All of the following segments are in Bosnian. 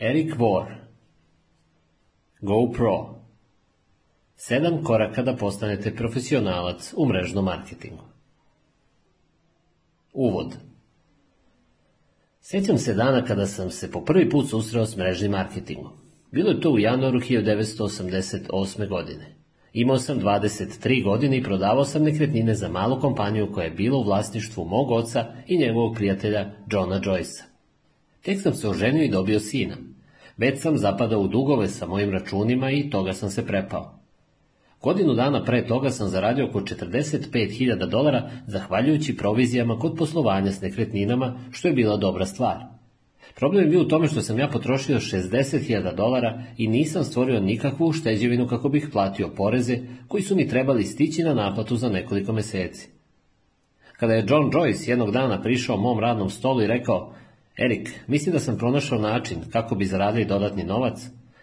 Eric War GoPro Sedam koraka da postanete profesionalac u mrežnom marketingu Uvod Sjećam se dana kada sam se po prvi put susreo s mrežnim marketingom. Bilo je to u januaru 1988. godine. Imao sam 23 godine i prodavao sam nekretnine za malu kompaniju koja je bila u vlasništvu mog oca i njegovog prijatelja Johna Joycea. Tek sam se oženio i dobio sina. Već sam zapadao u dugove sa mojim računima i toga sam se prepao. Godinu dana pre toga sam zaradio oko 45.000 dolara zahvaljujući provizijama kod poslovanja s nekretninama, što je bila dobra stvar. Problem je bio u tome što sam ja potrošio 60.000 dolara i nisam stvorio nikakvu ušteđevinu kako bih platio poreze koji su mi trebali stići na naplatu za nekoliko meseci. Kada je John Joyce jednog dana prišao mom radnom stolu i rekao Erik, mislim da sam pronašao način kako bi zaradili dodatni novac.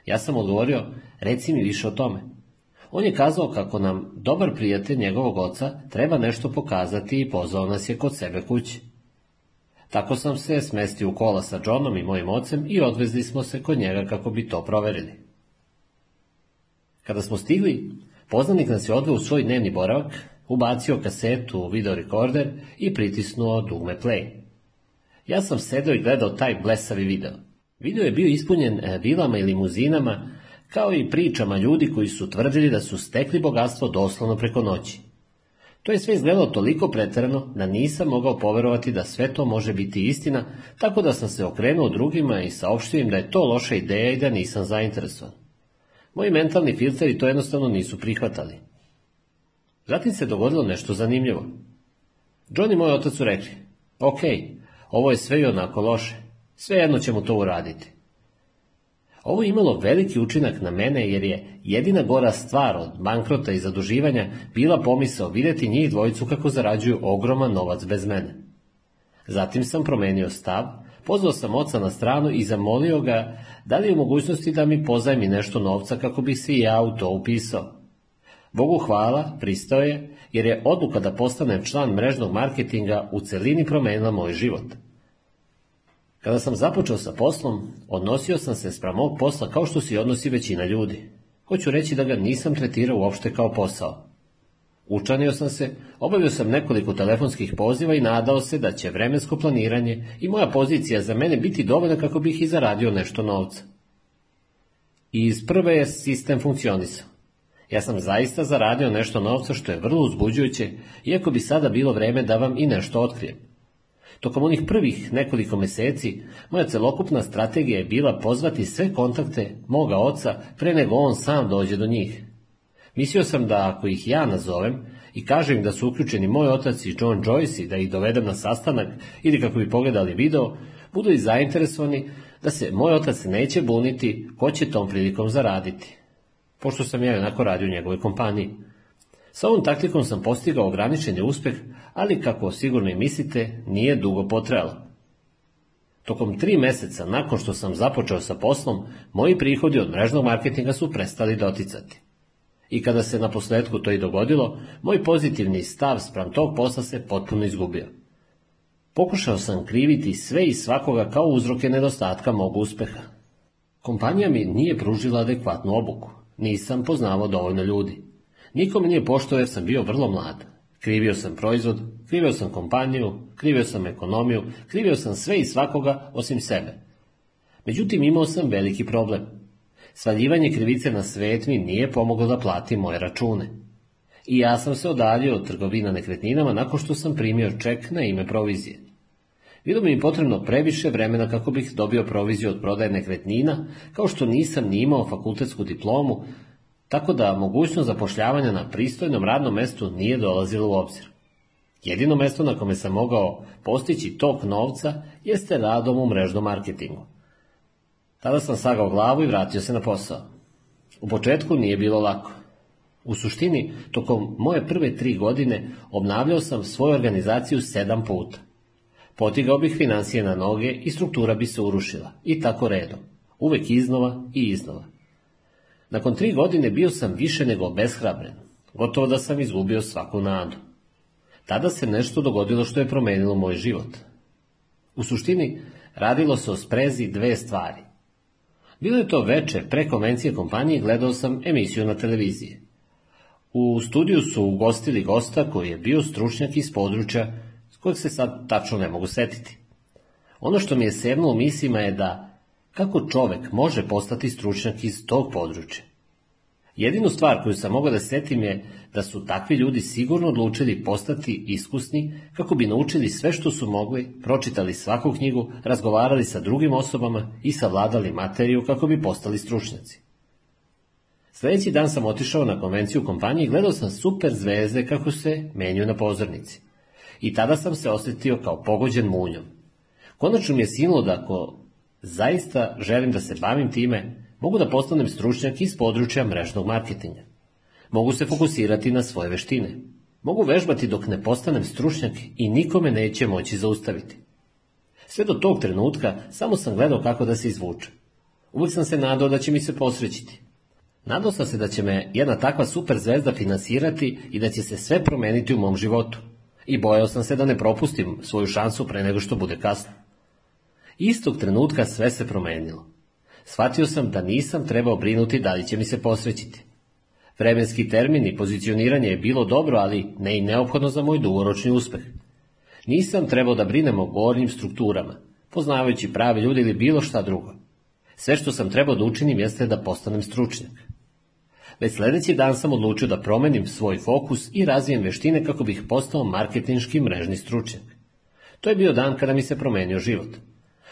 Ja sam odgovorio, reci mi više o tome. On je kazao kako nam dobar prijatelj njegovog oca treba nešto pokazati i pozvao nas je kod sebe kući. Tako sam se smestio u kola sa Johnom i mojim ocem i odvezli smo se kod njega kako bi to proverili. Kada smo stigli, poznanik nas je odveo u svoj dnevni boravak, ubacio kasetu u videorekorder i pritisnuo dugme play. Ja sam sedeo i gledao taj blesavi video. Video je bio ispunjen e, vilama i limuzinama, kao i pričama ljudi koji su tvrdili da su stekli bogatstvo doslovno preko noći. To je sve izgledalo toliko pretrano, da nisam mogao poverovati da sve to može biti istina, tako da sam se okrenuo drugima i saopštio da je to loša ideja i da nisam zainteresovan. Moji mentalni filteri to jednostavno nisu prihvatali. Zatim se dogodilo nešto zanimljivo. John i moj otac su rekli, ok, ovo je sve i onako loše. Svejedno ćemo to uraditi. Ovo je imalo veliki učinak na mene jer je jedina gora stvar od bankrota i zaduživanja bila pomisao vidjeti njih dvojicu kako zarađuju ogroman novac bez mene. Zatim sam promenio stav, pozvao sam oca na stranu i zamolio ga da li je u mogućnosti da mi pozajmi nešto novca kako bih se i ja u to upisao. Bogu hvala, pristao je, jer je odluka da postanem član mrežnog marketinga u celini promijenila moj život. Kada sam započeo sa poslom, odnosio sam se spram mog posla kao što se odnosi većina ljudi. Hoću reći da ga nisam tretirao uopšte kao posao. Učanio sam se, obavio sam nekoliko telefonskih poziva i nadao se da će vremensko planiranje i moja pozicija za mene biti dovoljna kako bih i zaradio nešto novca. I iz prve je sistem funkcionisao. Ja sam zaista zaradio nešto novca što je vrlo uzbuđujuće, iako bi sada bilo vreme da vam i nešto otkrijem. Tokom onih prvih nekoliko meseci, moja celokupna strategija je bila pozvati sve kontakte moga oca pre nego on sam dođe do njih. Mislio sam da ako ih ja nazovem i kažem da su uključeni moj otac i John Joyce i da ih dovedem na sastanak ili kako bi pogledali video, budu i zainteresovani da se moj otac neće buniti ko će tom prilikom zaraditi pošto sam ja onako radio u njegovoj kompaniji. Sa ovom taktikom sam postigao ograničenje uspjeh, ali kako sigurno i mislite, nije dugo potrebalo. Tokom tri meseca nakon što sam započeo sa poslom, moji prihodi od mrežnog marketinga su prestali doticati. I kada se na posledku to i dogodilo, moj pozitivni stav spram tog posla se potpuno izgubio. Pokušao sam kriviti sve i svakoga kao uzroke nedostatka mog uspeha. Kompanija mi nije pružila adekvatnu obuku, nisam poznavao dovoljno ljudi. Niko nije poštao jer sam bio vrlo mlad. Krivio sam proizvod, krivio sam kompaniju, krivio sam ekonomiju, krivio sam sve i svakoga osim sebe. Međutim, imao sam veliki problem. Svaljivanje krivice na svet mi nije pomoglo da platim moje račune. I ja sam se odaljio od trgovina nekretninama nakon što sam primio ček na ime provizije. Bilo mi potrebno previše vremena kako bih dobio proviziju od prodaje nekretnina, kao što nisam ni imao fakultetsku diplomu, tako da mogućnost zapošljavanja na pristojnom radnom mestu nije dolazila u obzir. Jedino mesto na kome sam mogao postići tok novca jeste radom u mrežnom marketingu. Tada sam sagao glavu i vratio se na posao. U početku nije bilo lako. U suštini, tokom moje prve tri godine obnavljao sam svoju organizaciju sedam puta – Potigao bih financije na noge i struktura bi se urušila, i tako redom, uvek iznova i iznova. Nakon tri godine bio sam više nego beshrabren, gotovo da sam izgubio svaku nadu. Tada se nešto dogodilo što je promenilo moj život. U suštini, radilo se o sprezi dve stvari. Bilo je to veče, pre konvencije kompanije gledao sam emisiju na televiziji. U studiju su ugostili gosta koji je bio stručnjak iz područja kojeg se sad tačno ne mogu setiti. Ono što mi je sevnulo u mislima je da kako čovek može postati stručnjak iz tog područja. Jedinu stvar koju sam mogao da setim je da su takvi ljudi sigurno odlučili postati iskusni kako bi naučili sve što su mogli, pročitali svaku knjigu, razgovarali sa drugim osobama i savladali materiju kako bi postali stručnjaci. Sljedeći dan sam otišao na konvenciju kompanije i gledao sam super zvezde kako se menju na pozornici i tada sam se osjetio kao pogođen munjom. Konačno mi je sinulo da ako zaista želim da se bavim time, mogu da postanem stručnjak iz područja mrežnog marketinga. Mogu se fokusirati na svoje veštine. Mogu vežbati dok ne postanem stručnjak i nikome neće moći zaustaviti. Sve do tog trenutka samo sam gledao kako da se izvuče. Uvijek sam se nadao da će mi se posrećiti. Nadao sam se da će me jedna takva super zvezda finansirati i da će se sve promeniti u mom životu i bojao sam se da ne propustim svoju šansu pre nego što bude kasno. Istog trenutka sve se promenilo. Shvatio sam da nisam trebao brinuti da li će mi se posvećiti. Vremenski termin i pozicioniranje je bilo dobro, ali ne i neophodno za moj dugoročni uspeh. Nisam trebao da brinem o gornjim strukturama, poznavajući prave ljude ili bilo šta drugo. Sve što sam trebao da učinim jeste da postanem stručnjak već sljedeći dan sam odlučio da promenim svoj fokus i razvijem veštine kako bih postao marketinški mrežni stručnjak. To je bio dan kada mi se promenio život.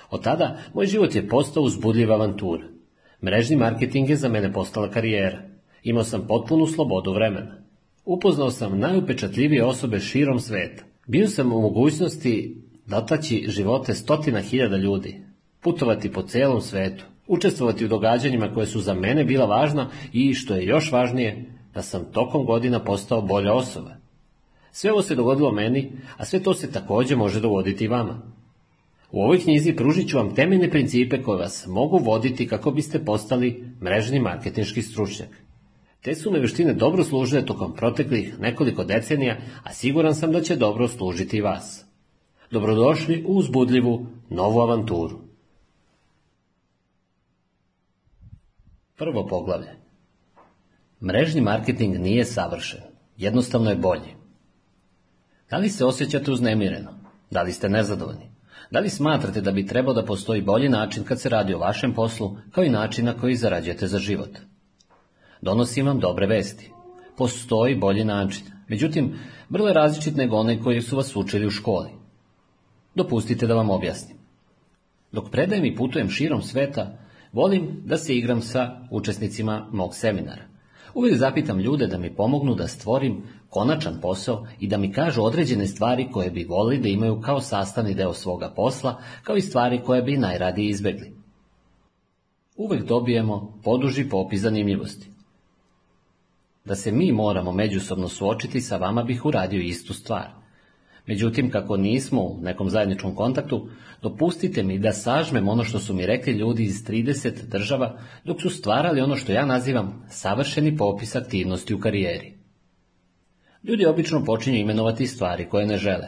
Od tada, moj život je postao uzbudljiv avantur. Mrežni marketing je za mene postala karijera. Imao sam potpunu slobodu vremena. Upoznao sam najupečatljivije osobe širom sveta. Bio sam u mogućnosti dotaći živote stotina hiljada ljudi, putovati po celom svetu, učestvovati u događanjima koje su za mene bila važna i, što je još važnije, da sam tokom godina postao bolja osoba. Sve ovo se dogodilo meni, a sve to se također može dogoditi i vama. U ovoj knjizi pružit ću vam temeljne principe koje vas mogu voditi kako biste postali mrežni marketinški stručnjak. Te su me veštine dobro služile tokom proteklih nekoliko decenija, a siguran sam da će dobro služiti i vas. Dobrodošli u uzbudljivu novu avanturu. Prvo poglavlje. Mrežni marketing nije savršen, jednostavno je bolji. Da li se osjećate uznemireno? Da li ste nezadovoljni? Da li smatrate da bi trebao da postoji bolji način kad se radi o vašem poslu, kao i način na koji zarađujete za život? Donosim vam dobre vesti. Postoji bolji način, međutim, vrlo je različit nego onaj koji su vas učili u školi. Dopustite da vam objasnim. Dok predajem i putujem širom sveta, Volim da se igram sa učesnicima mog seminara. Uvijek zapitam ljude da mi pomognu da stvorim konačan posao i da mi kažu određene stvari koje bi volili da imaju kao sastavni deo svoga posla, kao i stvari koje bi najradije izbjegli. Uvijek dobijemo poduži popis zanimljivosti. Da se mi moramo međusobno suočiti, sa vama bih uradio istu stvar – Međutim, kako nismo u nekom zajedničkom kontaktu, dopustite mi da sažmem ono što su mi rekli ljudi iz 30 država dok su stvarali ono što ja nazivam savršeni popis aktivnosti u karijeri. Ljudi obično počinju imenovati stvari koje ne žele.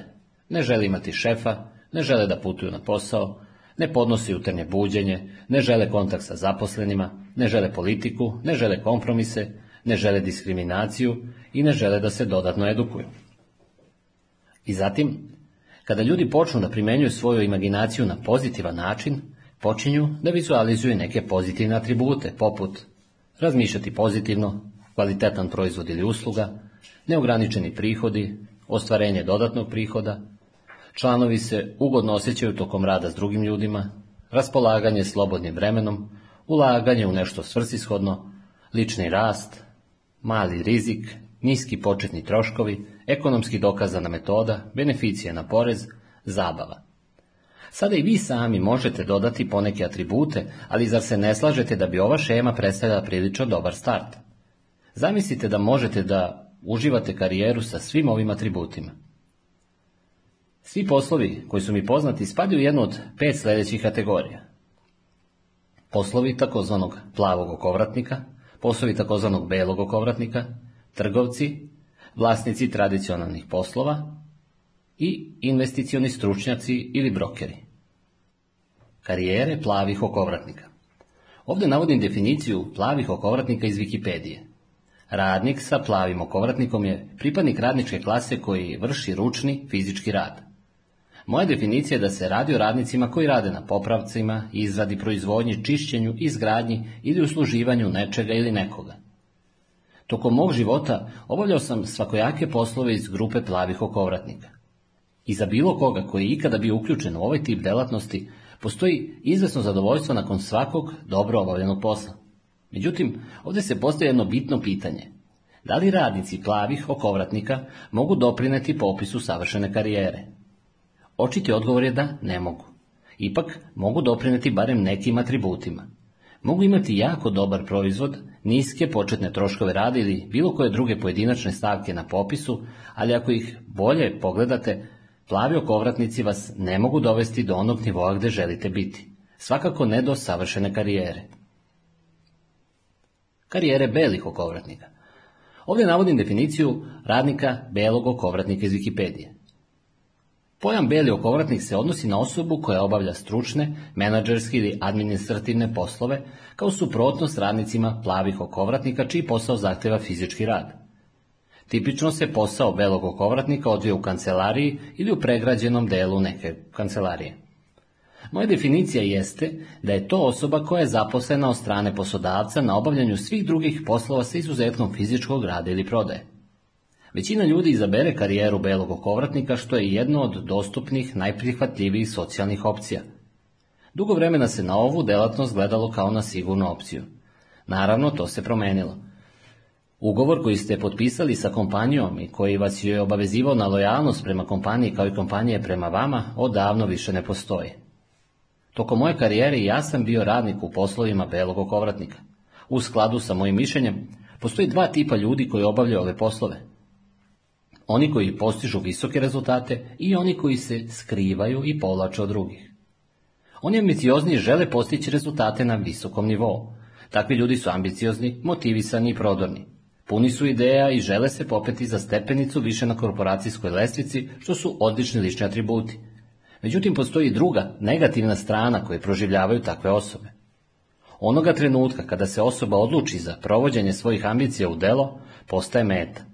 Ne žele imati šefa, ne žele da putuju na posao, ne podnose jutarnje buđenje, ne žele kontakt sa zaposlenima, ne žele politiku, ne žele kompromise, ne žele diskriminaciju i ne žele da se dodatno edukuju. I zatim, kada ljudi počnu da primenjuju svoju imaginaciju na pozitivan način, počinju da vizualizuju neke pozitivne atribute, poput razmišljati pozitivno, kvalitetan proizvod ili usluga, neograničeni prihodi, ostvarenje dodatnog prihoda, članovi se ugodno osjećaju tokom rada s drugim ljudima, raspolaganje slobodnim vremenom, ulaganje u nešto svrsishodno, lični rast, mali rizik, niski početni troškovi, ekonomski dokazana metoda, beneficije na porez, zabava. Sada i vi sami možete dodati poneke atribute, ali zar se ne slažete da bi ova šema predstavljala prilično dobar start? Zamislite da možete da uživate karijeru sa svim ovim atributima. Svi poslovi koji su mi poznati spadaju u jednu od pet sljedećih kategorija. Poslovi takozvanog plavog okovratnika, poslovi takozvanog belog okovratnika, trgovci, vlasnici tradicionalnih poslova i investicioni stručnjaci ili brokeri. Karijere plavih okovratnika Ovdje navodim definiciju plavih okovratnika iz Wikipedije. Radnik sa plavim okovratnikom je pripadnik radničke klase koji vrši ručni fizički rad. Moja definicija je da se radi o radnicima koji rade na popravcima, izradi proizvodnji, čišćenju, izgradnji ili usluživanju nečega ili nekoga. Tokom mog života obavljao sam svakojake poslove iz grupe plavih okovratnika. I za bilo koga koji je ikada bio uključen u ovaj tip delatnosti, postoji izvesno zadovoljstvo nakon svakog dobro obavljenog posla. Međutim, ovdje se postoje jedno bitno pitanje. Da li radnici plavih okovratnika mogu doprineti popisu savršene karijere? Očiti odgovor je da ne mogu. Ipak mogu doprineti barem nekim atributima mogu imati jako dobar proizvod, niske početne troškove rada ili bilo koje druge pojedinačne stavke na popisu, ali ako ih bolje pogledate, plavi okovratnici vas ne mogu dovesti do onog nivoa gde želite biti. Svakako ne do savršene karijere. Karijere belih okovratnika. Ovdje navodim definiciju radnika belog okovratnika iz Wikipedije. Pojam beli okovratnik se odnosi na osobu koja obavlja stručne, menadžerske ili administrativne poslove kao suprotnost radnicima plavih okovratnika čiji posao zahteva fizički rad. Tipično se posao belog okovratnika odvija u kancelariji ili u pregrađenom delu neke kancelarije. Moja definicija jeste da je to osoba koja je zaposlena od strane poslodavca na obavljanju svih drugih poslova sa izuzetkom fizičkog rada ili prodaje. Većina ljudi izabere karijeru belog okovratnika što je jedno od dostupnih, najprihvatljivijih socijalnih opcija. Dugo vremena se na ovu delatnost gledalo kao na sigurnu opciju. Naravno, to se promenilo. Ugovor koji ste potpisali sa kompanijom i koji vas je obavezivao na lojalnost prema kompaniji kao i kompanije prema vama, odavno više ne postoji. Toko moje karijere ja sam bio radnik u poslovima belog okovratnika. U skladu sa mojim mišljenjem, postoji dva tipa ljudi koji obavljaju ove poslove – oni koji postižu visoke rezultate i oni koji se skrivaju i povlače od drugih. Oni ambiciozni žele postići rezultate na visokom nivou. Takvi ljudi su ambiciozni, motivisani i prodorni. Puni su ideja i žele se popeti za stepenicu više na korporacijskoj lestvici, što su odlični lični atributi. Međutim, postoji druga, negativna strana koje proživljavaju takve osobe. Onoga trenutka kada se osoba odluči za provođenje svojih ambicija u delo, postaje meta.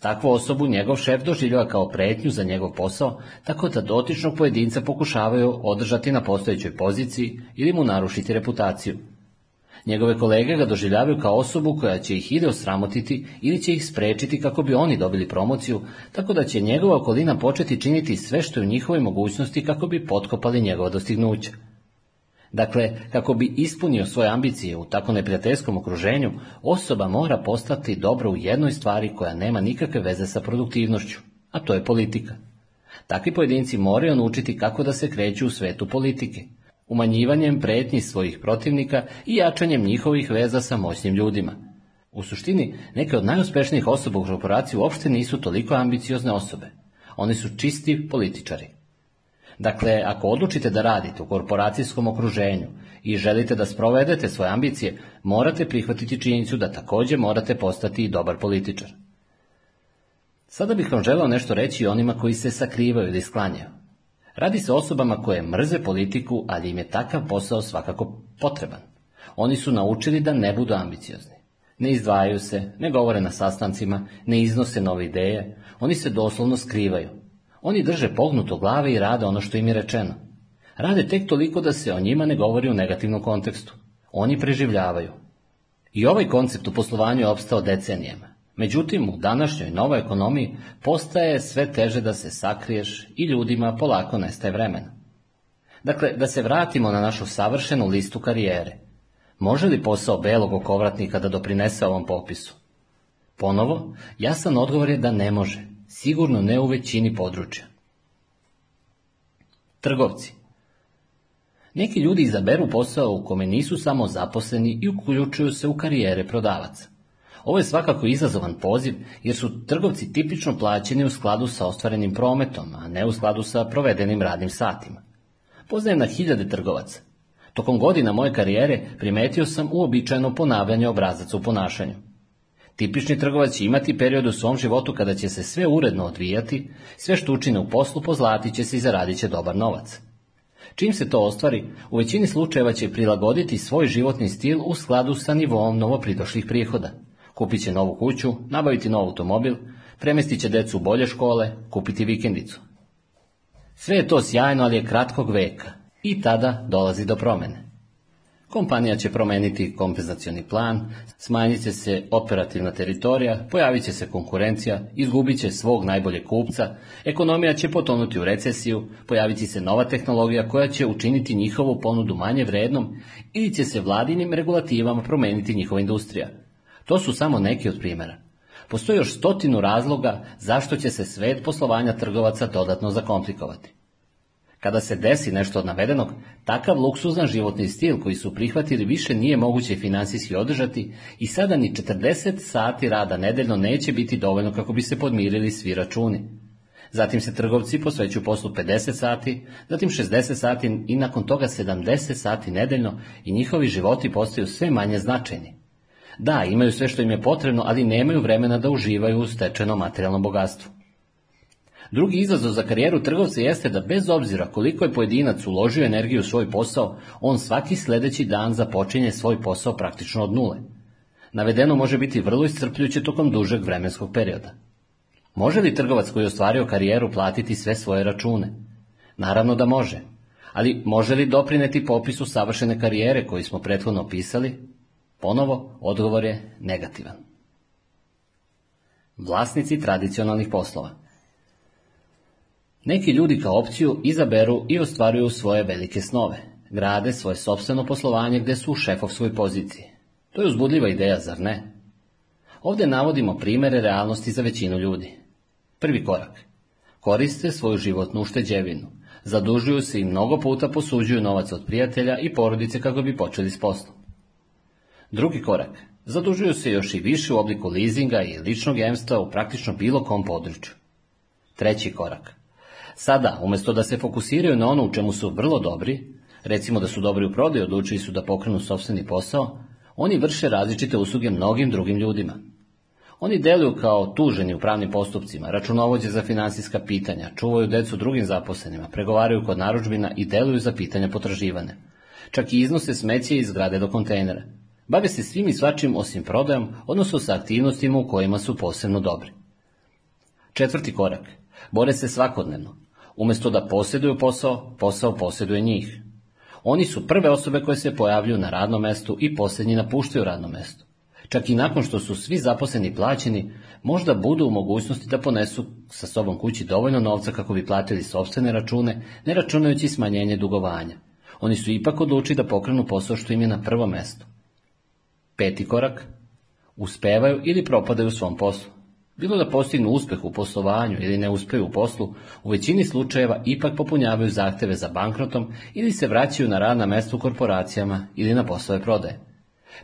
Takvu osobu njegov šef doživljava kao pretnju za njegov posao, tako da dotičnog pojedinca pokušavaju održati na postojećoj poziciji ili mu narušiti reputaciju. Njegove kolege ga doživljavaju kao osobu koja će ih ide osramotiti ili će ih sprečiti kako bi oni dobili promociju, tako da će njegova okolina početi činiti sve što je u njihovoj mogućnosti kako bi potkopali njegova dostignuća. Dakle, kako bi ispunio svoje ambicije u tako neprijateljskom okruženju, osoba mora postati dobra u jednoj stvari koja nema nikakve veze sa produktivnošću, a to je politika. Takvi pojedinci moraju naučiti kako da se kreću u svetu politike, umanjivanjem pretnji svojih protivnika i jačanjem njihovih veza sa moćnim ljudima. U suštini, neke od najuspešnijih osoba u korporaciji uopšte nisu toliko ambiciozne osobe. Oni su čisti političari. Dakle, ako odlučite da radite u korporacijskom okruženju i želite da sprovedete svoje ambicije, morate prihvatiti činjenicu da takođe morate postati i dobar političar. Sada bih vam želeo nešto reći o onima koji se sakrivaju ili sklanjaju. Radi se o osobama koje mrze politiku, ali im je takav posao svakako potreban. Oni su naučili da ne budu ambiciozni. Ne izdvajaju se, ne govore na sastancima, ne iznose nove ideje, oni se doslovno skrivaju, oni drže pognuto glave i rade ono što im je rečeno. Rade tek toliko da se o njima ne govori u negativnom kontekstu. Oni preživljavaju. I ovaj koncept u poslovanju je opstao decenijama. Međutim, u današnjoj novoj ekonomiji postaje sve teže da se sakriješ i ljudima polako nestaje vremena. Dakle, da se vratimo na našu savršenu listu karijere. Može li posao belog okovratnika da doprinese ovom popisu? Ponovo, jasan odgovor je da ne može sigurno ne u većini područja. Trgovci Neki ljudi izaberu posao u kome nisu samo zaposleni i uključuju se u karijere prodavaca. Ovo je svakako izazovan poziv, jer su trgovci tipično plaćeni u skladu sa ostvarenim prometom, a ne u skladu sa provedenim radnim satima. Poznajem na hiljade trgovaca. Tokom godina moje karijere primetio sam uobičajeno ponavljanje obrazaca u ponašanju. Tipični trgovac će imati period u svom životu kada će se sve uredno odvijati, sve što učine u poslu pozlati će se i zaradit će dobar novac. Čim se to ostvari, u većini slučajeva će prilagoditi svoj životni stil u skladu sa nivom novopridošlih prihoda. Kupit će novu kuću, nabaviti nov automobil, premestit će decu u bolje škole, kupiti vikendicu. Sve je to sjajno, ali je kratkog veka i tada dolazi do promjene. Kompanija će promijeniti kompenzacioni plan, smanjit će se operativna teritorija, pojavit će se konkurencija, izgubit će svog najboljeg kupca, ekonomija će potonuti u recesiju, pojavit će se nova tehnologija koja će učiniti njihovu ponudu manje vrednom ili će se vladinim regulativama promijeniti njihova industrija. To su samo neki od primjera. Postoji još stotinu razloga zašto će se svet poslovanja trgovaca dodatno zakomplikovati. Kada se desi nešto od navedenog, takav luksuzan životni stil koji su prihvatili više nije moguće financijski održati i sada ni 40 sati rada nedeljno neće biti dovoljno kako bi se podmirili svi računi. Zatim se trgovci posveću poslu 50 sati, zatim 60 sati i nakon toga 70 sati nedeljno i njihovi životi postaju sve manje značajni. Da, imaju sve što im je potrebno, ali nemaju vremena da uživaju u stečeno materijalnom bogatstvu. Drugi izazov za karijeru trgovca jeste da bez obzira koliko je pojedinac uložio energiju u svoj posao, on svaki sljedeći dan započinje svoj posao praktično od nule. Navedeno može biti vrlo iscrpljujuće tokom dužeg vremenskog perioda. Može li trgovac koji je ostvario karijeru platiti sve svoje račune? Naravno da može. Ali može li doprineti popisu savršene karijere koji smo prethodno opisali? Ponovo, odgovor je negativan. Vlasnici tradicionalnih poslova – neki ljudi kao opciju izaberu i ostvaruju svoje velike snove, grade svoje sobstveno poslovanje gdje su u šefovskoj poziciji. To je uzbudljiva ideja, zar ne? Ovdje navodimo primere realnosti za većinu ljudi. Prvi korak. Koriste svoju životnu ušteđevinu. Zadužuju se i mnogo puta posuđuju novac od prijatelja i porodice kako bi počeli s poslom. Drugi korak. Zadužuju se još i više u obliku leasinga i ličnog jemstva u praktično bilo kom području. Treći korak. Sada, umesto da se fokusiraju na ono u čemu su vrlo dobri, recimo da su dobri u prodaju, odlučili su da pokrenu sobstveni posao, oni vrše različite usluge mnogim drugim ljudima. Oni deluju kao tuženi u pravnim postupcima, računovođe za financijska pitanja, čuvaju decu drugim zaposlenima, pregovaraju kod naručbina i deluju za pitanja potraživanja. Čak i iznose smeće iz zgrade do kontejnera. Bave se svim i svačim osim prodajom, odnosno sa aktivnostima u kojima su posebno dobri. Četvrti korak. Bore se svakodnevno. Umjesto da posjeduju posao, posao posjeduje njih. Oni su prve osobe koje se pojavljuju na radnom mestu i posljednji napuštaju radno mesto. Čak i nakon što su svi zaposleni plaćeni, možda budu u mogućnosti da ponesu sa sobom kući dovoljno novca kako bi platili sobstvene račune, ne računajući smanjenje dugovanja. Oni su ipak odlučili da pokrenu posao što im je na prvo mesto. Peti korak. Uspevaju ili propadaju u svom poslu bilo da postignu uspeh u poslovanju ili ne uspeju u poslu, u većini slučajeva ipak popunjavaju zahteve za bankrotom ili se vraćaju na radna mesta u korporacijama ili na poslove prodaje.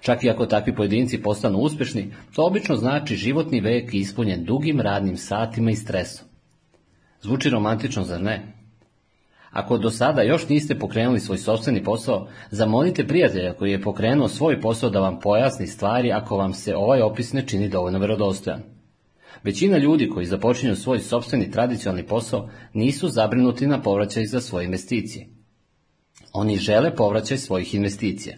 Čak i ako takvi pojedinci postanu uspješni, to obično znači životni vek ispunjen dugim radnim satima i stresom. Zvuči romantično, zar ne? Ako do sada još niste pokrenuli svoj sobstveni posao, zamolite prijatelja koji je pokrenuo svoj posao da vam pojasni stvari ako vam se ovaj opis ne čini dovoljno vjerodostojan. Većina ljudi koji započinju svoj sobstveni tradicionalni posao nisu zabrinuti na povraćaj za svoje investicije. Oni žele povraćaj svojih investicija.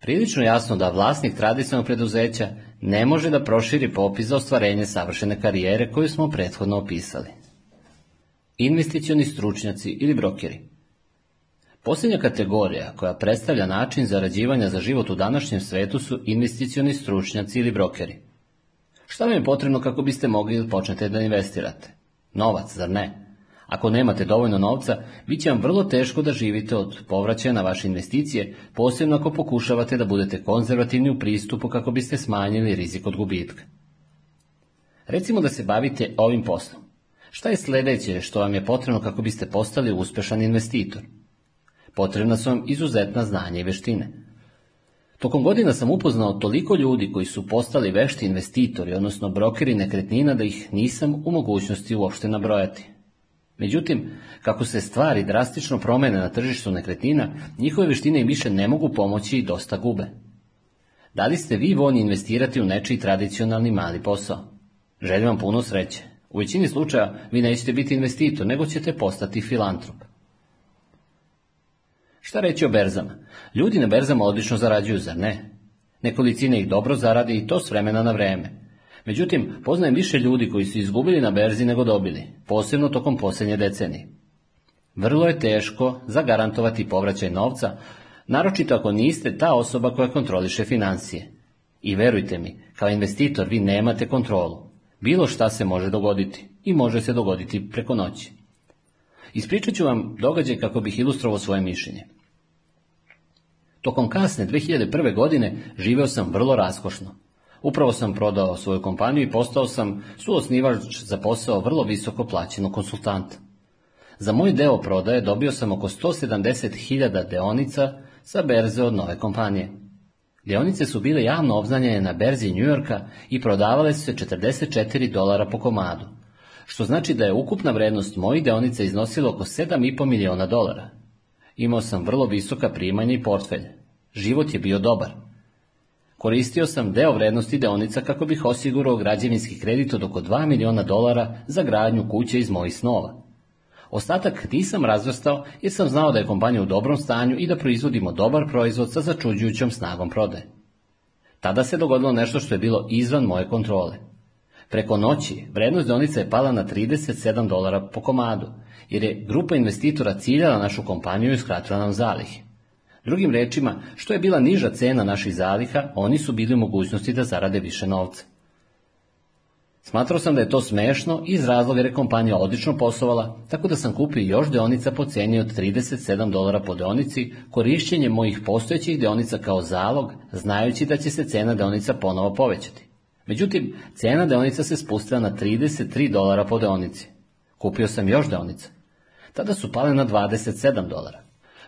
Prilično jasno da vlasnik tradicionalnog preduzeća ne može da proširi popis za ostvarenje savršene karijere koju smo prethodno opisali. Investicioni stručnjaci ili brokeri Posljednja kategorija koja predstavlja način zarađivanja za život u današnjem svetu su investicioni stručnjaci ili brokeri. Šta vam je potrebno kako biste mogli da počnete da investirate? Novac, zar ne? Ako nemate dovoljno novca, bit će vam vrlo teško da živite od povraćaja na vaše investicije, posebno ako pokušavate da budete konzervativni u pristupu kako biste smanjili rizik od gubitka. Recimo da se bavite ovim poslom. Šta je sljedeće što vam je potrebno kako biste postali uspešan investitor? Potrebna su vam izuzetna znanja i veštine. Tokom godina sam upoznao toliko ljudi koji su postali vešti investitori, odnosno brokeri nekretnina, da ih nisam u mogućnosti uopšte nabrojati. Međutim, kako se stvari drastično promene na tržištu nekretnina, njihove veštine im više ne mogu pomoći i dosta gube. Da li ste vi voljni investirati u nečiji tradicionalni mali posao? Želim vam puno sreće. U većini slučaja vi nećete biti investitor, nego ćete postati filantrop. Šta reći o berzama? Ljudi na berzama odlično zarađuju, zar ne? Nekolicine ih dobro zaradi i to s vremena na vreme. Međutim, poznajem više ljudi koji su izgubili na berzi nego dobili, posebno tokom posljednje decenije. Vrlo je teško zagarantovati povraćaj novca, naročito ako niste ta osoba koja kontroliše financije. I verujte mi, kao investitor vi nemate kontrolu. Bilo šta se može dogoditi i može se dogoditi preko noći. Ispričat ću vam događaj kako bih ilustrovao svoje mišljenje. Tokom kasne 2001. godine živeo sam vrlo raskošno. Upravo sam prodao svoju kompaniju i postao sam suosnivač za posao vrlo visoko plaćeno konsultanta. Za moj deo prodaje dobio sam oko 170.000 deonica sa berze od nove kompanije. Deonice su bile javno obznanjene na berzi Yorka i prodavale su se 44 dolara po komadu, što znači da je ukupna vrednost mojih deonica iznosila oko 7,5 miliona dolara – Imao sam vrlo visoka primanja i portfelj. Život je bio dobar. Koristio sam deo vrednosti deonica kako bih osigurao građevinski kredit od oko 2 miliona dolara za gradnju kuće iz mojih snova. Ostatak nisam razvrstao jer sam znao da je kompanija u dobrom stanju i da proizvodimo dobar proizvod sa začuđujućom snagom prodaje. Tada se dogodilo nešto što je bilo izvan moje kontrole. Preko noći vrednost deonica je pala na 37 dolara po komadu, jer je grupa investitora ciljala našu kompaniju i skratila nam zalihe. Drugim rečima, što je bila niža cena naših zaliha, oni su bili u mogućnosti da zarade više novca. Smatrao sam da je to smešno iz razloga jer je kompanija odlično poslovala, tako da sam kupio još deonica po cijeni od 37 dolara po deonici, korišćenjem mojih postojećih deonica kao zalog, znajući da će se cena deonica ponovo povećati. Međutim, cena deonica se spustila na 33 dolara po deonici. Kupio sam još deonica tada su pale na 27 dolara.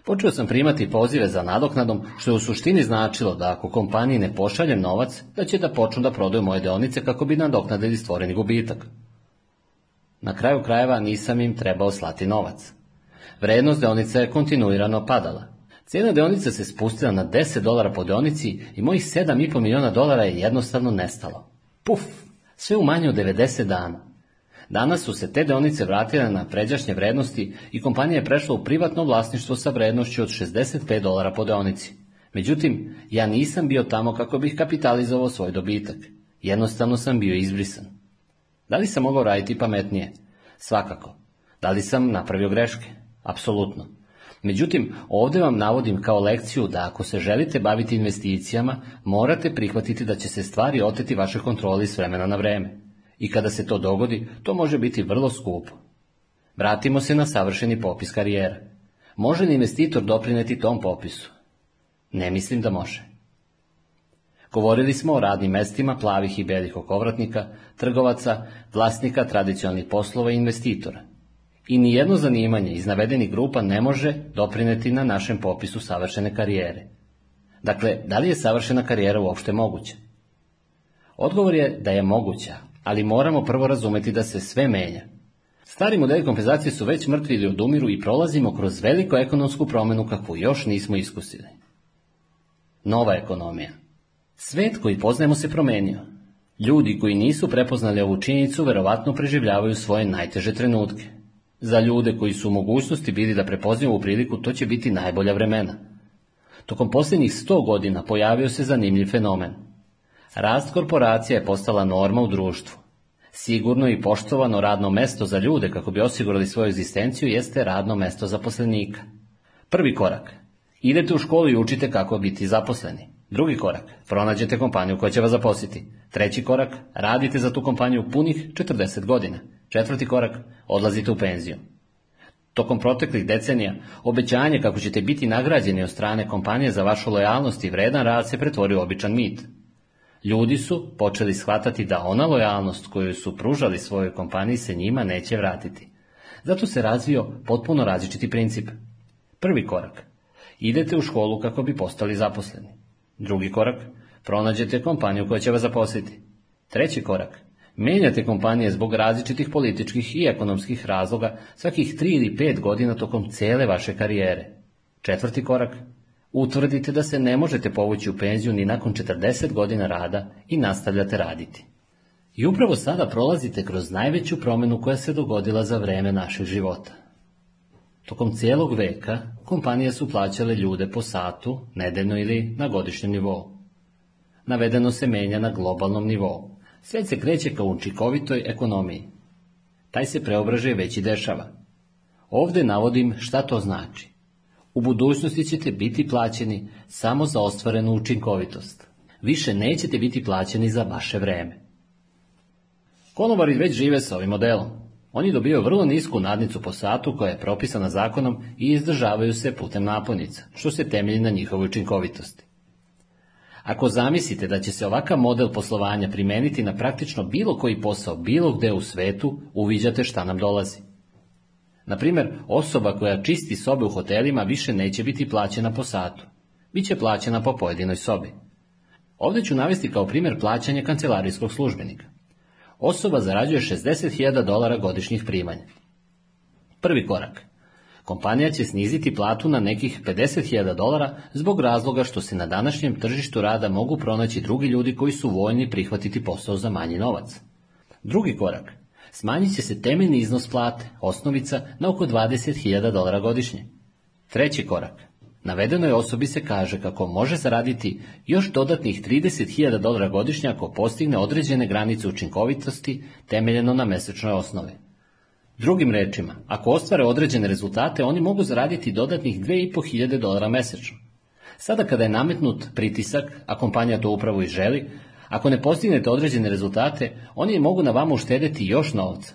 Počeo sam primati pozive za nadoknadom, što je u suštini značilo da ako kompaniji ne pošaljem novac, da će da počnu da prodaju moje deonice kako bi nadoknadili stvoreni gubitak. Na kraju krajeva nisam im trebao slati novac. Vrednost deonica je kontinuirano padala. Cijena deonica se spustila na 10 dolara po deonici i mojih 7,5 miliona dolara je jednostavno nestalo. Puf, sve u manje od 90 dana. Danas su se te deonice vratile na pređašnje vrednosti i kompanija je prešla u privatno vlasništvo sa vrednošću od 65 dolara po deonici. Međutim, ja nisam bio tamo kako bih kapitalizovao svoj dobitak. Jednostavno sam bio izbrisan. Da li sam mogao raditi pametnije? Svakako. Da li sam napravio greške? Apsolutno. Međutim, ovdje vam navodim kao lekciju da ako se želite baviti investicijama, morate prihvatiti da će se stvari oteti vaše kontroli s vremena na vreme i kada se to dogodi, to može biti vrlo skupo. Vratimo se na savršeni popis karijera. Može li investitor doprineti tom popisu? Ne mislim da može. Govorili smo o radnim mestima plavih i belih okovratnika, trgovaca, vlasnika tradicionalnih poslova i investitora. I nijedno zanimanje iz navedenih grupa ne može doprineti na našem popisu savršene karijere. Dakle, da li je savršena karijera uopšte moguća? Odgovor je da je moguća, ali moramo prvo razumjeti da se sve menja. Stari modeli kompenzacije su već mrtvi ili odumiru i prolazimo kroz veliku ekonomsku promjenu kakvu još nismo iskusili. Nova ekonomija. Svet koji poznajemo se promenio. Ljudi koji nisu prepoznali ovu činjenicu verovatno preživljavaju svoje najteže trenutke. Za ljude koji su u mogućnosti bili da prepoznaju ovu priliku, to će biti najbolja vremena. Tokom posljednjih sto godina pojavio se zanimljiv fenomen. Rast korporacija je postala norma u društvu. Sigurno i poštovano radno mesto za ljude kako bi osigurali svoju egzistenciju jeste radno mesto zaposlenika. Prvi korak. Idete u školu i učite kako biti zaposleni. Drugi korak. Pronađete kompaniju koja će vas zaposliti. Treći korak. Radite za tu kompaniju punih 40 godina. Četvrti korak. Odlazite u penziju. Tokom proteklih decenija, obećanje kako ćete biti nagrađeni od strane kompanije za vašu lojalnost i vredan rad se pretvorio običan mit. Ljudi su počeli shvatati da ona lojalnost koju su pružali svojoj kompaniji se njima neće vratiti. Zato se razvio potpuno različiti princip. Prvi korak. Idete u školu kako bi postali zaposleni. Drugi korak. Pronađete kompaniju koja će vas zaposliti. Treći korak. Menjate kompanije zbog različitih političkih i ekonomskih razloga svakih tri ili pet godina tokom cele vaše karijere. Četvrti korak utvrdite da se ne možete povući u penziju ni nakon 40 godina rada i nastavljate raditi. I upravo sada prolazite kroz najveću promjenu koja se dogodila za vreme našeg života. Tokom cijelog veka kompanije su plaćale ljude po satu, nedeljno ili na godišnjem nivou. Navedeno se menja na globalnom nivou. Svijet se kreće ka učinkovitoj ekonomiji. Taj se preobražaj već i dešava. Ovdje navodim šta to znači. U budućnosti ćete biti plaćeni samo za ostvarenu učinkovitost. Više nećete biti plaćeni za vaše vreme. Konovari već žive sa ovim modelom. Oni dobijaju vrlo nisku nadnicu po satu koja je propisana zakonom i izdržavaju se putem naponica, što se temelji na njihovoj učinkovitosti. Ako zamislite da će se ovakav model poslovanja primeniti na praktično bilo koji posao bilo gde u svetu, uviđate šta nam dolazi. Na primjer, osoba koja čisti sobe u hotelima više neće biti plaćena po satu. Biće plaćena po pojedinoj sobi. Ovdje ću navesti kao primjer plaćanje kancelarijskog službenika. Osoba zarađuje 60.000 dolara godišnjih primanja. Prvi korak. Kompanija će sniziti platu na nekih 50.000 dolara zbog razloga što se na današnjem tržištu rada mogu pronaći drugi ljudi koji su voljni prihvatiti posao za manji novac. Drugi korak smanjit će se temeljni iznos plate, osnovica, na oko 20.000 dolara godišnje. Treći korak. Navedenoj osobi se kaže kako može zaraditi još dodatnih 30.000 dolara godišnje ako postigne određene granice učinkovitosti temeljeno na mesečnoj osnovi. Drugim rečima, ako ostvare određene rezultate, oni mogu zaraditi dodatnih 2.500 dolara mesečno. Sada kada je nametnut pritisak, a kompanija to upravo i želi, ako ne postignete određene rezultate, oni mogu na vama uštedeti još novca.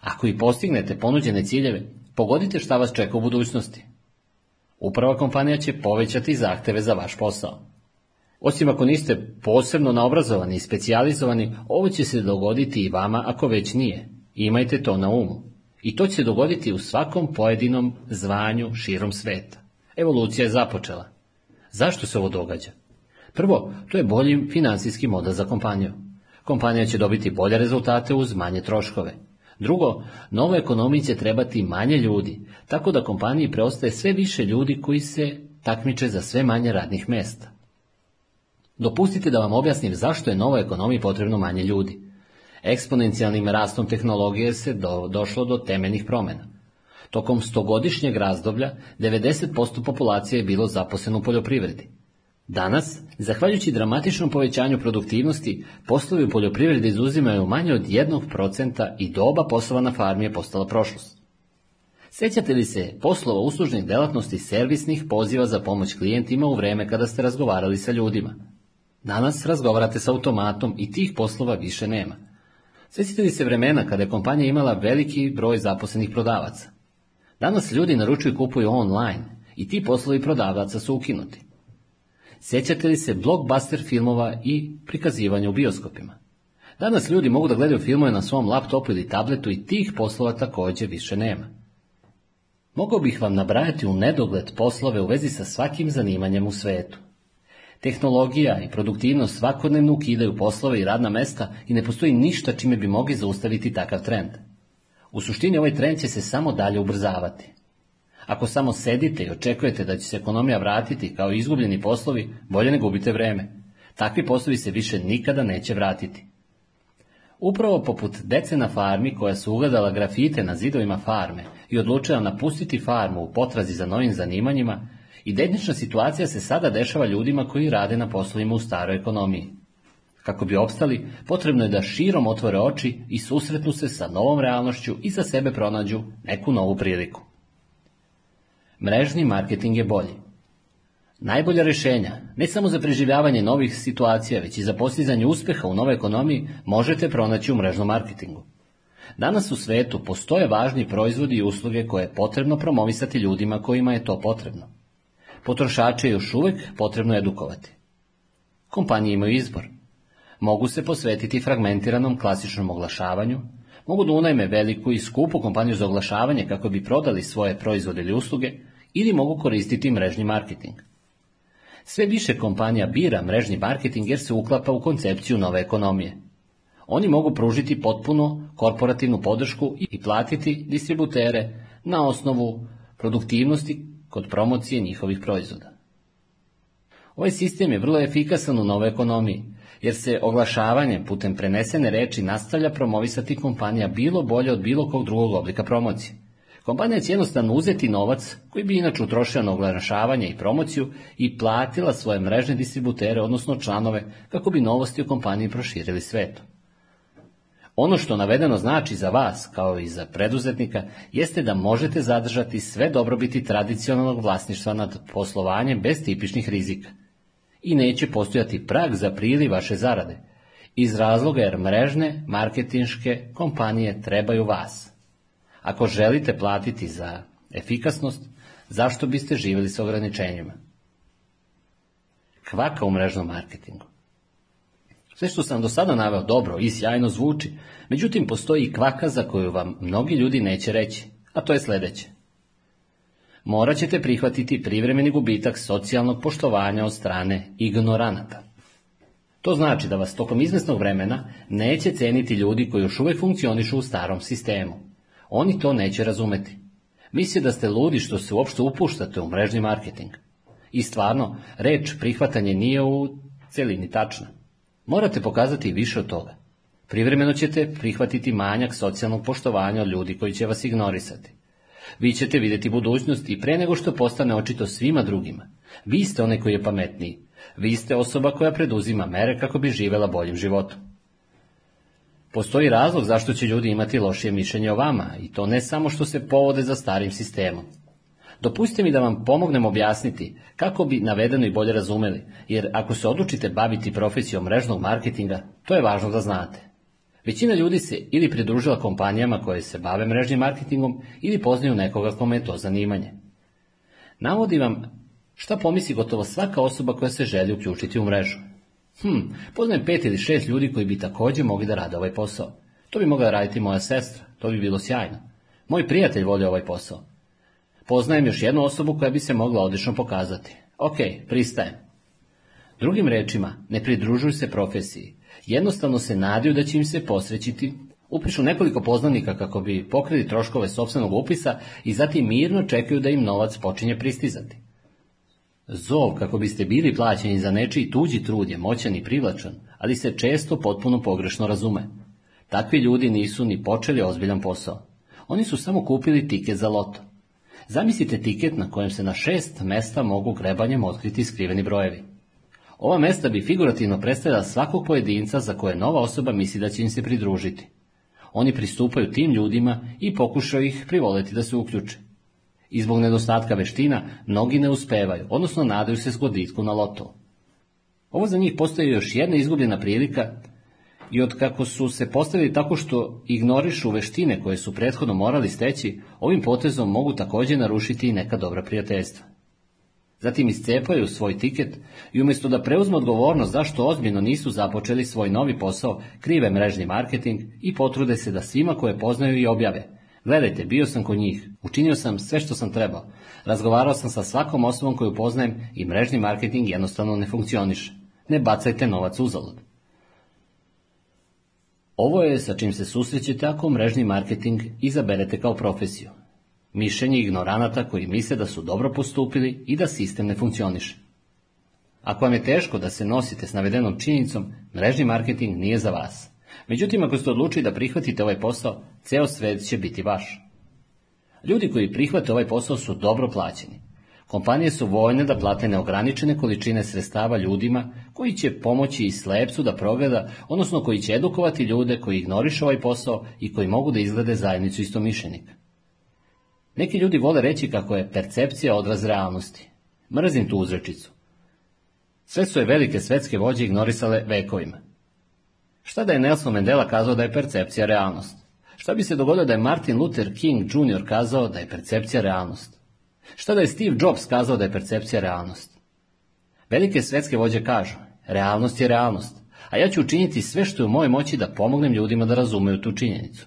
Ako i postignete ponuđene ciljeve, pogodite šta vas čeka u budućnosti. Uprava kompanija će povećati zahteve za vaš posao. Osim ako niste posebno naobrazovani i specijalizovani, ovo će se dogoditi i vama ako već nije. Imajte to na umu. I to će se dogoditi u svakom pojedinom zvanju širom sveta. Evolucija je započela. Zašto se ovo događa? Prvo, to je bolji financijski model za kompaniju. Kompanija će dobiti bolje rezultate uz manje troškove. Drugo, novoj ekonomiji će trebati manje ljudi, tako da kompaniji preostaje sve više ljudi koji se takmiče za sve manje radnih mjesta. Dopustite da vam objasnim zašto je novoj ekonomiji potrebno manje ljudi. Eksponencijalnim rastom tehnologije se do, došlo do temeljnih promjena. Tokom stogodišnjeg razdoblja 90% populacije je bilo zaposleno u poljoprivredi. Danas, zahvaljujući dramatičnom povećanju produktivnosti, poslovi u poljoprivredi izuzimaju manje od procenta i doba poslova na farmi je postala prošlost. Sjećate li se poslova uslužnih delatnosti servisnih poziva za pomoć klijentima u vreme kada ste razgovarali sa ljudima? Danas razgovarate sa automatom i tih poslova više nema. Sjećate li se vremena kada je kompanija imala veliki broj zaposlenih prodavaca? Danas ljudi naručuju i kupuju online i ti poslovi prodavaca su ukinuti. Sjećate li se blockbuster filmova i prikazivanja u bioskopima? Danas ljudi mogu da gledaju filmove na svom laptopu ili tabletu i tih poslova također više nema. Mogao bih vam nabrajati u nedogled poslove u vezi sa svakim zanimanjem u svetu. Tehnologija i produktivnost svakodnevno ukidaju poslove i radna mesta i ne postoji ništa čime bi mogli zaustaviti takav trend. U suštini ovaj trend će se samo dalje ubrzavati. Ako samo sedite i očekujete da će se ekonomija vratiti kao izgubljeni poslovi, bolje ne gubite vreme. Takvi poslovi se više nikada neće vratiti. Upravo poput decena na farmi koja su ugledala grafite na zidovima farme i odlučila napustiti farmu u potrazi za novim zanimanjima, identična situacija se sada dešava ljudima koji rade na poslovima u staroj ekonomiji. Kako bi opstali, potrebno je da širom otvore oči i susretnu se sa novom realnošću i za sebe pronađu neku novu priliku mrežni marketing je bolji. Najbolja rješenja, ne samo za preživljavanje novih situacija, već i za postizanje uspjeha u novoj ekonomiji, možete pronaći u mrežnom marketingu. Danas u svetu postoje važni proizvodi i usluge koje je potrebno promovisati ljudima kojima je to potrebno. Potrošače je još uvijek potrebno edukovati. Kompanije imaju izbor. Mogu se posvetiti fragmentiranom klasičnom oglašavanju, mogu da unajme veliku i skupu kompaniju za oglašavanje kako bi prodali svoje proizvode ili usluge, ili mogu koristiti mrežni marketing. Sve više kompanija bira mrežni marketing jer se uklapa u koncepciju nove ekonomije. Oni mogu pružiti potpuno korporativnu podršku i platiti distributere na osnovu produktivnosti kod promocije njihovih proizvoda. Ovaj sistem je vrlo efikasan u novoj ekonomiji, jer se oglašavanje putem prenesene reči nastavlja promovisati kompanija bilo bolje od bilo kog drugog oblika promocije. Kompanija će jednostavno uzeti novac koji bi inače utrošio na oglašavanje i promociju i platila svoje mrežne distributere, odnosno članove, kako bi novosti u kompaniji proširili sveto. Ono što navedeno znači za vas, kao i za preduzetnika, jeste da možete zadržati sve dobrobiti tradicionalnog vlasništva nad poslovanjem bez tipičnih rizika. I neće postojati prag za prili vaše zarade, iz razloga jer mrežne, marketinške kompanije trebaju vas – ako želite platiti za efikasnost, zašto biste živjeli sa ograničenjima? Kvaka u mrežnom marketingu. Sve što sam do sada naveo dobro i sjajno zvuči, međutim postoji kvaka za koju vam mnogi ljudi neće reći, a to je sljedeće. Morat ćete prihvatiti privremeni gubitak socijalnog poštovanja od strane ignoranata. To znači da vas tokom izvesnog vremena neće ceniti ljudi koji još uvijek funkcionišu u starom sistemu. Oni to neće razumeti. Misli da ste ludi što se uopšte upuštate u mrežni marketing. I stvarno, reč prihvatanje nije u celini tačna. Morate pokazati više od toga. Privremeno ćete prihvatiti manjak socijalnog poštovanja od ljudi koji će vas ignorisati. Vi ćete vidjeti budućnost i pre nego što postane očito svima drugima. Vi ste onaj koji je pametniji. Vi ste osoba koja preduzima mere kako bi živela boljim životom. Postoji razlog zašto će ljudi imati lošije mišljenje o vama, i to ne samo što se povode za starim sistemom. Dopustite mi da vam pomognem objasniti kako bi navedeno i bolje razumeli, jer ako se odlučite baviti profesijom mrežnog marketinga, to je važno da znate. Većina ljudi se ili pridružila kompanijama koje se bave mrežnim marketingom ili poznaju nekoga kome je to zanimanje. Navodi vam šta pomisli gotovo svaka osoba koja se želi uključiti u mrežu. Hm, poznajem pet ili šest ljudi koji bi također mogli da rade ovaj posao. To bi mogla raditi moja sestra, to bi bilo sjajno. Moj prijatelj voli ovaj posao. Poznajem još jednu osobu koja bi se mogla odlično pokazati. Ok, pristajem. Drugim rečima, ne pridružuju se profesiji. Jednostavno se nadaju da će im se posrećiti. Upišu nekoliko poznanika kako bi pokrili troškove sobstvenog upisa i zatim mirno čekaju da im novac počinje pristizati. Zov kako biste bili plaćeni za nečiji tuđi trud je moćan i privlačan, ali se često potpuno pogrešno razume. Takvi ljudi nisu ni počeli ozbiljan posao. Oni su samo kupili tiket za loto. Zamislite tiket na kojem se na šest mesta mogu grebanjem otkriti skriveni brojevi. Ova mesta bi figurativno predstavljala svakog pojedinca za koje nova osoba misli da će im se pridružiti. Oni pristupaju tim ljudima i pokušaju ih privoleti da se uključe i zbog nedostatka veština mnogi ne uspevaju, odnosno nadaju se s na loto. Ovo za njih postoji još jedna izgubljena prilika i od kako su se postavili tako što ignorišu veštine koje su prethodno morali steći, ovim potezom mogu također narušiti i neka dobra prijateljstva. Zatim iscepaju svoj tiket i umjesto da preuzmu odgovornost zašto ozbiljno nisu započeli svoj novi posao, krive mrežni marketing i potrude se da svima koje poznaju i objave, Gledajte, bio sam kod njih, učinio sam sve što sam trebao. Razgovarao sam sa svakom osobom koju poznajem i mrežni marketing jednostavno ne funkcioniše. Ne bacajte novac uzalud. Ovo je sa čim se susrećete ako mrežni marketing izaberete kao profesiju. Mišljenje ignoranata koji misle da su dobro postupili i da sistem ne funkcioniše. Ako vam je teško da se nosite s navedenom činjenicom, mrežni marketing nije za vas. Međutim, ako ste odlučili da prihvatite ovaj posao, ceo svet će biti vaš. Ljudi koji prihvate ovaj posao su dobro plaćeni. Kompanije su vojne da plate neograničene količine sredstava ljudima koji će pomoći i slepcu da progleda, odnosno koji će edukovati ljude koji ignorišu ovaj posao i koji mogu da izglede zajednicu istomišljenika. Neki ljudi vole reći kako je percepcija odraz realnosti. Mrzim tu uzrečicu. Sve su je velike svetske vođe ignorisale vekovima. Šta da je Nelson Mandela kazao da je percepcija realnost? Šta bi se dogodilo da je Martin Luther King Jr. kazao da je percepcija realnost? Šta da je Steve Jobs kazao da je percepcija realnost? Velike svetske vođe kažu, realnost je realnost, a ja ću učiniti sve što je u mojoj moći da pomognem ljudima da razumeju tu činjenicu.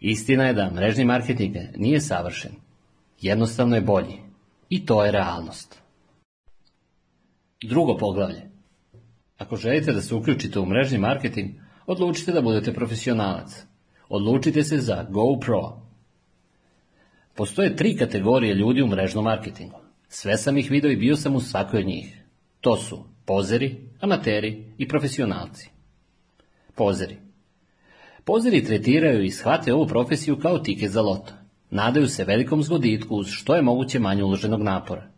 Istina je da mrežni marketing nije savršen. Jednostavno je bolji. I to je realnost. Drugo poglavlje. Ako želite da se uključite u mrežni marketing, odlučite da budete profesionalac. Odlučite se za GoPro. Postoje tri kategorije ljudi u mrežnom marketingu. Sve sam ih video i bio sam u svakoj od njih. To su pozeri, amateri i profesionalci. Pozeri. Pozeri tretiraju i shvate ovu profesiju kao tiket za loto. Nadaju se velikom zgoditku uz što je moguće manje uloženog napora.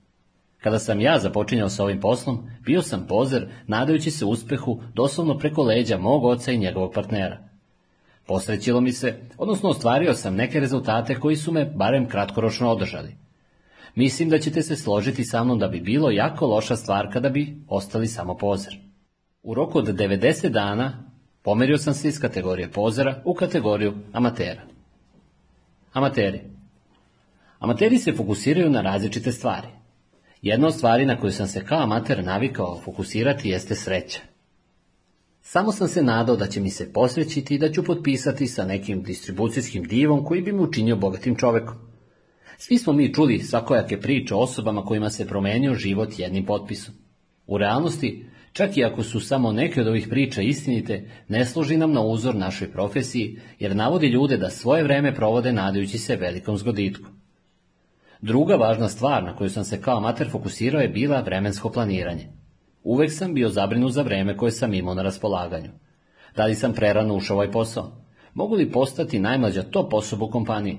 Kada sam ja započinjao sa ovim poslom, bio sam pozer, nadajući se uspehu doslovno preko leđa mog oca i njegovog partnera. Posrećilo mi se, odnosno ostvario sam neke rezultate koji su me barem kratkoročno održali. Mislim da ćete se složiti sa mnom da bi bilo jako loša stvar kada bi ostali samo pozer. U roku od 90 dana pomerio sam se iz kategorije pozera u kategoriju amatera. Amateri Amateri se fokusiraju na različite stvari. Jedna od stvari na koju sam se kao amater navikao fokusirati jeste sreća. Samo sam se nadao da će mi se posvećiti i da ću potpisati sa nekim distribucijskim divom koji bi mi učinio bogatim čovekom. Svi smo mi čuli svakojake priče o osobama kojima se promenio život jednim potpisom. U realnosti, čak i ako su samo neke od ovih priča istinite, ne služi nam na uzor našoj profesiji, jer navodi ljude da svoje vreme provode nadajući se velikom zgoditku. Druga važna stvar na koju sam se kao mater fokusirao je bila vremensko planiranje. Uvek sam bio zabrinut za vreme koje sam imao na raspolaganju. Da li sam prerano ušao ovaj posao? Mogu li postati najmlađa top osoba u kompaniji?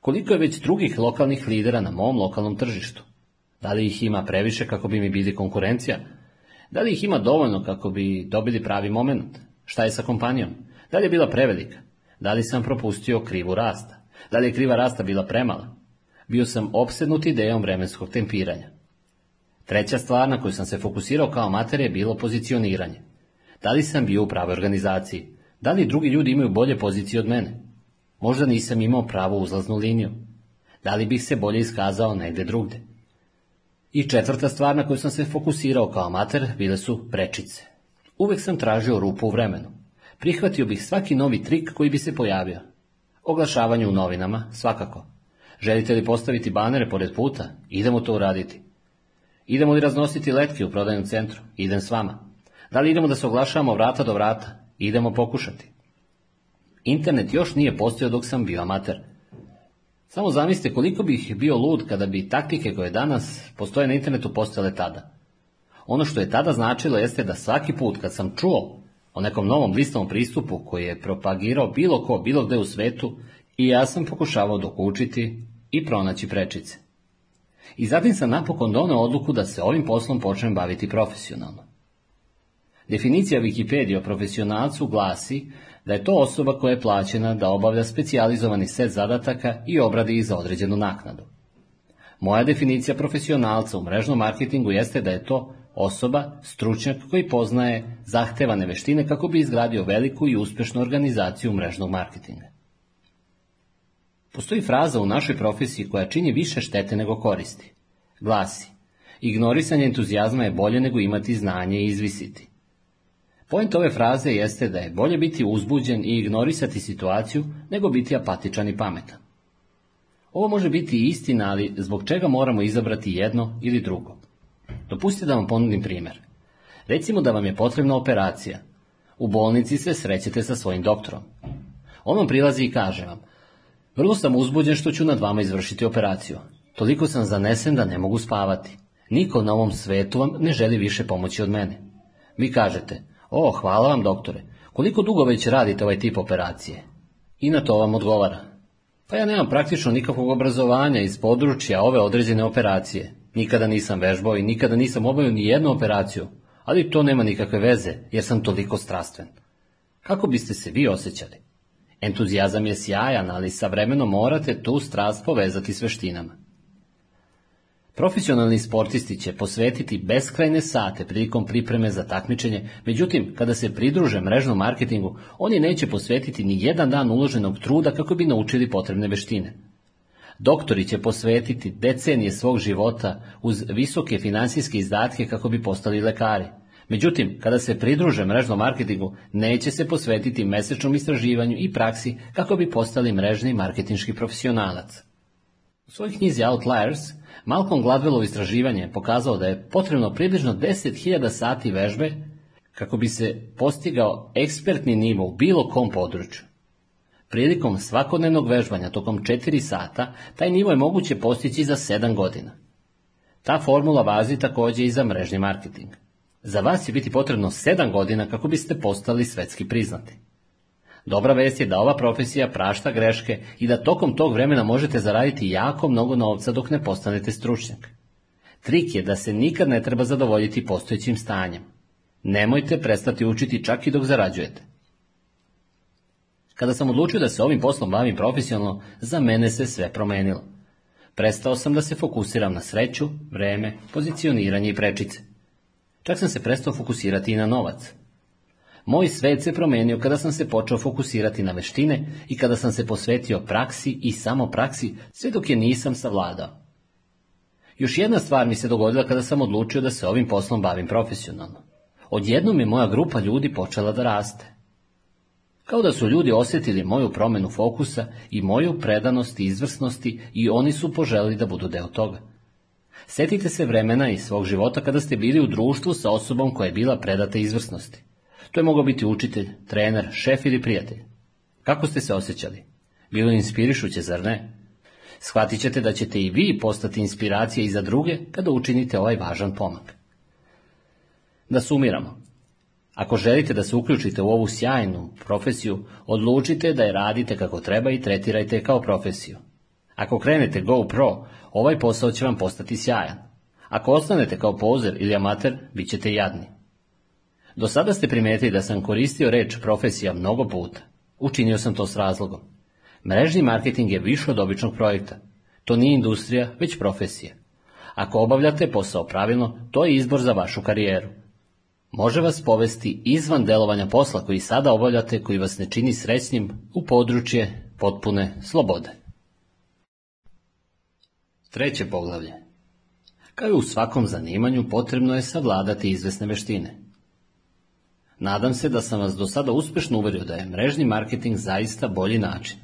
Koliko je već drugih lokalnih lidera na mom lokalnom tržištu? Da li ih ima previše kako bi mi bili konkurencija? Da li ih ima dovoljno kako bi dobili pravi moment? Šta je sa kompanijom? Da li je bila prevelika? Da li sam propustio krivu rasta? Da li je kriva rasta bila premala? bio sam opsednut idejom vremenskog tempiranja. Treća stvar na koju sam se fokusirao kao mater je bilo pozicioniranje. Da li sam bio u pravoj organizaciji? Da li drugi ljudi imaju bolje pozicije od mene? Možda nisam imao pravu uzlaznu liniju. Da li bih se bolje iskazao negde drugde? I četvrta stvar na koju sam se fokusirao kao mater bile su prečice. Uvek sam tražio rupu u vremenu. Prihvatio bih svaki novi trik koji bi se pojavio. Oglašavanje u novinama, svakako. Želite li postaviti banere pored puta? Idemo to uraditi. Idemo li raznositi letke u prodajnom centru? Idem s vama. Da li idemo da se oglašavamo vrata do vrata? Idemo pokušati. Internet još nije postojao dok sam bio amater. Samo zamislite koliko bih bio lud kada bi taktike koje danas postoje na internetu postojale tada. Ono što je tada značilo jeste da svaki put kad sam čuo o nekom novom listovom pristupu koji je propagirao bilo ko bilo gde u svetu i ja sam pokušavao dokučiti i pronaći prečice. I zatim sam napokon donao odluku da se ovim poslom počnem baviti profesionalno. Definicija Wikipedia o profesionalcu glasi da je to osoba koja je plaćena da obavlja specijalizovani set zadataka i obradi ih za određenu naknadu. Moja definicija profesionalca u mrežnom marketingu jeste da je to osoba, stručnjak koji poznaje zahtevane veštine kako bi izgradio veliku i uspješnu organizaciju mrežnog marketinga. Postoji fraza u našoj profesiji koja čini više štete nego koristi. Glasi, ignorisanje entuzijazma je bolje nego imati znanje i izvisiti. Point ove fraze jeste da je bolje biti uzbuđen i ignorisati situaciju nego biti apatičan i pametan. Ovo može biti istina, ali zbog čega moramo izabrati jedno ili drugo? Dopustite da vam ponudim primjer. Recimo da vam je potrebna operacija. U bolnici se srećete sa svojim doktorom. On vam prilazi i kaže vam, vrlo sam uzbuđen što ću nad vama izvršiti operaciju. Toliko sam zanesen da ne mogu spavati. Niko na ovom svetu vam ne želi više pomoći od mene. Vi kažete, o, hvala vam doktore, koliko dugo već radite ovaj tip operacije? I na to vam odgovara. Pa ja nemam praktično nikakvog obrazovanja iz područja ove određene operacije. Nikada nisam vežbao i nikada nisam obavio ni jednu operaciju, ali to nema nikakve veze, jer sam toliko strastven. Kako biste se vi osjećali? Entuzijazam je sjajan, ali sa vremenom morate tu strast povezati s veštinama. Profesionalni sportisti će posvetiti beskrajne sate prilikom pripreme za takmičenje, međutim, kada se pridruže mrežnom marketingu, oni neće posvetiti ni jedan dan uloženog truda kako bi naučili potrebne veštine. Doktori će posvetiti decenije svog života uz visoke finansijske izdatke kako bi postali lekari – Međutim, kada se pridruže mrežnom marketingu, neće se posvetiti mesečnom istraživanju i praksi kako bi postali mrežni marketinški profesionalac. U svojoj knjizi Outliers, Malcolm Gladwellov istraživanje pokazao da je potrebno približno 10.000 sati vežbe kako bi se postigao ekspertni nivo u bilo kom području. Prilikom svakodnevnog vežbanja tokom 4 sata, taj nivo je moguće postići za 7 godina. Ta formula vazi također i za mrežni marketing – za vas će biti potrebno sedam godina kako biste postali svetski priznati. Dobra vest je da ova profesija prašta greške i da tokom tog vremena možete zaraditi jako mnogo novca dok ne postanete stručnjak. Trik je da se nikad ne treba zadovoljiti postojećim stanjem. Nemojte prestati učiti čak i dok zarađujete. Kada sam odlučio da se ovim poslom bavim profesionalno, za mene se sve promenilo. Prestao sam da se fokusiram na sreću, vreme, pozicioniranje i prečice. Čak sam se prestao fokusirati i na novac. Moj svet se promenio kada sam se počeo fokusirati na veštine i kada sam se posvetio praksi i samo praksi, sve dok je nisam savladao. Još jedna stvar mi se dogodila kada sam odlučio da se ovim poslom bavim profesionalno. Odjednom je moja grupa ljudi počela da raste. Kao da su ljudi osjetili moju promenu fokusa i moju predanost i izvrsnosti i oni su poželili da budu deo toga. Setite se vremena iz svog života kada ste bili u društvu sa osobom koja je bila predata izvrsnosti. To je mogao biti učitelj, trener, šef ili prijatelj. Kako ste se osjećali? Bilo inspirišuće, zar ne? Shvatit ćete da ćete i vi postati inspiracija i za druge kada učinite ovaj važan pomak. Da sumiramo. Ako želite da se uključite u ovu sjajnu profesiju, odlučite da je radite kako treba i tretirajte kao profesiju. Ako krenete GoPro, ovaj posao će vam postati sjajan. Ako ostanete kao pozer ili amater, bit ćete jadni. Do sada ste primetili da sam koristio reč profesija mnogo puta. Učinio sam to s razlogom. Mrežni marketing je više od običnog projekta. To nije industrija, već profesija. Ako obavljate posao pravilno, to je izbor za vašu karijeru. Može vas povesti izvan delovanja posla koji sada obavljate koji vas ne čini srećnim u područje potpune slobode. Treće poglavlje. Kao i u svakom zanimanju potrebno je savladati izvesne veštine. Nadam se da sam vas do sada uspješno uverio da je mrežni marketing zaista bolji način.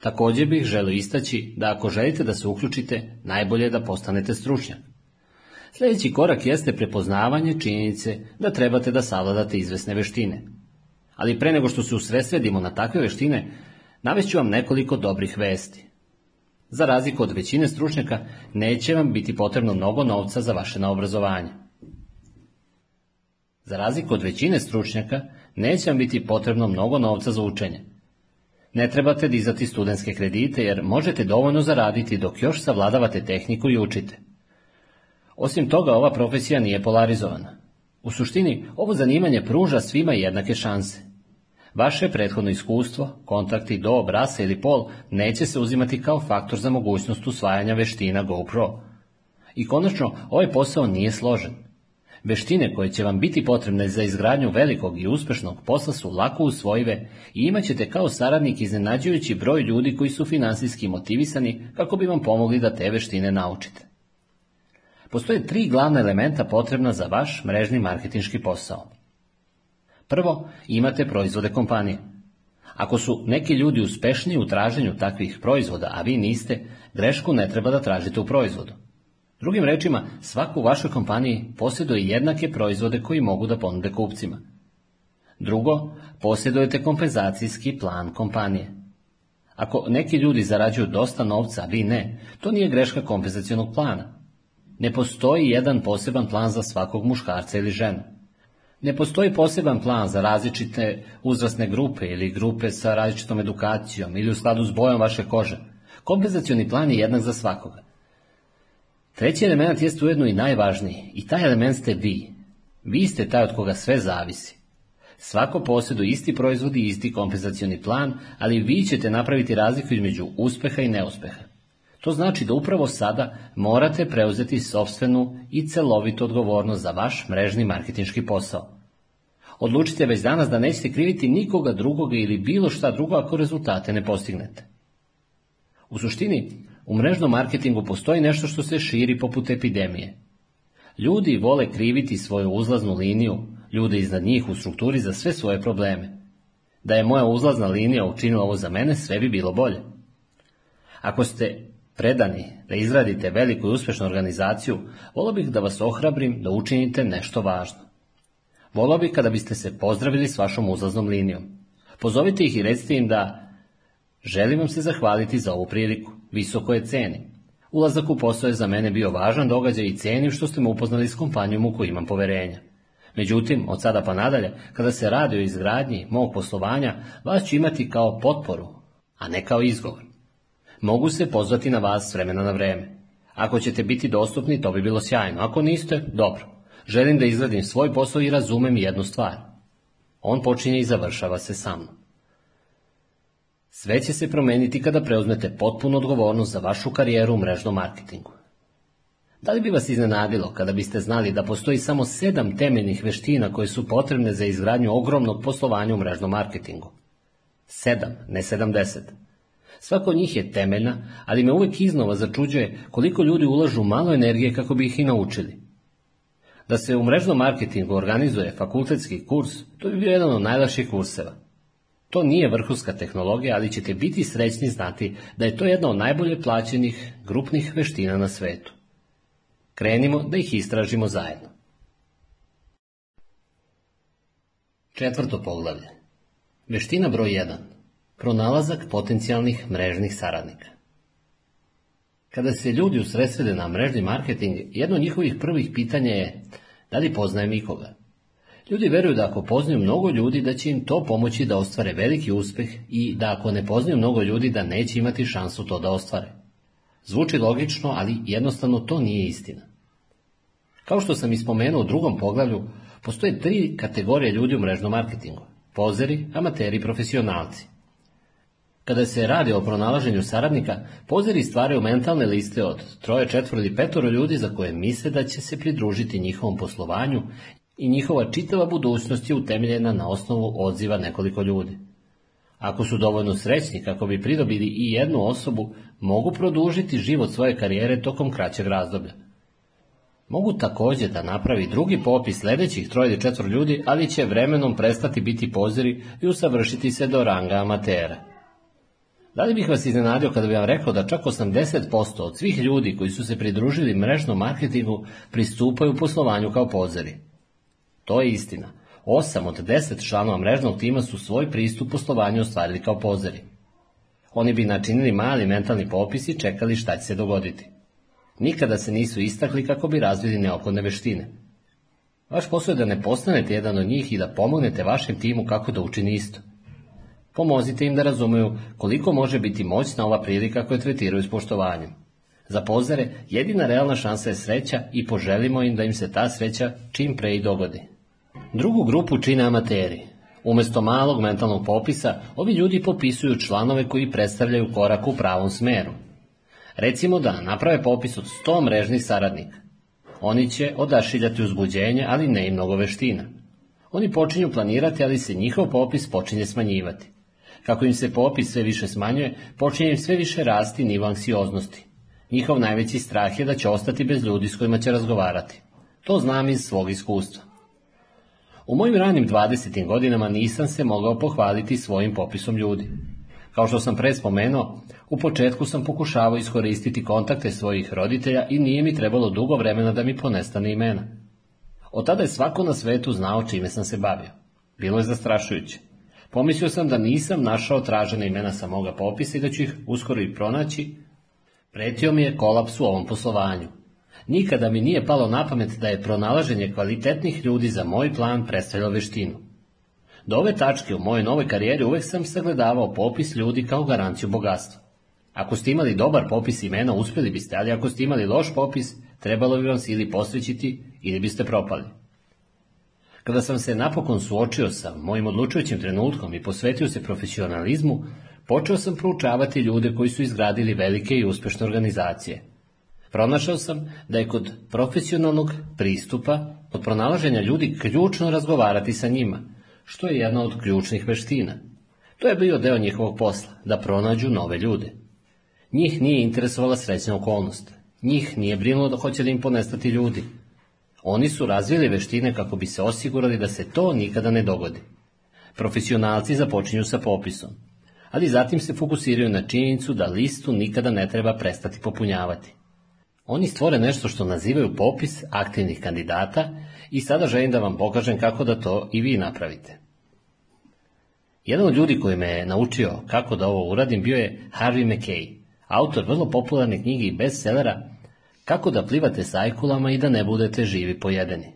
Također bih želio istaći da ako želite da se uključite, najbolje je da postanete stručnjak. Sljedeći korak jeste prepoznavanje činjenice da trebate da savladate izvesne veštine. Ali pre nego što se usresredimo na takve veštine, navest ću vam nekoliko dobrih vesti. Za razliku od većine stručnjaka, neće vam biti potrebno mnogo novca za vaše naobrazovanje. Za razliku od većine stručnjaka, neće vam biti potrebno mnogo novca za učenje. Ne trebate dizati studentske kredite jer možete dovoljno zaraditi dok još savladavate tehniku i učite. Osim toga, ova profesija nije polarizovana. U suštini, ovo zanimanje pruža svima jednake šanse. Vaše prethodno iskustvo, kontakti, do obrasa ili pol neće se uzimati kao faktor za mogućnost usvajanja veština GoPro. I konačno, ovaj posao nije složen. Veštine koje će vam biti potrebne za izgradnju velikog i uspešnog posla su lako usvojive i imat ćete kao saradnik iznenađujući broj ljudi koji su finansijski motivisani kako bi vam pomogli da te veštine naučite. Postoje tri glavna elementa potrebna za vaš mrežni marketinški posao. Prvo, imate proizvode kompanije. Ako su neki ljudi uspešniji u traženju takvih proizvoda, a vi niste, grešku ne treba da tražite u proizvodu. Drugim rečima, svaku u vašoj kompaniji posjeduje jednake proizvode koji mogu da ponude kupcima. Drugo, posjedujete kompenzacijski plan kompanije. Ako neki ljudi zarađuju dosta novca, a vi ne, to nije greška kompenzacijonog plana. Ne postoji jedan poseban plan za svakog muškarca ili ženu. Ne postoji poseban plan za različite uzrasne grupe ili grupe sa različitom edukacijom ili u skladu s bojom vaše kože. Kompenzacioni plan je jednak za svakoga. Treći element jeste ujedno i najvažniji i taj element ste vi. Vi ste taj od koga sve zavisi. Svako posjeduje isti proizvodi i isti kompenzacioni plan, ali vi ćete napraviti razliku između uspeha i neuspeha. To znači da upravo sada morate preuzeti sobstvenu i celovitu odgovornost za vaš mrežni marketinški posao. Odlučite već danas da nećete kriviti nikoga drugoga ili bilo šta drugo ako rezultate ne postignete. U suštini, u mrežnom marketingu postoji nešto što se širi poput epidemije. Ljudi vole kriviti svoju uzlaznu liniju, ljude iznad njih u strukturi za sve svoje probleme. Da je moja uzlazna linija učinila ovo za mene, sve bi bilo bolje. Ako ste predani, da izradite veliku i uspješnu organizaciju, volio bih da vas ohrabrim da učinite nešto važno. Volio bih kada biste se pozdravili s vašom uzlaznom linijom. Pozovite ih i recite im da želim vam se zahvaliti za ovu priliku, visoko je ceni. Ulazak u posao je za mene bio važan događaj i cijenim što ste me upoznali s kompanijom u koju imam poverenja. Međutim, od sada pa nadalje, kada se radi o izgradnji mog poslovanja, vas ću imati kao potporu, a ne kao izgovor. Mogu se pozvati na vas s vremena na vreme. Ako ćete biti dostupni, to bi bilo sjajno. Ako niste, dobro. Želim da izradim svoj posao i razumem jednu stvar. On počinje i završava se sa mnom. Sve će se promeniti kada preuzmete potpunu odgovornost za vašu karijeru u mrežnom marketingu. Da li bi vas iznenadilo kada biste znali da postoji samo sedam temeljnih veština koje su potrebne za izgradnju ogromnog poslovanja u mrežnom marketingu? Sedam, ne sedamdeset. Svako od njih je temeljna, ali me uvijek iznova začuđuje koliko ljudi ulažu malo energije kako bi ih i naučili. Da se u mrežnom marketingu organizuje fakultetski kurs, to bi bio jedan od najlaših kurseva. To nije vrhunska tehnologija, ali ćete biti srećni znati da je to jedna od najbolje plaćenih grupnih veština na svetu. Krenimo da ih istražimo zajedno. Četvrto poglavlje. Veština broj jedan Pronalazak potencijalnih mrežnih saradnika Kada se ljudi usredsrede na mrežni marketing, jedno od njihovih prvih pitanja je da li poznajem ikoga. Ljudi veruju da ako poznaju mnogo ljudi da će im to pomoći da ostvare veliki uspeh i da ako ne poznaju mnogo ljudi da neće imati šansu to da ostvare. Zvuči logično, ali jednostavno to nije istina. Kao što sam ispomenuo u drugom poglavlju, postoje tri kategorije ljudi u mrežnom marketingu. Pozeri, amateri i profesionalci. Kada se radi o pronalaženju saradnika, pozeri stvaraju mentalne liste od troje, četvrdi, ili petoro ljudi za koje misle da će se pridružiti njihovom poslovanju i njihova čitava budućnost je utemeljena na osnovu odziva nekoliko ljudi. Ako su dovoljno srećni kako bi pridobili i jednu osobu, mogu produžiti život svoje karijere tokom kraćeg razdoblja. Mogu također da napravi drugi popis sljedećih troje ili četvr ljudi, ali će vremenom prestati biti poziri i usavršiti se do ranga amatera. Da li bih vas iznenadio kada bih vam rekao da čak 80% od svih ljudi koji su se pridružili mrežnom marketingu pristupaju poslovanju kao pozeri? To je istina. 8 od 10 članova mrežnog tima su svoj pristup poslovanju ostvarili kao pozeri. Oni bi načinili mali mentalni popis i čekali šta će se dogoditi. Nikada se nisu istakli kako bi razvili neophodne veštine. Vaš posao je da ne postanete jedan od njih i da pomognete vašem timu kako da učini isto. Pomozite im da razumiju koliko može biti moćna ova prilika koju tretiraju s poštovanjem. Za pozore, jedina realna šansa je sreća i poželimo im da im se ta sreća čim pre i dogodi. Drugu grupu čine amateri. Umesto malog mentalnog popisa, ovi ljudi popisuju članove koji predstavljaju korak u pravom smeru. Recimo da naprave popis od 100 mrežnih saradnika. Oni će odašiljati uzbuđenje, ali ne i mnogo veština. Oni počinju planirati, ali se njihov popis počinje smanjivati. Kako im se popis sve više smanjuje, počinje im sve više rasti nivo anksioznosti. Njihov najveći strah je da će ostati bez ljudi s kojima će razgovarati. To znam iz svog iskustva. U mojim ranim 20. godinama nisam se mogao pohvaliti svojim popisom ljudi. Kao što sam pre spomenuo, u početku sam pokušavao iskoristiti kontakte svojih roditelja i nije mi trebalo dugo vremena da mi ponestane imena. Od tada je svako na svetu znao čime sam se bavio. Bilo je zastrašujuće. Pomislio sam da nisam našao tražene imena sa moga popisa i da ću ih uskoro i pronaći. Pretio mi je kolaps u ovom poslovanju. Nikada mi nije palo na pamet da je pronalaženje kvalitetnih ljudi za moj plan predstavljalo veštinu. Do ove tačke u mojoj novoj karijeri uvek sam sagledavao popis ljudi kao garanciju bogatstva. Ako ste imali dobar popis imena, uspjeli biste, ali ako ste imali loš popis, trebalo bi vam se ili posvećiti ili biste propali. Kada sam se napokon suočio sa mojim odlučujućim trenutkom i posvetio se profesionalizmu, počeo sam proučavati ljude koji su izgradili velike i uspešne organizacije. Pronašao sam da je kod profesionalnog pristupa od pronalaženja ljudi ključno razgovarati sa njima, što je jedna od ključnih veština. To je bio deo njihovog posla, da pronađu nove ljude. Njih nije interesovala srećna okolnost. Njih nije brinulo da hoće da im ponestati ljudi. Oni su razvili veštine kako bi se osigurali da se to nikada ne dogodi. Profesionalci započinju sa popisom, ali zatim se fokusiraju na činjenicu da listu nikada ne treba prestati popunjavati. Oni stvore nešto što nazivaju popis aktivnih kandidata i sada želim da vam pokažem kako da to i vi napravite. Jedan od ljudi koji me je naučio kako da ovo uradim bio je Harvey McKay, autor vrlo popularne knjige i bestsellera kako da plivate s ajkulama i da ne budete živi pojedeni.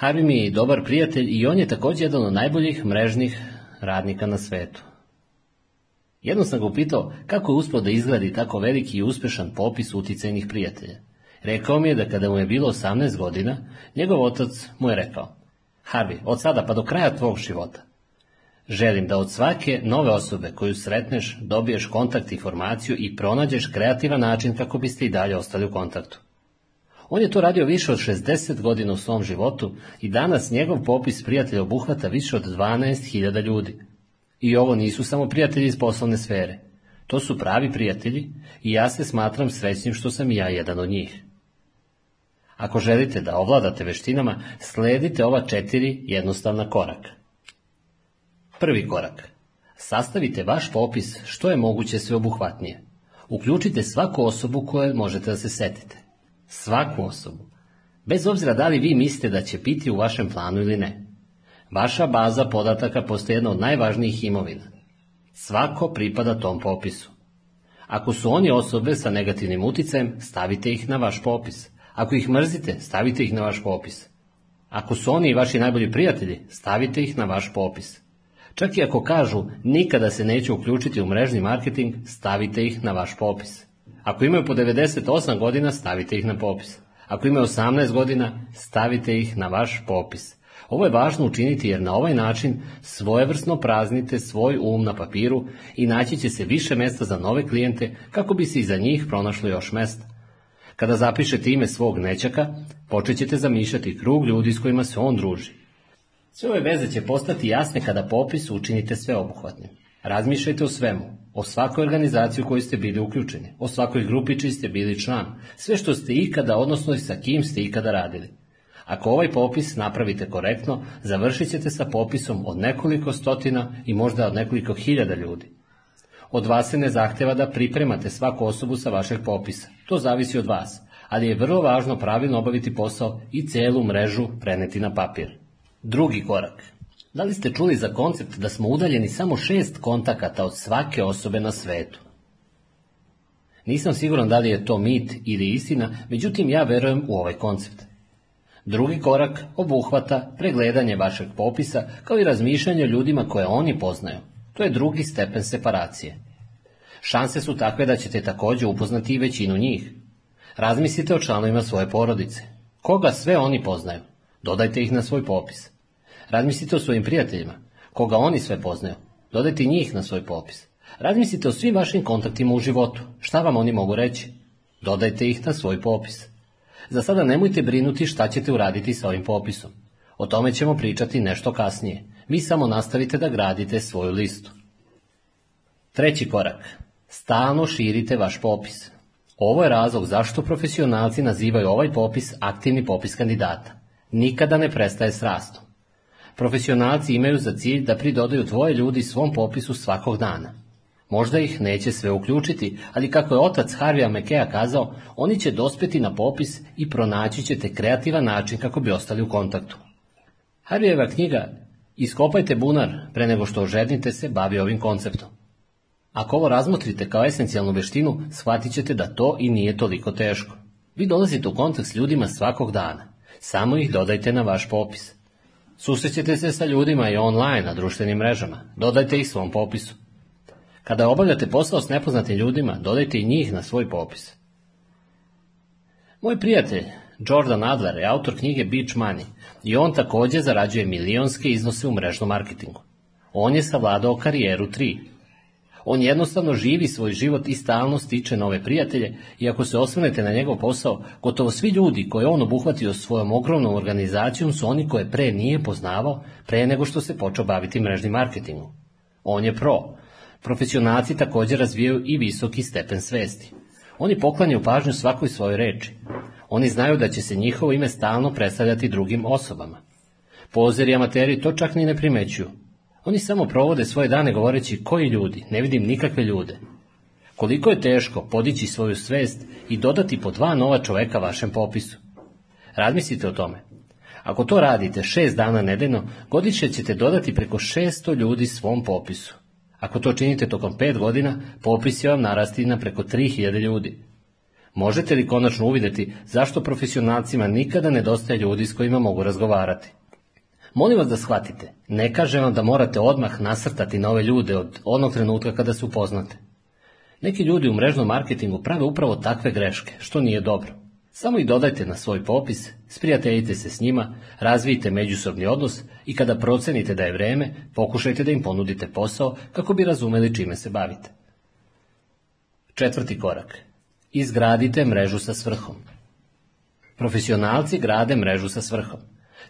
Harvey mi je i dobar prijatelj i on je također jedan od najboljih mrežnih radnika na svetu. Jednom sam ga upitao kako je uspio da izgradi tako veliki i uspješan popis uticajnih prijatelja. Rekao mi je da kada mu je bilo 18 godina, njegov otac mu je rekao, Harvey, od sada pa do kraja tvog života, Želim da od svake nove osobe koju sretneš dobiješ kontakt informaciju i pronađeš kreativan način kako biste i dalje ostali u kontaktu. On je to radio više od 60 godina u svom životu i danas njegov popis prijatelja obuhvata više od 12.000 ljudi. I ovo nisu samo prijatelji iz poslovne sfere. To su pravi prijatelji i ja se smatram srećnim što sam i ja jedan od njih. Ako želite da ovladate veštinama, sledite ova četiri jednostavna koraka. Prvi korak. Sastavite vaš popis što je moguće sveobuhvatnije. Uključite svaku osobu koje možete da se setite svaku osobu, bez obzira da li vi mislite da će biti u vašem planu ili ne. Vaša baza podataka postaje jedna od najvažnijih imovina. Svako pripada tom popisu. Ako su oni osobe sa negativnim uticajem, stavite ih na vaš popis. Ako ih mrzite, stavite ih na vaš popis. Ako su oni i vaši najbolji prijatelji, stavite ih na vaš popis. Čak i ako kažu nikada se neće uključiti u mrežni marketing, stavite ih na vaš popis. Ako imaju po 98 godina, stavite ih na popis. Ako imaju 18 godina, stavite ih na vaš popis. Ovo je važno učiniti jer na ovaj način svojevrsno praznite svoj um na papiru i naći će se više mesta za nove klijente kako bi se i za njih pronašlo još mesta. Kada zapišete ime svog nećaka, počet ćete zamišljati krug ljudi s kojima se on druži. Sve ove veze će postati jasne kada popis učinite sveobuhvatnim. Razmišljajte o svemu, o svakoj organizaciji u kojoj ste bili uključeni, o svakoj grupi čiji ste bili član, sve što ste ikada, odnosno i sa kim ste ikada radili. Ako ovaj popis napravite korektno, završit ćete sa popisom od nekoliko stotina i možda od nekoliko hiljada ljudi. Od vas se ne zahteva da pripremate svaku osobu sa vašeg popisa. To zavisi od vas, ali je vrlo važno pravilno obaviti posao i celu mrežu preneti na papir. Drugi korak – da li ste čuli za koncept da smo udaljeni samo šest kontakata od svake osobe na svetu? Nisam siguran da li je to mit ili istina, međutim ja verujem u ovaj koncept. Drugi korak obuhvata pregledanje vašeg popisa kao i razmišljanje o ljudima koje oni poznaju. To je drugi stepen separacije. Šanse su takve da ćete također upoznati i većinu njih. Razmislite o članovima svoje porodice. Koga sve oni poznaju? Dodajte ih na svoj popis. Razmislite o svojim prijateljima, koga oni sve poznaju. Dodajte njih na svoj popis. Razmislite o svim vašim kontaktima u životu. Šta vam oni mogu reći? Dodajte ih na svoj popis. Za sada nemojte brinuti šta ćete uraditi sa ovim popisom. O tome ćemo pričati nešto kasnije. Vi samo nastavite da gradite svoju listu. Treći korak. Stalno širite vaš popis. Ovo je razlog zašto profesionalci nazivaju ovaj popis aktivni popis kandidata. Nikada ne prestaje s rastom profesionalci imaju za cilj da pridodaju dvoje ljudi svom popisu svakog dana. Možda ih neće sve uključiti, ali kako je otac Harvija Mekeja kazao, oni će dospjeti na popis i pronaći ćete kreativan način kako bi ostali u kontaktu. Harvijeva knjiga Iskopajte bunar pre nego što ožednite se bavi ovim konceptom. Ako ovo razmotrite kao esencijalnu veštinu, shvatit ćete da to i nije toliko teško. Vi dolazite u kontakt s ljudima svakog dana. Samo ih dodajte na vaš popis. Susrećete se sa ljudima i online na društvenim mrežama. Dodajte ih svom popisu. Kada obavljate posao s nepoznatim ljudima, dodajte i njih na svoj popis. Moj prijatelj, Jordan Adler, je autor knjige Beach Money i on također zarađuje milionske iznose u mrežnom marketingu. On je savladao karijeru 3, on jednostavno živi svoj život i stalno stiče nove prijatelje i ako se osvrnete na njegov posao, gotovo svi ljudi koje on obuhvatio svojom ogromnom organizacijom su oni koje pre nije poznavao pre nego što se počeo baviti mrežnim marketingom. On je pro. Profesionalci također razvijaju i visoki stepen svesti. Oni poklanjaju pažnju svakoj svojoj reči. Oni znaju da će se njihovo ime stalno predstavljati drugim osobama. Pozeri amateri to čak ni ne primećuju, oni samo provode svoje dane govoreći koji ljudi, ne vidim nikakve ljude. Koliko je teško podići svoju svest i dodati po dva nova čoveka vašem popisu. Razmislite o tome. Ako to radite šest dana nedeljno, godiče ćete dodati preko šesto ljudi svom popisu. Ako to činite tokom pet godina, popis će vam narasti na preko 3000 ljudi. Možete li konačno uvidjeti zašto profesionalcima nikada nedostaje ljudi s kojima mogu razgovarati? Molim vas da shvatite, ne kažem vam da morate odmah nasrtati na ove ljude od onog trenutka kada se upoznate. Neki ljudi u mrežnom marketingu prave upravo takve greške, što nije dobro. Samo i dodajte na svoj popis, sprijateljite se s njima, razvijte međusobni odnos i kada procenite da je vreme, pokušajte da im ponudite posao kako bi razumeli čime se bavite. Četvrti korak. Izgradite mrežu sa svrhom. Profesionalci grade mrežu sa svrhom.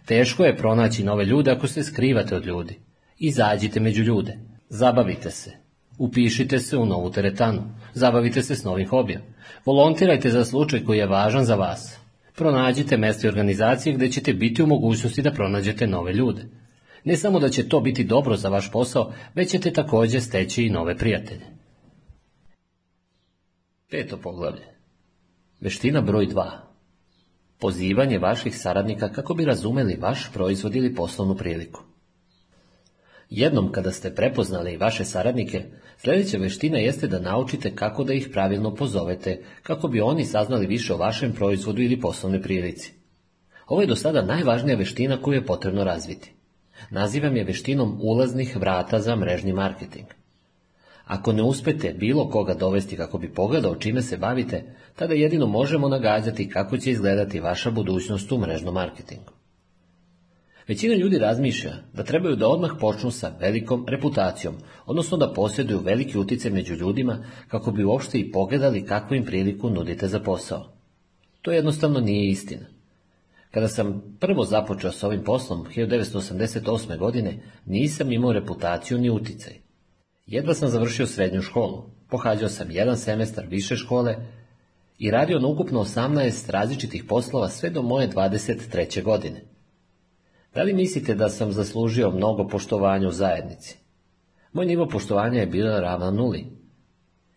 Teško je pronaći nove ljude ako se skrivate od ljudi. Izađite među ljude. Zabavite se. Upišite se u novu teretanu. Zabavite se s novim hobijem. Volontirajte za slučaj koji je važan za vas. Pronađite mesto i organizacije gdje ćete biti u mogućnosti da pronađete nove ljude. Ne samo da će to biti dobro za vaš posao, već ćete također steći i nove prijatelje. Peto poglavlje. Veština broj dva pozivanje vaših saradnika kako bi razumeli vaš proizvod ili poslovnu priliku. Jednom kada ste prepoznali vaše saradnike, sljedeća veština jeste da naučite kako da ih pravilno pozovete, kako bi oni saznali više o vašem proizvodu ili poslovnoj prilici. Ovo je do sada najvažnija veština koju je potrebno razviti. Nazivam je veštinom ulaznih vrata za mrežni marketing – ako ne uspete bilo koga dovesti kako bi pogledao čime se bavite, tada jedino možemo nagađati kako će izgledati vaša budućnost u mrežnom marketingu. Većina ljudi razmišlja da trebaju da odmah počnu sa velikom reputacijom, odnosno da posjeduju veliki utjecaj među ljudima kako bi uopšte i pogledali kakvu im priliku nudite za posao. To jednostavno nije istina. Kada sam prvo započeo s ovim poslom 1988. godine, nisam imao reputaciju ni utjecaj. Jedva sam završio srednju školu, pohađao sam jedan semestar više škole i radio na ukupno 18 različitih poslova sve do moje 23. godine. Da li mislite da sam zaslužio mnogo poštovanja u zajednici? Moj nivo poštovanja je bilo ravno nuli.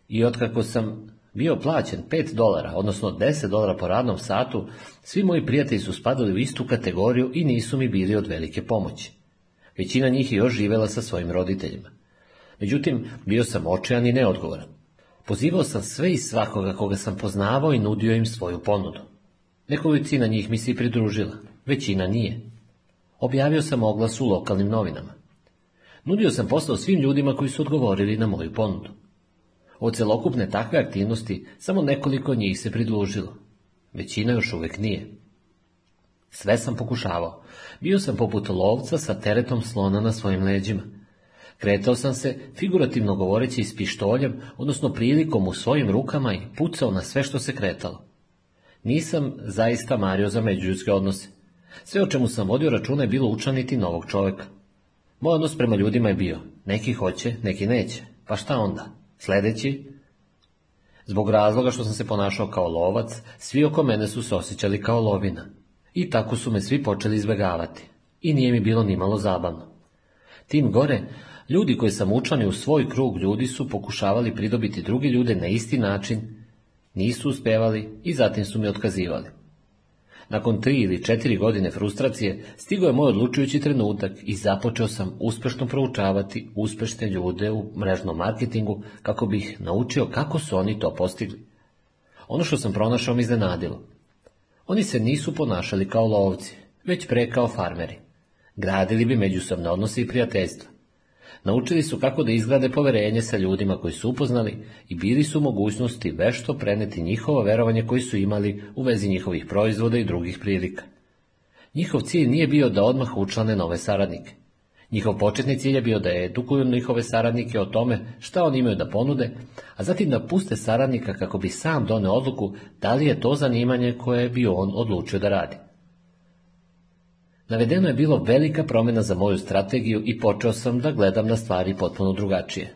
I otkako sam bio plaćen 5 dolara, odnosno 10 dolara po radnom satu, svi moji prijatelji su spadali u istu kategoriju i nisu mi bili od velike pomoći. Većina njih je još živela sa svojim roditeljima. Međutim, bio sam očajan i neodgovoran. Pozivao sam sve i svakoga koga sam poznavao i nudio im svoju ponudu. Nekolicina njih mi se i pridružila, većina nije. Objavio sam oglas u lokalnim novinama. Nudio sam posao svim ljudima koji su odgovorili na moju ponudu. Od celokupne takve aktivnosti samo nekoliko njih se pridružilo. Većina još uvijek nije. Sve sam pokušavao. Bio sam poput lovca sa teretom slona na svojim leđima. Kretao sam se, figurativno govoreći, s pištoljem, odnosno prilikom u svojim rukama i pucao na sve što se kretalo. Nisam zaista mario za međuljudske odnose. Sve o čemu sam vodio računa je bilo učaniti novog čovjeka. Moj odnos prema ljudima je bio, neki hoće, neki neće, pa šta onda? Sljedeći? Zbog razloga što sam se ponašao kao lovac, svi oko mene su se osjećali kao lovina. I tako su me svi počeli izbjegavati. I nije mi bilo nimalo zabavno. Tim gore, Ljudi koji učlani u svoj krug ljudi su pokušavali pridobiti druge ljude na isti način, nisu uspevali i zatim su mi otkazivali. Nakon tri ili četiri godine frustracije stigao je moj odlučujući trenutak i započeo sam uspješno proučavati uspješne ljude u mrežnom marketingu kako bih naučio kako su oni to postigli. Ono što sam pronašao mi iznenadilo. Oni se nisu ponašali kao lovci, već pre kao farmeri. Gradili bi međusobne odnose i prijateljstva. Naučili su kako da izgrade poverenje sa ljudima koji su upoznali i bili su u mogućnosti vešto preneti njihovo verovanje koji su imali u vezi njihovih proizvoda i drugih prilika. Njihov cilj nije bio da odmah učlane nove saradnike. Njihov početni cilj je bio da edukuju njihove saradnike o tome šta oni imaju da ponude, a zatim da puste saradnika kako bi sam doneo odluku da li je to zanimanje koje bi on odlučio da radi. Navedeno je bilo velika promjena za moju strategiju i počeo sam da gledam na stvari potpuno drugačije.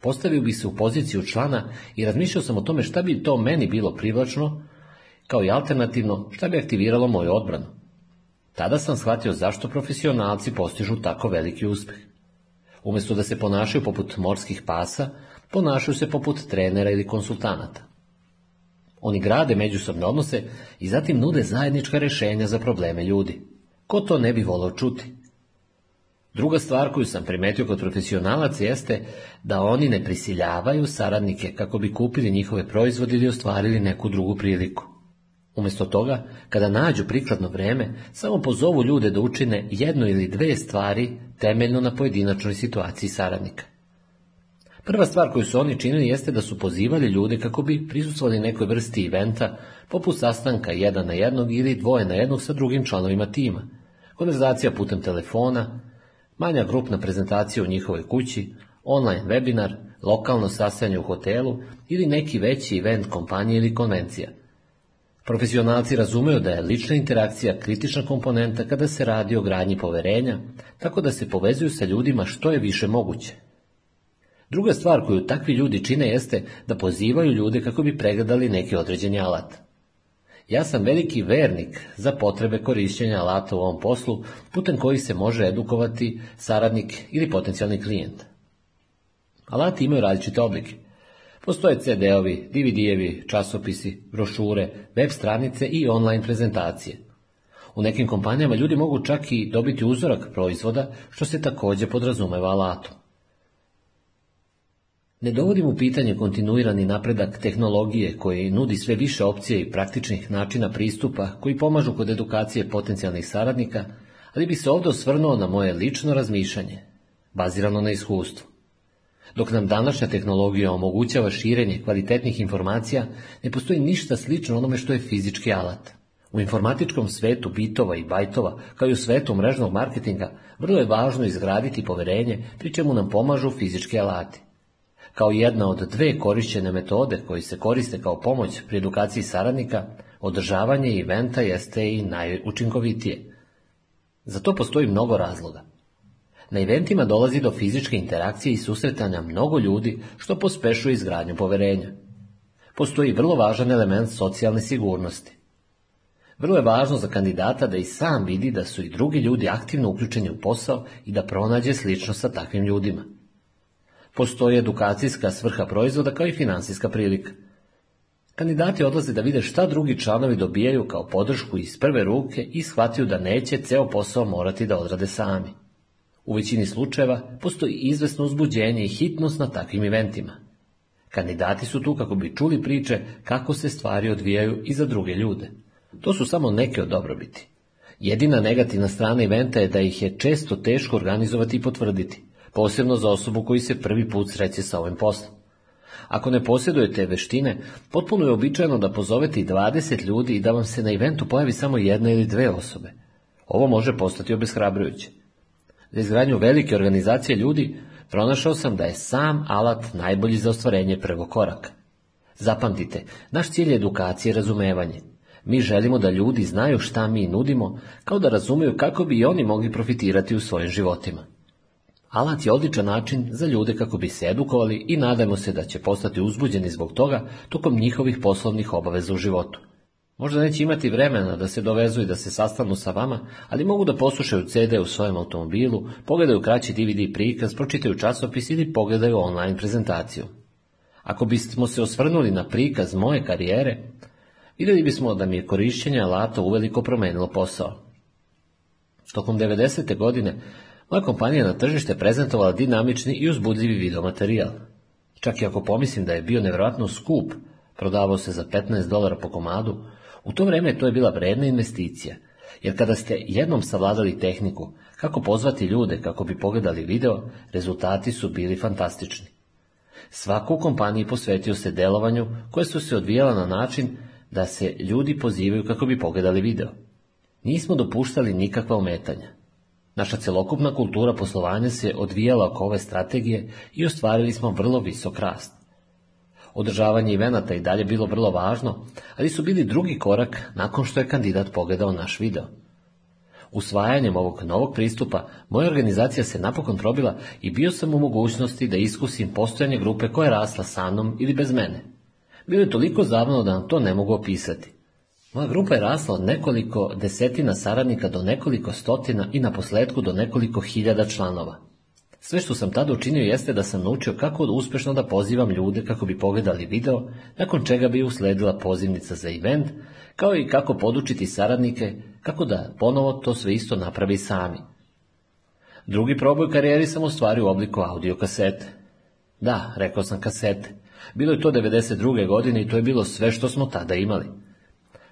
Postavio bi se u poziciju člana i razmišljao sam o tome šta bi to meni bilo privlačno, kao i alternativno šta bi aktiviralo moju odbranu. Tada sam shvatio zašto profesionalci postižu tako veliki uspjeh. Umjesto da se ponašaju poput morskih pasa, ponašaju se poput trenera ili konsultanata. Oni grade međusobne odnose i zatim nude zajednička rješenja za probleme ljudi. Ko to ne bi volao čuti? Druga stvar koju sam primetio kod profesionalaca jeste da oni ne prisiljavaju saradnike kako bi kupili njihove proizvode ili ostvarili neku drugu priliku. Umjesto toga, kada nađu prikladno vreme, samo pozovu ljude da učine jedno ili dve stvari temeljno na pojedinačnoj situaciji saradnika. Prva stvar koju su oni činili jeste da su pozivali ljude kako bi prisustvovali nekoj vrsti eventa, poput sastanka jedan na jednog ili dvoje na jednog sa drugim članovima tima, konverzacija putem telefona, manja grupna prezentacija u njihovoj kući, online webinar, lokalno sastajanje u hotelu ili neki veći event kompanije ili konvencija. Profesionalci razumeju da je lična interakcija kritična komponenta kada se radi o gradnji poverenja, tako da se povezuju sa ljudima što je više moguće. Druga stvar koju takvi ljudi čine jeste da pozivaju ljude kako bi pregledali neki određeni alat. Ja sam veliki vernik za potrebe korišćenja alata u ovom poslu, putem kojih se može edukovati saradnik ili potencijalni klijent. Alati imaju različite oblike. Postoje CD-ovi, DVD-evi, časopisi, brošure, web stranice i online prezentacije. U nekim kompanijama ljudi mogu čak i dobiti uzorak proizvoda, što se također podrazumeva alatom. Ne dovodim u pitanje kontinuirani napredak tehnologije koji nudi sve više opcije i praktičnih načina pristupa koji pomažu kod edukacije potencijalnih saradnika, ali bi se ovdje osvrnuo na moje lično razmišljanje, bazirano na iskustvu. Dok nam današnja tehnologija omogućava širenje kvalitetnih informacija, ne postoji ništa slično onome što je fizički alat. U informatičkom svetu bitova i bajtova, kao i u svetu mrežnog marketinga, vrlo je važno izgraditi poverenje, pri čemu nam pomažu fizički alati kao jedna od dve korišćene metode koji se koriste kao pomoć pri edukaciji saradnika, održavanje eventa jeste i najučinkovitije. Za to postoji mnogo razloga. Na eventima dolazi do fizičke interakcije i susretanja mnogo ljudi, što pospešuje izgradnju poverenja. Postoji vrlo važan element socijalne sigurnosti. Vrlo je važno za kandidata da i sam vidi da su i drugi ljudi aktivno uključeni u posao i da pronađe sličnost sa takvim ljudima postoji edukacijska svrha proizvoda kao i financijska prilika. Kandidati odlaze da vide šta drugi članovi dobijaju kao podršku iz prve ruke i shvatiju da neće ceo posao morati da odrade sami. U većini slučajeva postoji izvesno uzbuđenje i hitnost na takvim eventima. Kandidati su tu kako bi čuli priče kako se stvari odvijaju i za druge ljude. To su samo neke od dobrobiti. Jedina negativna strana eventa je da ih je često teško organizovati i potvrditi, posebno za osobu koji se prvi put sreće sa ovim poslom. Ako ne posjedujete veštine, potpuno je običajno da pozovete i 20 ljudi i da vam se na eventu pojavi samo jedna ili dve osobe. Ovo može postati obeshrabrujuće. Za izgradnju velike organizacije ljudi pronašao sam da je sam alat najbolji za ostvarenje prvog koraka. Zapamtite, naš cilj je edukacija i razumevanje. Mi želimo da ljudi znaju šta mi nudimo, kao da razumeju kako bi i oni mogli profitirati u svojim životima. Alat je odličan način za ljude kako bi se edukovali i nadajmo se da će postati uzbuđeni zbog toga tokom njihovih poslovnih obaveza u životu. Možda neće imati vremena da se dovezu i da se sastanu sa vama, ali mogu da poslušaju CD u svojem automobilu, pogledaju kraći DVD prikaz, pročitaju časopis ili pogledaju online prezentaciju. Ako bismo se osvrnuli na prikaz moje karijere, vidjeli bismo da mi je korišćenje alata uveliko promenilo posao. Tokom 90. godine moja kompanija na tržište prezentovala dinamični i uzbudljivi videomaterijal. Čak i ako pomislim da je bio nevjerojatno skup, prodavao se za 15 dolara po komadu, u to vrijeme to je bila vredna investicija, jer kada ste jednom savladali tehniku, kako pozvati ljude kako bi pogledali video, rezultati su bili fantastični. Svaku u kompaniji posvetio se delovanju koje su se odvijala na način da se ljudi pozivaju kako bi pogledali video. Nismo dopuštali nikakva ometanja. Naša celokupna kultura poslovanja se odvijala oko ove strategije i ostvarili smo vrlo visok rast. Održavanje evenata i dalje bilo vrlo važno, ali su bili drugi korak nakon što je kandidat pogledao naš video. Usvajanjem ovog novog pristupa, moja organizacija se napokon probila i bio sam u mogućnosti da iskusim postojanje grupe koja je rasla sa mnom ili bez mene. Bilo je toliko zavno da nam to ne mogu opisati. Moja grupa je rasla od nekoliko desetina saradnika do nekoliko stotina i na posledku do nekoliko hiljada članova. Sve što sam tada učinio jeste da sam naučio kako uspješno da pozivam ljude kako bi pogledali video, nakon čega bi usledila pozivnica za event, kao i kako podučiti saradnike kako da ponovo to sve isto napravi sami. Drugi proboj karijeri sam ostvario u obliku audio kasete. Da, rekao sam kasete. Bilo je to 92. godine i to je bilo sve što smo tada imali.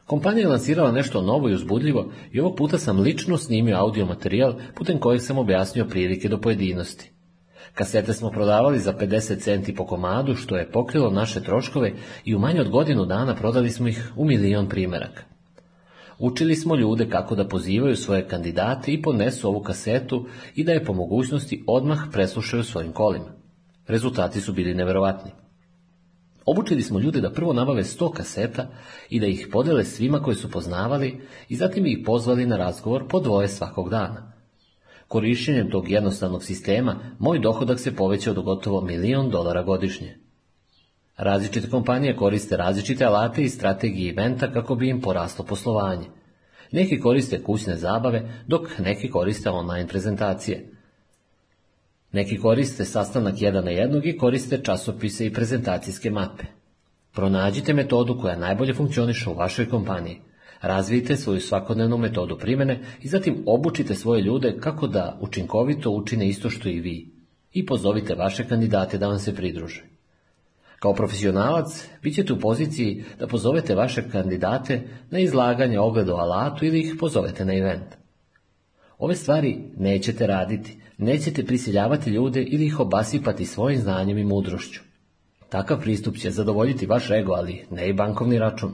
Kompanija je lansirala nešto novo i uzbudljivo i ovog puta sam lično snimio audio materijal putem kojeg sam objasnio prilike do pojedinosti. Kasete smo prodavali za 50 centi po komadu, što je pokrilo naše troškove i u manje od godinu dana prodali smo ih u milion primjeraka. Učili smo ljude kako da pozivaju svoje kandidate i ponesu ovu kasetu i da je po mogućnosti odmah preslušaju svojim kolima. Rezultati su bili neverovatni. Obučili smo ljude da prvo nabave sto kaseta i da ih podele svima koje su poznavali i zatim ih pozvali na razgovor po dvoje svakog dana. Korišćenjem tog jednostavnog sistema moj dohodak se povećao do gotovo milion dolara godišnje. Različite kompanije koriste različite alate i strategije eventa kako bi im poraslo poslovanje. Neki koriste kućne zabave, dok neki koriste online prezentacije. Neki koriste sastanak jedan na jednog i koriste časopise i prezentacijske mape. Pronađite metodu koja najbolje funkcioniša u vašoj kompaniji. Razvijte svoju svakodnevnu metodu primjene i zatim obučite svoje ljude kako da učinkovito učine isto što i vi i pozovite vaše kandidate da vam se pridruže. Kao profesionalac bit ćete u poziciji da pozovete vaše kandidate na izlaganje ogled alatu ili ih pozovete na event. Ove stvari nećete raditi, nećete prisiljavati ljude ili ih obasipati svojim znanjem i mudrošću. Takav pristup će zadovoljiti vaš ego, ali ne i bankovni račun.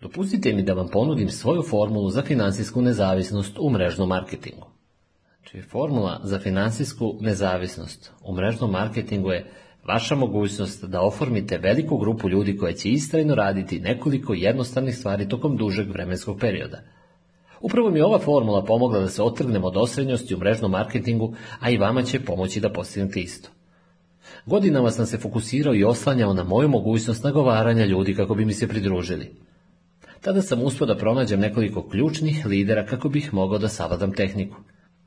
Dopustite mi da vam ponudim svoju formulu za financijsku nezavisnost u mrežnom marketingu. Znači, formula za financijsku nezavisnost u mrežnom marketingu je vaša mogućnost da oformite veliku grupu ljudi koja će istrajno raditi nekoliko jednostavnih stvari tokom dužeg vremenskog perioda – Upravo mi je ova formula pomogla da se otrgnem od osrednjosti u mrežnom marketingu, a i vama će pomoći da postignete isto. Godinama sam se fokusirao i oslanjao na moju mogućnost nagovaranja ljudi kako bi mi se pridružili. Tada sam uspio da pronađem nekoliko ključnih lidera kako bih mogao da savadam tehniku.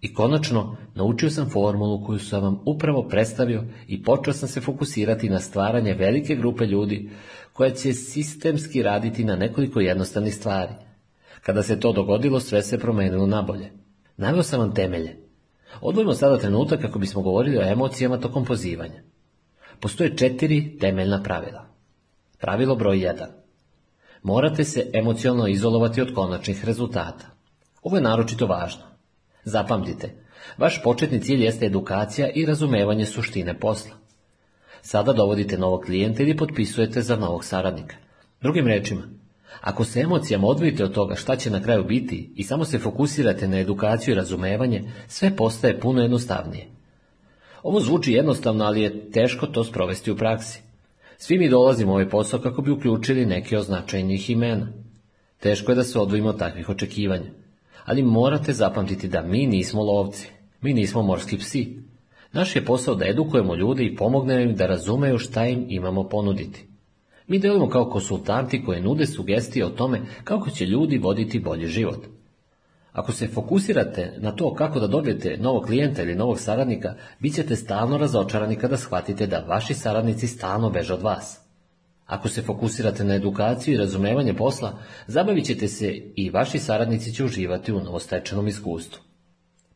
I konačno, naučio sam formulu koju sam vam upravo predstavio i počeo sam se fokusirati na stvaranje velike grupe ljudi koja će sistemski raditi na nekoliko jednostavnih stvari – kada se to dogodilo, sve se promenilo nabolje. Naveo sam vam temelje. Odvojimo sada trenutak kako bismo govorili o emocijama tokom pozivanja. Postoje četiri temeljna pravila. Pravilo broj jedan. Morate se emocionalno izolovati od konačnih rezultata. Ovo je naročito važno. Zapamtite, vaš početni cilj jeste edukacija i razumevanje suštine posla. Sada dovodite novog klijenta ili potpisujete za novog saradnika. Drugim rečima, ako se emocijama odvojite od toga šta će na kraju biti i samo se fokusirate na edukaciju i razumevanje, sve postaje puno jednostavnije. Ovo zvuči jednostavno, ali je teško to sprovesti u praksi. Svi mi dolazimo u ovaj posao kako bi uključili neke od imena. Teško je da se odvojimo od takvih očekivanja. Ali morate zapamtiti da mi nismo lovci, mi nismo morski psi. Naš je posao da edukujemo ljude i pomognemo im da razumeju šta im imamo ponuditi. Mi delujemo kao konsultanti koje nude sugestije o tome kako će ljudi voditi bolji život. Ako se fokusirate na to kako da dobijete novog klijenta ili novog saradnika, bit ćete stalno razočarani kada shvatite da vaši saradnici stalno beže od vas. Ako se fokusirate na edukaciju i razumevanje posla, zabavit ćete se i vaši saradnici će uživati u novostečenom iskustvu.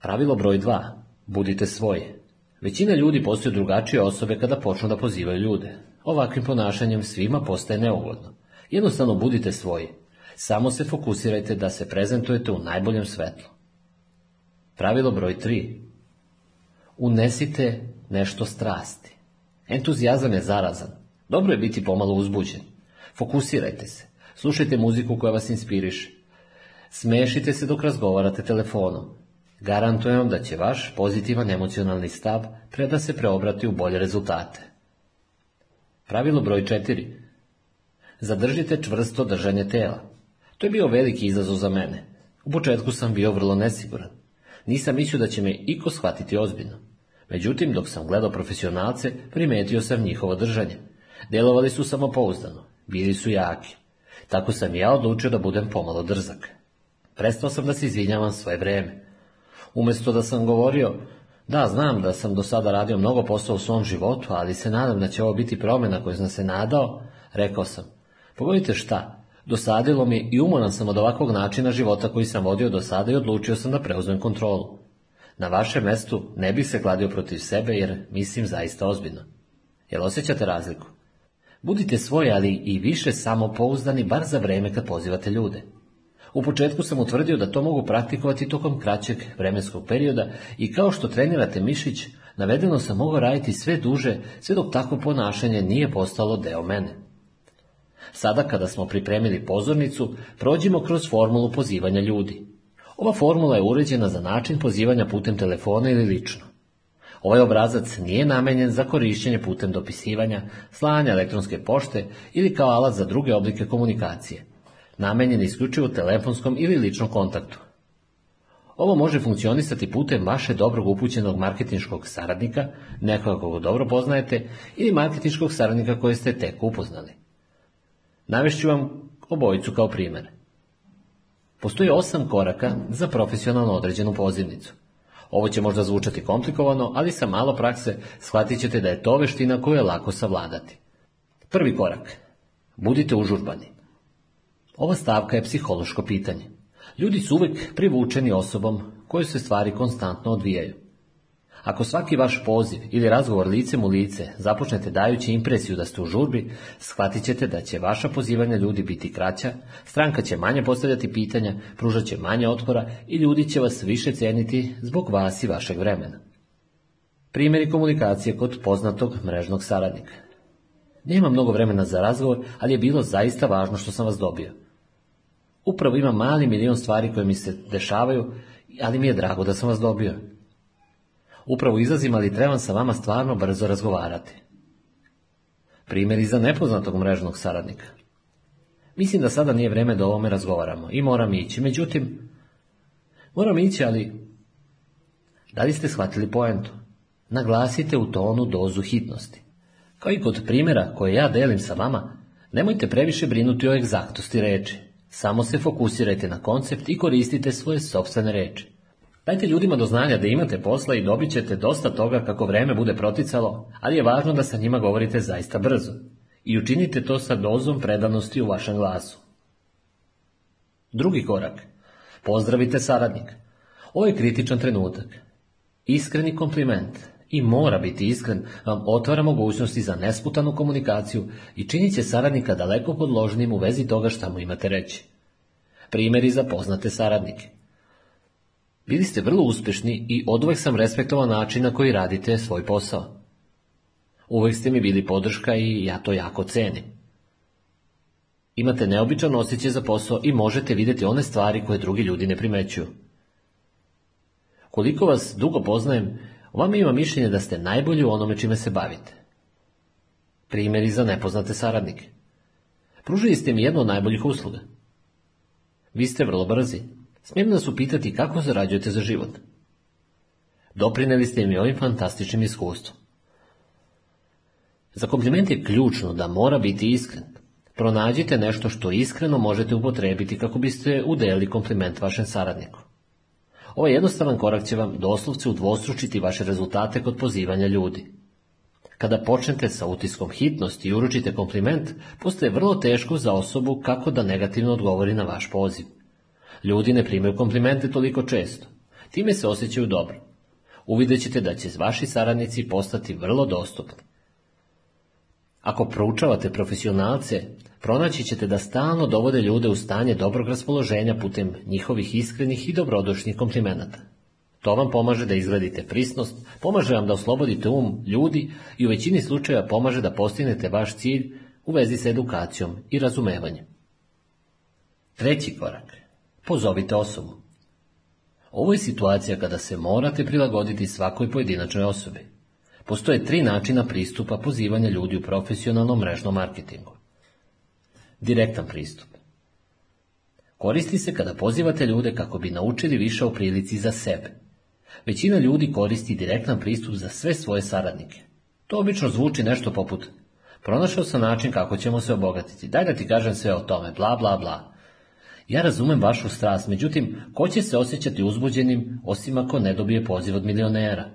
Pravilo broj 2. Budite svoje. Većina ljudi postoju drugačije osobe kada počnu da pozivaju ljude. Ovakvim ponašanjem svima postaje neugodno. Jednostavno budite svoji. Samo se fokusirajte da se prezentujete u najboljem svetlu. Pravilo broj 3. Unesite nešto strasti. Entuzijazam je zarazan. Dobro je biti pomalo uzbuđen. Fokusirajte se. Slušajte muziku koja vas inspiriše. Smešite se dok razgovarate telefonom. Garantujem vam da će vaš pozitivan emocionalni stav preda se preobrati u bolje rezultate. Pravilo broj četiri Zadržite čvrsto držanje tela. To je bio veliki izazov za mene. U početku sam bio vrlo nesiguran. Nisam mislio da će me iko shvatiti ozbiljno. Međutim, dok sam gledao profesionalce, primetio sam njihovo držanje. Delovali su samopouzdano, bili su jaki. Tako sam ja odlučio da budem pomalo drzak. Prestao sam da se izvinjavam svoje vreme. Umjesto da sam govorio, da, znam da sam do sada radio mnogo posla u svom životu, ali se nadam da će ovo biti promjena koju sam se nadao, rekao sam. Pogodite pa šta, dosadilo mi i umoran sam od ovakvog načina života koji sam vodio do sada i odlučio sam da preuzmem kontrolu. Na vašem mestu ne bih se gladio protiv sebe jer mislim zaista ozbiljno. Jel osjećate razliku? Budite svoji, ali i više samopouzdani bar za vreme kad pozivate ljude. U početku sam utvrdio da to mogu praktikovati tokom kraćeg vremenskog perioda i kao što trenirate mišić, navedeno sam mogao raditi sve duže, sve dok takvo ponašanje nije postalo deo mene. Sada kada smo pripremili pozornicu, prođimo kroz formulu pozivanja ljudi. Ova formula je uređena za način pozivanja putem telefona ili lično. Ovaj obrazac nije namenjen za korišćenje putem dopisivanja, slanja elektronske pošte ili kao alat za druge oblike komunikacije namijenjen isključivo telefonskom ili ličnom kontaktu. Ovo može funkcionisati putem vaše dobrog upućenog marketinškog saradnika, nekoga koga dobro poznajete, ili marketinškog saradnika koje ste tek upoznali. Navešću vam obojicu kao primjer. Postoji osam koraka za profesionalno određenu pozivnicu. Ovo će možda zvučati komplikovano, ali sa malo prakse shvatit ćete da je to veština koju je lako savladati. Prvi korak. Budite užurbani. Ova stavka je psihološko pitanje. Ljudi su uvijek privučeni osobom kojoj se stvari konstantno odvijaju. Ako svaki vaš poziv ili razgovor licem u lice započnete dajući impresiju da ste u žurbi, shvatit ćete da će vaša pozivanja ljudi biti kraća, stranka će manje postavljati pitanja, pružat će manje otpora i ljudi će vas više cijeniti zbog vas i vašeg vremena. Primjeri komunikacije kod poznatog mrežnog saradnika. Nema mnogo vremena za razgovor, ali je bilo zaista važno što sam vas dobio. Upravo ima mali milion stvari koje mi se dešavaju, ali mi je drago da sam vas dobio. Upravo izlazim, ali trebam sa vama stvarno brzo razgovarati. Primjer iza nepoznatog mrežnog saradnika. Mislim da sada nije vreme da o ovome razgovaramo i moram ići. Međutim, moram ići, ali... Da li ste shvatili poentu? Naglasite u tonu dozu hitnosti. Kao i kod primjera koje ja delim sa vama, nemojte previše brinuti o egzaktosti reči. Samo se fokusirajte na koncept i koristite svoje sobstvene reči. Dajte ljudima do znanja da imate posla i dobit ćete dosta toga kako vreme bude proticalo, ali je važno da sa njima govorite zaista brzo. I učinite to sa dozom predanosti u vašem glasu. Drugi korak. Pozdravite saradnik Ovo je kritičan trenutak. Iskreni kompliment, i mora biti iskren, vam otvara mogućnosti za nesputanu komunikaciju i činit će saradnika daleko podložnijim u vezi toga šta mu imate reći. Primjeri za poznate saradnike. Bili ste vrlo uspješni i oduvek sam respektovao način na koji radite svoj posao. Uvek ste mi bili podrška i ja to jako cenim. Imate neobičan osjećaj za posao i možete vidjeti one stvari koje drugi ljudi ne primećuju. Koliko vas dugo poznajem, vama ima mišljenje da ste najbolji u onome čime se bavite. Primjeri za nepoznate saradnike. Pružili ste mi jednu od najboljih usluga. Vi ste vrlo brzi. Smijem nas upitati kako zarađujete za život. Doprineli ste mi ovim fantastičnim iskustvom. Za kompliment je ključno da mora biti iskren. Pronađite nešto što iskreno možete upotrebiti kako biste udelili kompliment vašem saradniku. Ovaj jednostavan korak će vam doslovce udvostručiti vaše rezultate kod pozivanja ljudi. Kada počnete sa utiskom hitnosti i uručite kompliment, postaje vrlo teško za osobu kako da negativno odgovori na vaš poziv. Ljudi ne primaju komplimente toliko često. Time se osjećaju dobro. Uvidjet ćete da će vaši saradnici postati vrlo dostupni. Ako proučavate profesionalce, pronaći ćete da stalno dovode ljude u stanje dobrog raspoloženja putem njihovih iskrenih i dobrodošnih komplimenata. To vam pomaže da izgledite prisnost, pomaže vam da oslobodite um ljudi i u većini slučajeva pomaže da postignete vaš cilj u vezi s edukacijom i razumevanjem. Treći korak. Pozovite osobu. Ovo je situacija kada se morate prilagoditi svakoj pojedinačnoj osobi. Postoje tri načina pristupa pozivanja ljudi u profesionalnom mrežnom marketingu direktan pristup. Koristi se kada pozivate ljude kako bi naučili više o prilici za sebe. Većina ljudi koristi direktan pristup za sve svoje saradnike. To obično zvuči nešto poput Pronašao sam način kako ćemo se obogatiti. Daj da ti kažem sve o tome, bla, bla, bla. Ja razumem vašu strast, međutim, ko će se osjećati uzbuđenim, osim ako ne dobije poziv od milionera?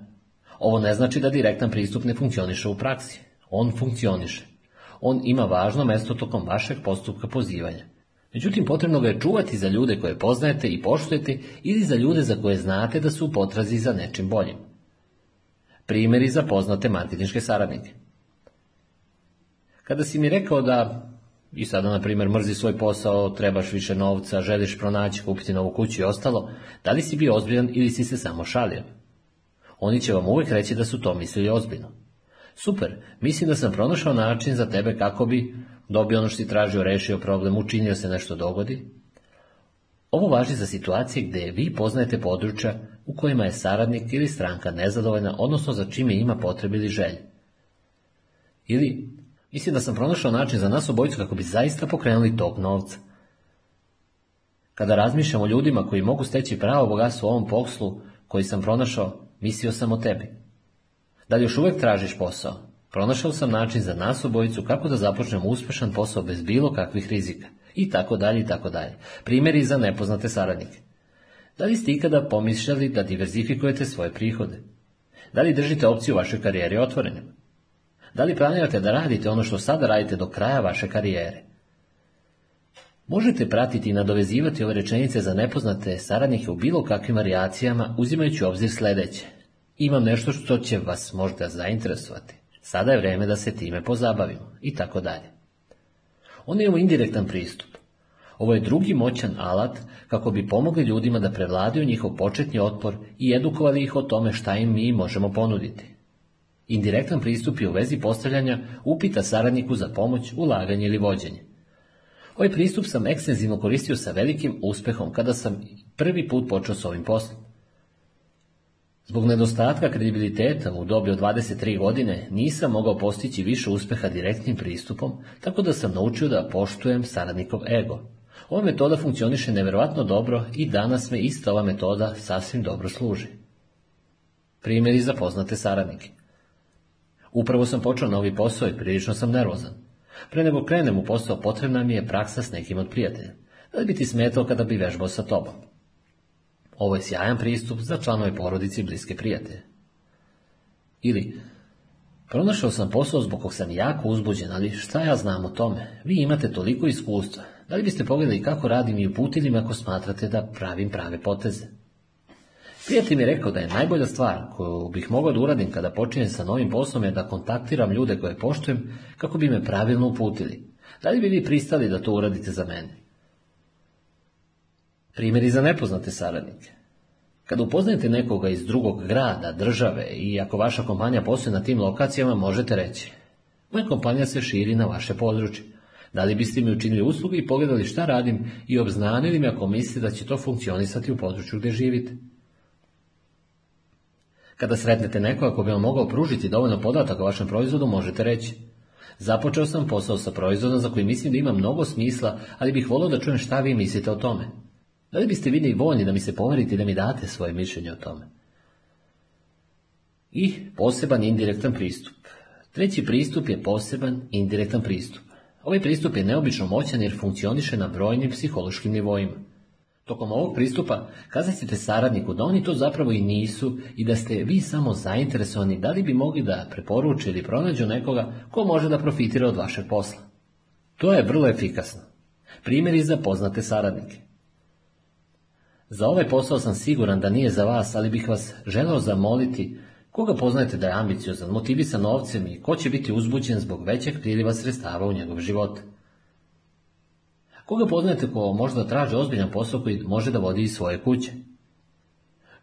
Ovo ne znači da direktan pristup ne funkcioniše u praksi. On funkcioniše on ima važno mesto tokom vašeg postupka pozivanja. Međutim, potrebno ga je čuvati za ljude koje poznajete i poštujete ili za ljude za koje znate da su u potrazi za nečim boljim. Primjeri za poznate marketinške saradnike. Kada si mi rekao da i sada, na primjer, mrzi svoj posao, trebaš više novca, želiš pronaći, kupiti novu kuću i ostalo, da li si bio ozbiljan ili si se samo šalio? Oni će vam uvijek reći da su to mislili ozbiljno. Super, mislim da sam pronašao način za tebe kako bi dobio ono što si tražio, rešio problem, učinio se nešto dogodi. Ovo važi za situacije gdje vi poznajete područja u kojima je saradnik ili stranka nezadovoljna, odnosno za čime ima potrebe ili želje. Ili, mislim da sam pronašao način za nas obojicu kako bi zaista pokrenuli tok novca. Kada razmišljam o ljudima koji mogu steći pravo bogatstvo u ovom poslu koji sam pronašao, mislio sam o tebi. Da li još uvijek tražiš posao? Pronašao sam način za nas obojicu kako da započnemo uspješan posao bez bilo kakvih rizika. I tako dalje, i tako dalje. Primjeri za nepoznate saradnike. Da li ste ikada pomišljali da diverzifikujete svoje prihode? Da li držite opciju vašoj karijeri otvorenim? Da li planirate da radite ono što sada radite do kraja vaše karijere? Možete pratiti i nadovezivati ove rečenice za nepoznate saradnike u bilo kakvim varijacijama uzimajući u obzir sljedeće. Imam nešto što će vas možda zainteresovati. Sada je vrijeme da se time pozabavimo i tako dalje. On je indirektan pristup. Ovo je drugi moćan alat kako bi pomogli ljudima da prevladaju njihov početni otpor i edukovali ih o tome šta im mi možemo ponuditi. Indirektan pristup je u vezi postavljanja upita saradniku za pomoć, ulaganje ili vođenje. Ovaj pristup sam ekstenzivno koristio sa velikim uspehom kada sam prvi put počeo s ovim poslom. Zbog nedostatka kredibiliteta u dobi od 23 godine nisam mogao postići više uspeha direktnim pristupom, tako da sam naučio da poštujem saradnikov ego. Ova metoda funkcioniše nevjerojatno dobro i danas me ista ova metoda sasvim dobro služi. Primjeri za poznate saradnike. Upravo sam počeo novi posao i prilično sam nervozan. Pre nego krenem u posao potrebna mi je praksa s nekim od prijatelja. Da bi ti smetao kada bi vežbao sa tobom. Ovo je sjajan pristup za članove porodice i bliske prijatelje. Ili, pronašao sam posao zbog kog sam jako uzbuđen, ali šta ja znam o tome? Vi imate toliko iskustva. Da li biste pogledali kako radim i uputili me ako smatrate da pravim prave poteze? Prijatelj mi je rekao da je najbolja stvar koju bih mogao da uradim kada počinjem sa novim poslom je da kontaktiram ljude koje poštujem kako bi me pravilno uputili. Da li bi vi pristali da to uradite za mene? Primjer i za nepoznate saradnike. Kada upoznajete nekoga iz drugog grada, države i ako vaša kompanija posluje na tim lokacijama, možete reći Moja kompanija se širi na vaše područje. Da li biste mi učinili uslugu i pogledali šta radim i obznanili mi ako mislite da će to funkcionisati u području gdje živite? Kada sretnete nekoga ko bi vam mogao pružiti dovoljno podataka o vašem proizvodu, možete reći Započeo sam posao sa proizvodom za koji mislim da ima mnogo smisla, ali bih volio da čujem šta vi mislite o tome. Da li biste bili voljni da mi se poverite i da mi date svoje mišljenje o tome? I poseban indirektan pristup. Treći pristup je poseban indirektan pristup. Ovaj pristup je neobično moćan jer funkcioniše na brojnim psihološkim nivoima. Tokom ovog pristupa kazat ćete saradniku da oni to zapravo i nisu i da ste vi samo zainteresovani da li bi mogli da preporuče ili pronađu nekoga ko može da profitira od vašeg posla. To je vrlo efikasno. Primjer i za poznate saradnike. Za ovaj posao sam siguran da nije za vas, ali bih vas želeo zamoliti koga poznajete da je ambiciozan, motivisan novcem i ko će biti uzbuđen zbog većeg priliva sredstava u njegov život. Koga poznajete ko možda traže ozbiljan posao koji može da vodi iz svoje kuće?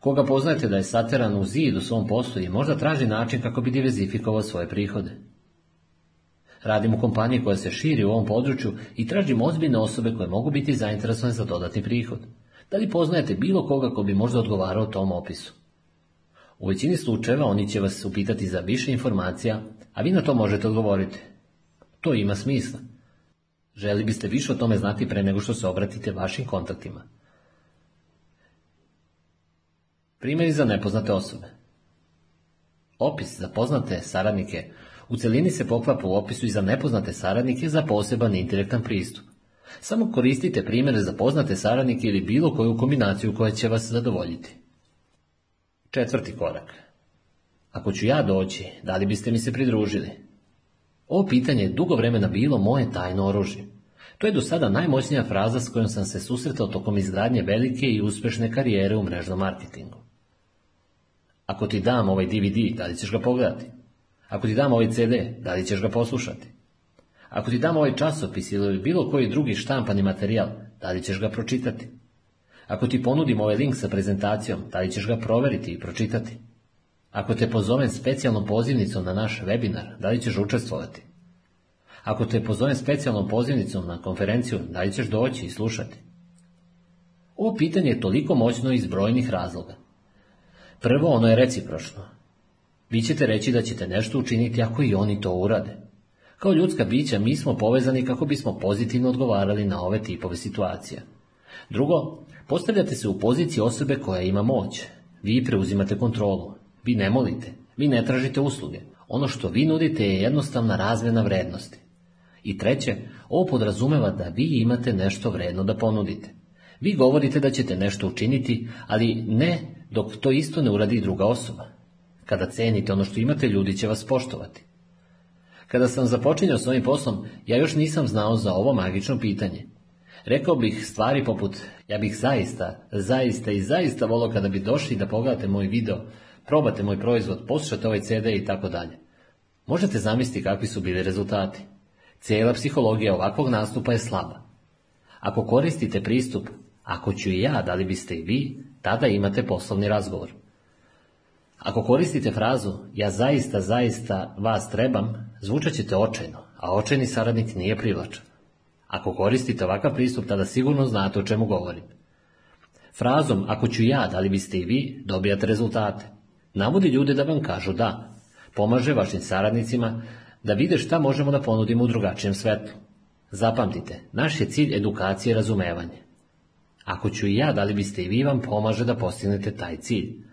Koga poznajete da je sateran u zid u svom poslu i možda traži način kako bi diverzifikovao svoje prihode? Radim u kompaniji koja se širi u ovom području i tražim ozbiljne osobe koje mogu biti zainteresovane za dodatni prihod. Da li poznajete bilo koga ko bi možda odgovarao tom opisu? U većini slučajeva oni će vas upitati za više informacija, a vi na to možete odgovoriti. To ima smisla. Želi biste više o tome znati pre nego što se obratite vašim kontaktima. Primjeri za nepoznate osobe. Opis za poznate saradnike u celini se poklapa u opisu i za nepoznate saradnike za poseban intelektan pristup. Samo koristite primjere za poznate saradnike ili bilo koju kombinaciju koja će vas zadovoljiti. Četvrti korak. Ako ću ja doći, da li biste mi se pridružili? Ovo pitanje je dugo vremena bilo moje tajno oružje. To je do sada najmoćnija fraza s kojom sam se susretao tokom izgradnje velike i uspešne karijere u mrežnom marketingu. Ako ti dam ovaj DVD, da li ćeš ga pogledati? Ako ti dam ovaj CD, da li ćeš ga poslušati? Ako ti dam ovaj časopis ili bilo koji drugi štampani materijal, da li ćeš ga pročitati? Ako ti ponudim ovaj link sa prezentacijom, da li ćeš ga proveriti i pročitati? Ako te pozovem specijalnom pozivnicom na naš webinar, da li ćeš učestvovati? Ako te pozovem specijalnom pozivnicom na konferenciju, da li ćeš doći i slušati? Ovo pitanje je toliko moćno iz brojnih razloga. Prvo, ono je recipročno. Vi ćete reći da ćete nešto učiniti ako i oni to urade. Kao ljudska bića mi smo povezani kako bismo pozitivno odgovarali na ove tipove situacija. Drugo, postavljate se u poziciji osobe koja ima moć. Vi preuzimate kontrolu. Vi ne molite. Vi ne tražite usluge. Ono što vi nudite je jednostavna razmjena vrednosti. I treće, ovo podrazumeva da vi imate nešto vredno da ponudite. Vi govorite da ćete nešto učiniti, ali ne dok to isto ne uradi druga osoba. Kada cenite ono što imate, ljudi će vas poštovati. Kada sam započinjao s ovim poslom, ja još nisam znao za ovo magično pitanje. Rekao bih stvari poput, ja bih zaista, zaista i zaista volio kada bi došli da pogledate moj video, probate moj proizvod, poslušate ovaj CD i tako dalje. Možete zamisliti kakvi su bili rezultati. Cijela psihologija ovakvog nastupa je slaba. Ako koristite pristup, ako ću i ja, da li biste i vi, tada imate poslovni razgovor. Ako koristite frazu ja zaista, zaista vas trebam, zvučat ćete očajno, a očajni saradnik nije privlačan. Ako koristite ovakav pristup, tada sigurno znate o čemu govorim. Frazom ako ću ja, da li biste i vi, dobijate rezultate. Navodi ljude da vam kažu da. Pomaže vašim saradnicima da vide šta možemo da ponudimo u drugačijem svetu. Zapamtite, naš je cilj edukacije i razumevanje. Ako ću i ja, da li biste i vi, vam pomaže da postignete taj cilj.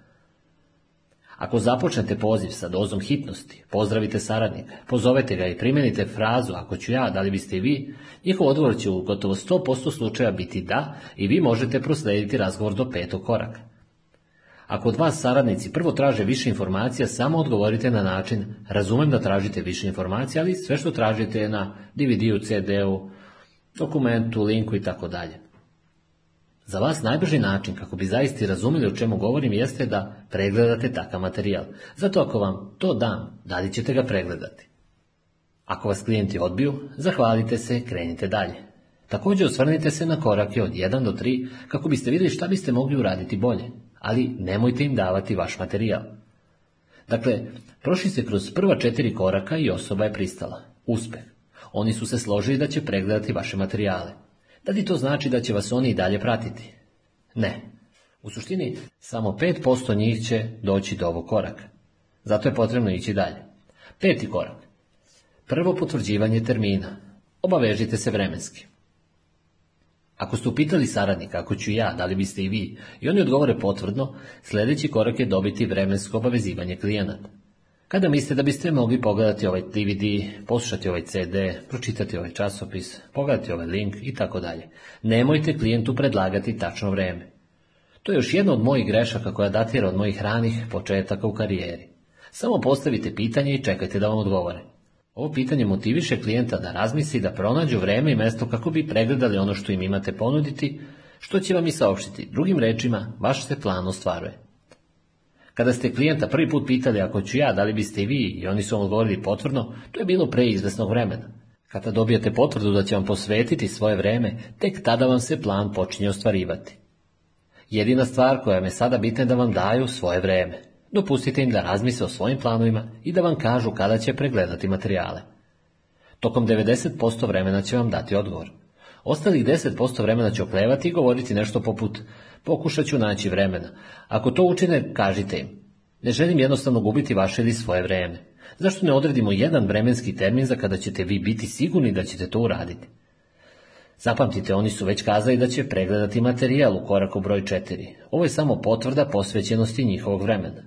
Ako započnete poziv sa dozom hitnosti, pozdravite saradnika, pozovete ga i primenite frazu ako ću ja, da li biste i vi, njihov odgovor će u gotovo 100% slučaja biti da i vi možete proslediti razgovor do petog koraka. Ako od vas saradnici prvo traže više informacija, samo odgovorite na način razumem da tražite više informacija, ali sve što tražite je na DVD-u, CD-u, dokumentu, linku i tako dalje. Za vas najbrži način kako bi zaista razumjeli o čemu govorim jeste da pregledate takav materijal. Zato ako vam to dam, da li ćete ga pregledati. Ako vas klijenti odbiju, zahvalite se, krenite dalje. Također osvrnite se na korake od 1 do 3 kako biste vidjeli šta biste mogli uraditi bolje, ali nemojte im davati vaš materijal. Dakle, prošli se kroz prva četiri koraka i osoba je pristala. Uspeh. Oni su se složili da će pregledati vaše materijale. Da li to znači da će vas oni i dalje pratiti? Ne. U suštini, samo 5% njih će doći do ovog koraka. Zato je potrebno ići dalje. Peti korak. Prvo potvrđivanje termina. Obavežite se vremenski. Ako ste upitali saradnika, ako ću ja, da li biste i vi, i oni odgovore potvrdno, sljedeći korak je dobiti vremensko obavezivanje klijenata. Kada mislite da biste mogli pogledati ovaj DVD, poslušati ovaj CD, pročitati ovaj časopis, pogledati ovaj link i tako dalje. Nemojte klijentu predlagati tačno vrijeme. To je još jedna od mojih grešaka koja datira od mojih ranih početaka u karijeri. Samo postavite pitanje i čekajte da vam odgovore. Ovo pitanje motiviše klijenta da razmisli da pronađu vreme i mesto kako bi pregledali ono što im imate ponuditi, što će vam i saopštiti. Drugim rečima, vaš se plan ostvaruje. Kada ste klijenta prvi put pitali ako ću ja, da li biste i vi, i oni su vam odgovorili potvrdno, to je bilo pre izvesnog vremena. Kada dobijete potvrdu da će vam posvetiti svoje vreme, tek tada vam se plan počinje ostvarivati. Jedina stvar koja je sada bitna je da vam daju svoje vreme. Dopustite im da razmise o svojim planovima i da vam kažu kada će pregledati materijale. Tokom 90% vremena će vam dati odgovor. Ostalih 10% vremena ću oklevati i govoriti nešto poput pokušat ću naći vremena. Ako to učine, kažite im. Ne želim jednostavno gubiti vaše ili svoje vreme. Zašto ne odredimo jedan vremenski termin za kada ćete vi biti sigurni da ćete to uraditi? Zapamtite, oni su već kazali da će pregledati materijal u koraku broj četiri. Ovo je samo potvrda posvećenosti njihovog vremena.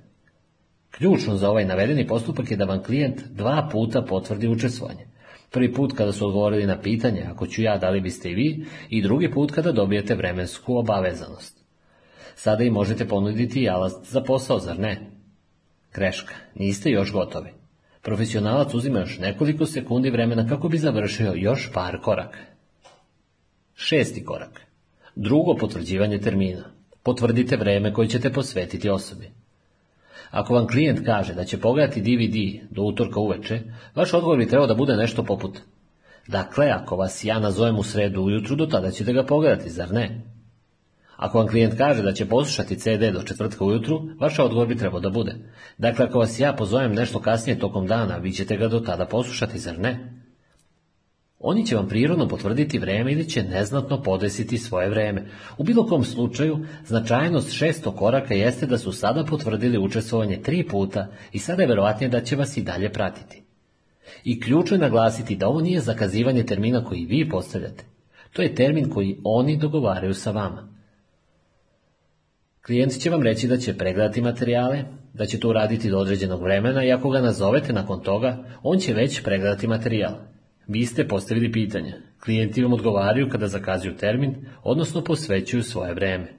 Ključno za ovaj navedeni postupak je da vam klijent dva puta potvrdi učestvovanje. Prvi put kada su odgovorili na pitanje, ako ću ja, da li biste i vi, i drugi put kada dobijete vremensku obavezanost. Sada i možete ponuditi jalast za posao, zar ne? Greška, niste još gotovi. Profesionalac uzima još nekoliko sekundi vremena kako bi završio još par koraka. Šesti korak. Drugo potvrđivanje termina. Potvrdite vreme koje ćete posvetiti osobi. Ako vam klijent kaže da će pogledati DVD do utorka uveče, vaš odgovor bi trebao da bude nešto poput. Dakle, ako vas ja nazovem u sredu ujutru, do tada ćete ga pogledati, zar ne? Ako vam klijent kaže da će poslušati CD do četvrtka ujutru, vaš odgovor bi trebao da bude. Dakle, ako vas ja pozovem nešto kasnije tokom dana, vi ćete ga do tada poslušati, zar ne? Oni će vam prirodno potvrditi vreme ili će neznatno podesiti svoje vreme. U bilo kom slučaju, značajnost šesto koraka jeste da su sada potvrdili učestvovanje tri puta i sada je verovatnije da će vas i dalje pratiti. I ključno je naglasiti da ovo nije zakazivanje termina koji vi postavljate. To je termin koji oni dogovaraju sa vama. Klijent će vam reći da će pregledati materijale, da će to uraditi do određenog vremena i ako ga nazovete nakon toga, on će već pregledati materijale. Vi ste postavili pitanje. Klijenti vam odgovaraju kada zakazuju termin, odnosno posvećuju svoje vreme.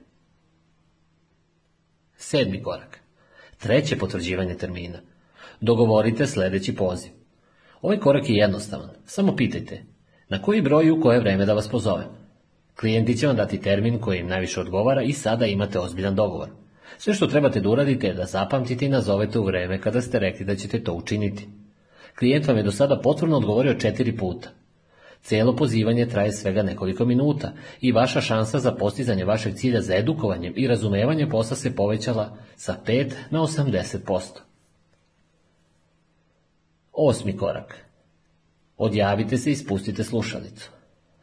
Sedmi korak. Treće potvrđivanje termina. Dogovorite sljedeći poziv. Ovaj korak je jednostavan. Samo pitajte na koji broj i u koje vreme da vas pozovem. Klijenti će vam dati termin koji im najviše odgovara i sada imate ozbiljan dogovor. Sve što trebate da uradite je da zapamtite i nazovete u vreme kada ste rekli da ćete to učiniti. Klijent vam je do sada potvorno odgovorio četiri puta. Cijelo pozivanje traje svega nekoliko minuta i vaša šansa za postizanje vašeg cilja za edukovanjem i razumevanje posla se povećala sa 5 na 80%. Osmi korak. Odjavite se i spustite slušalicu.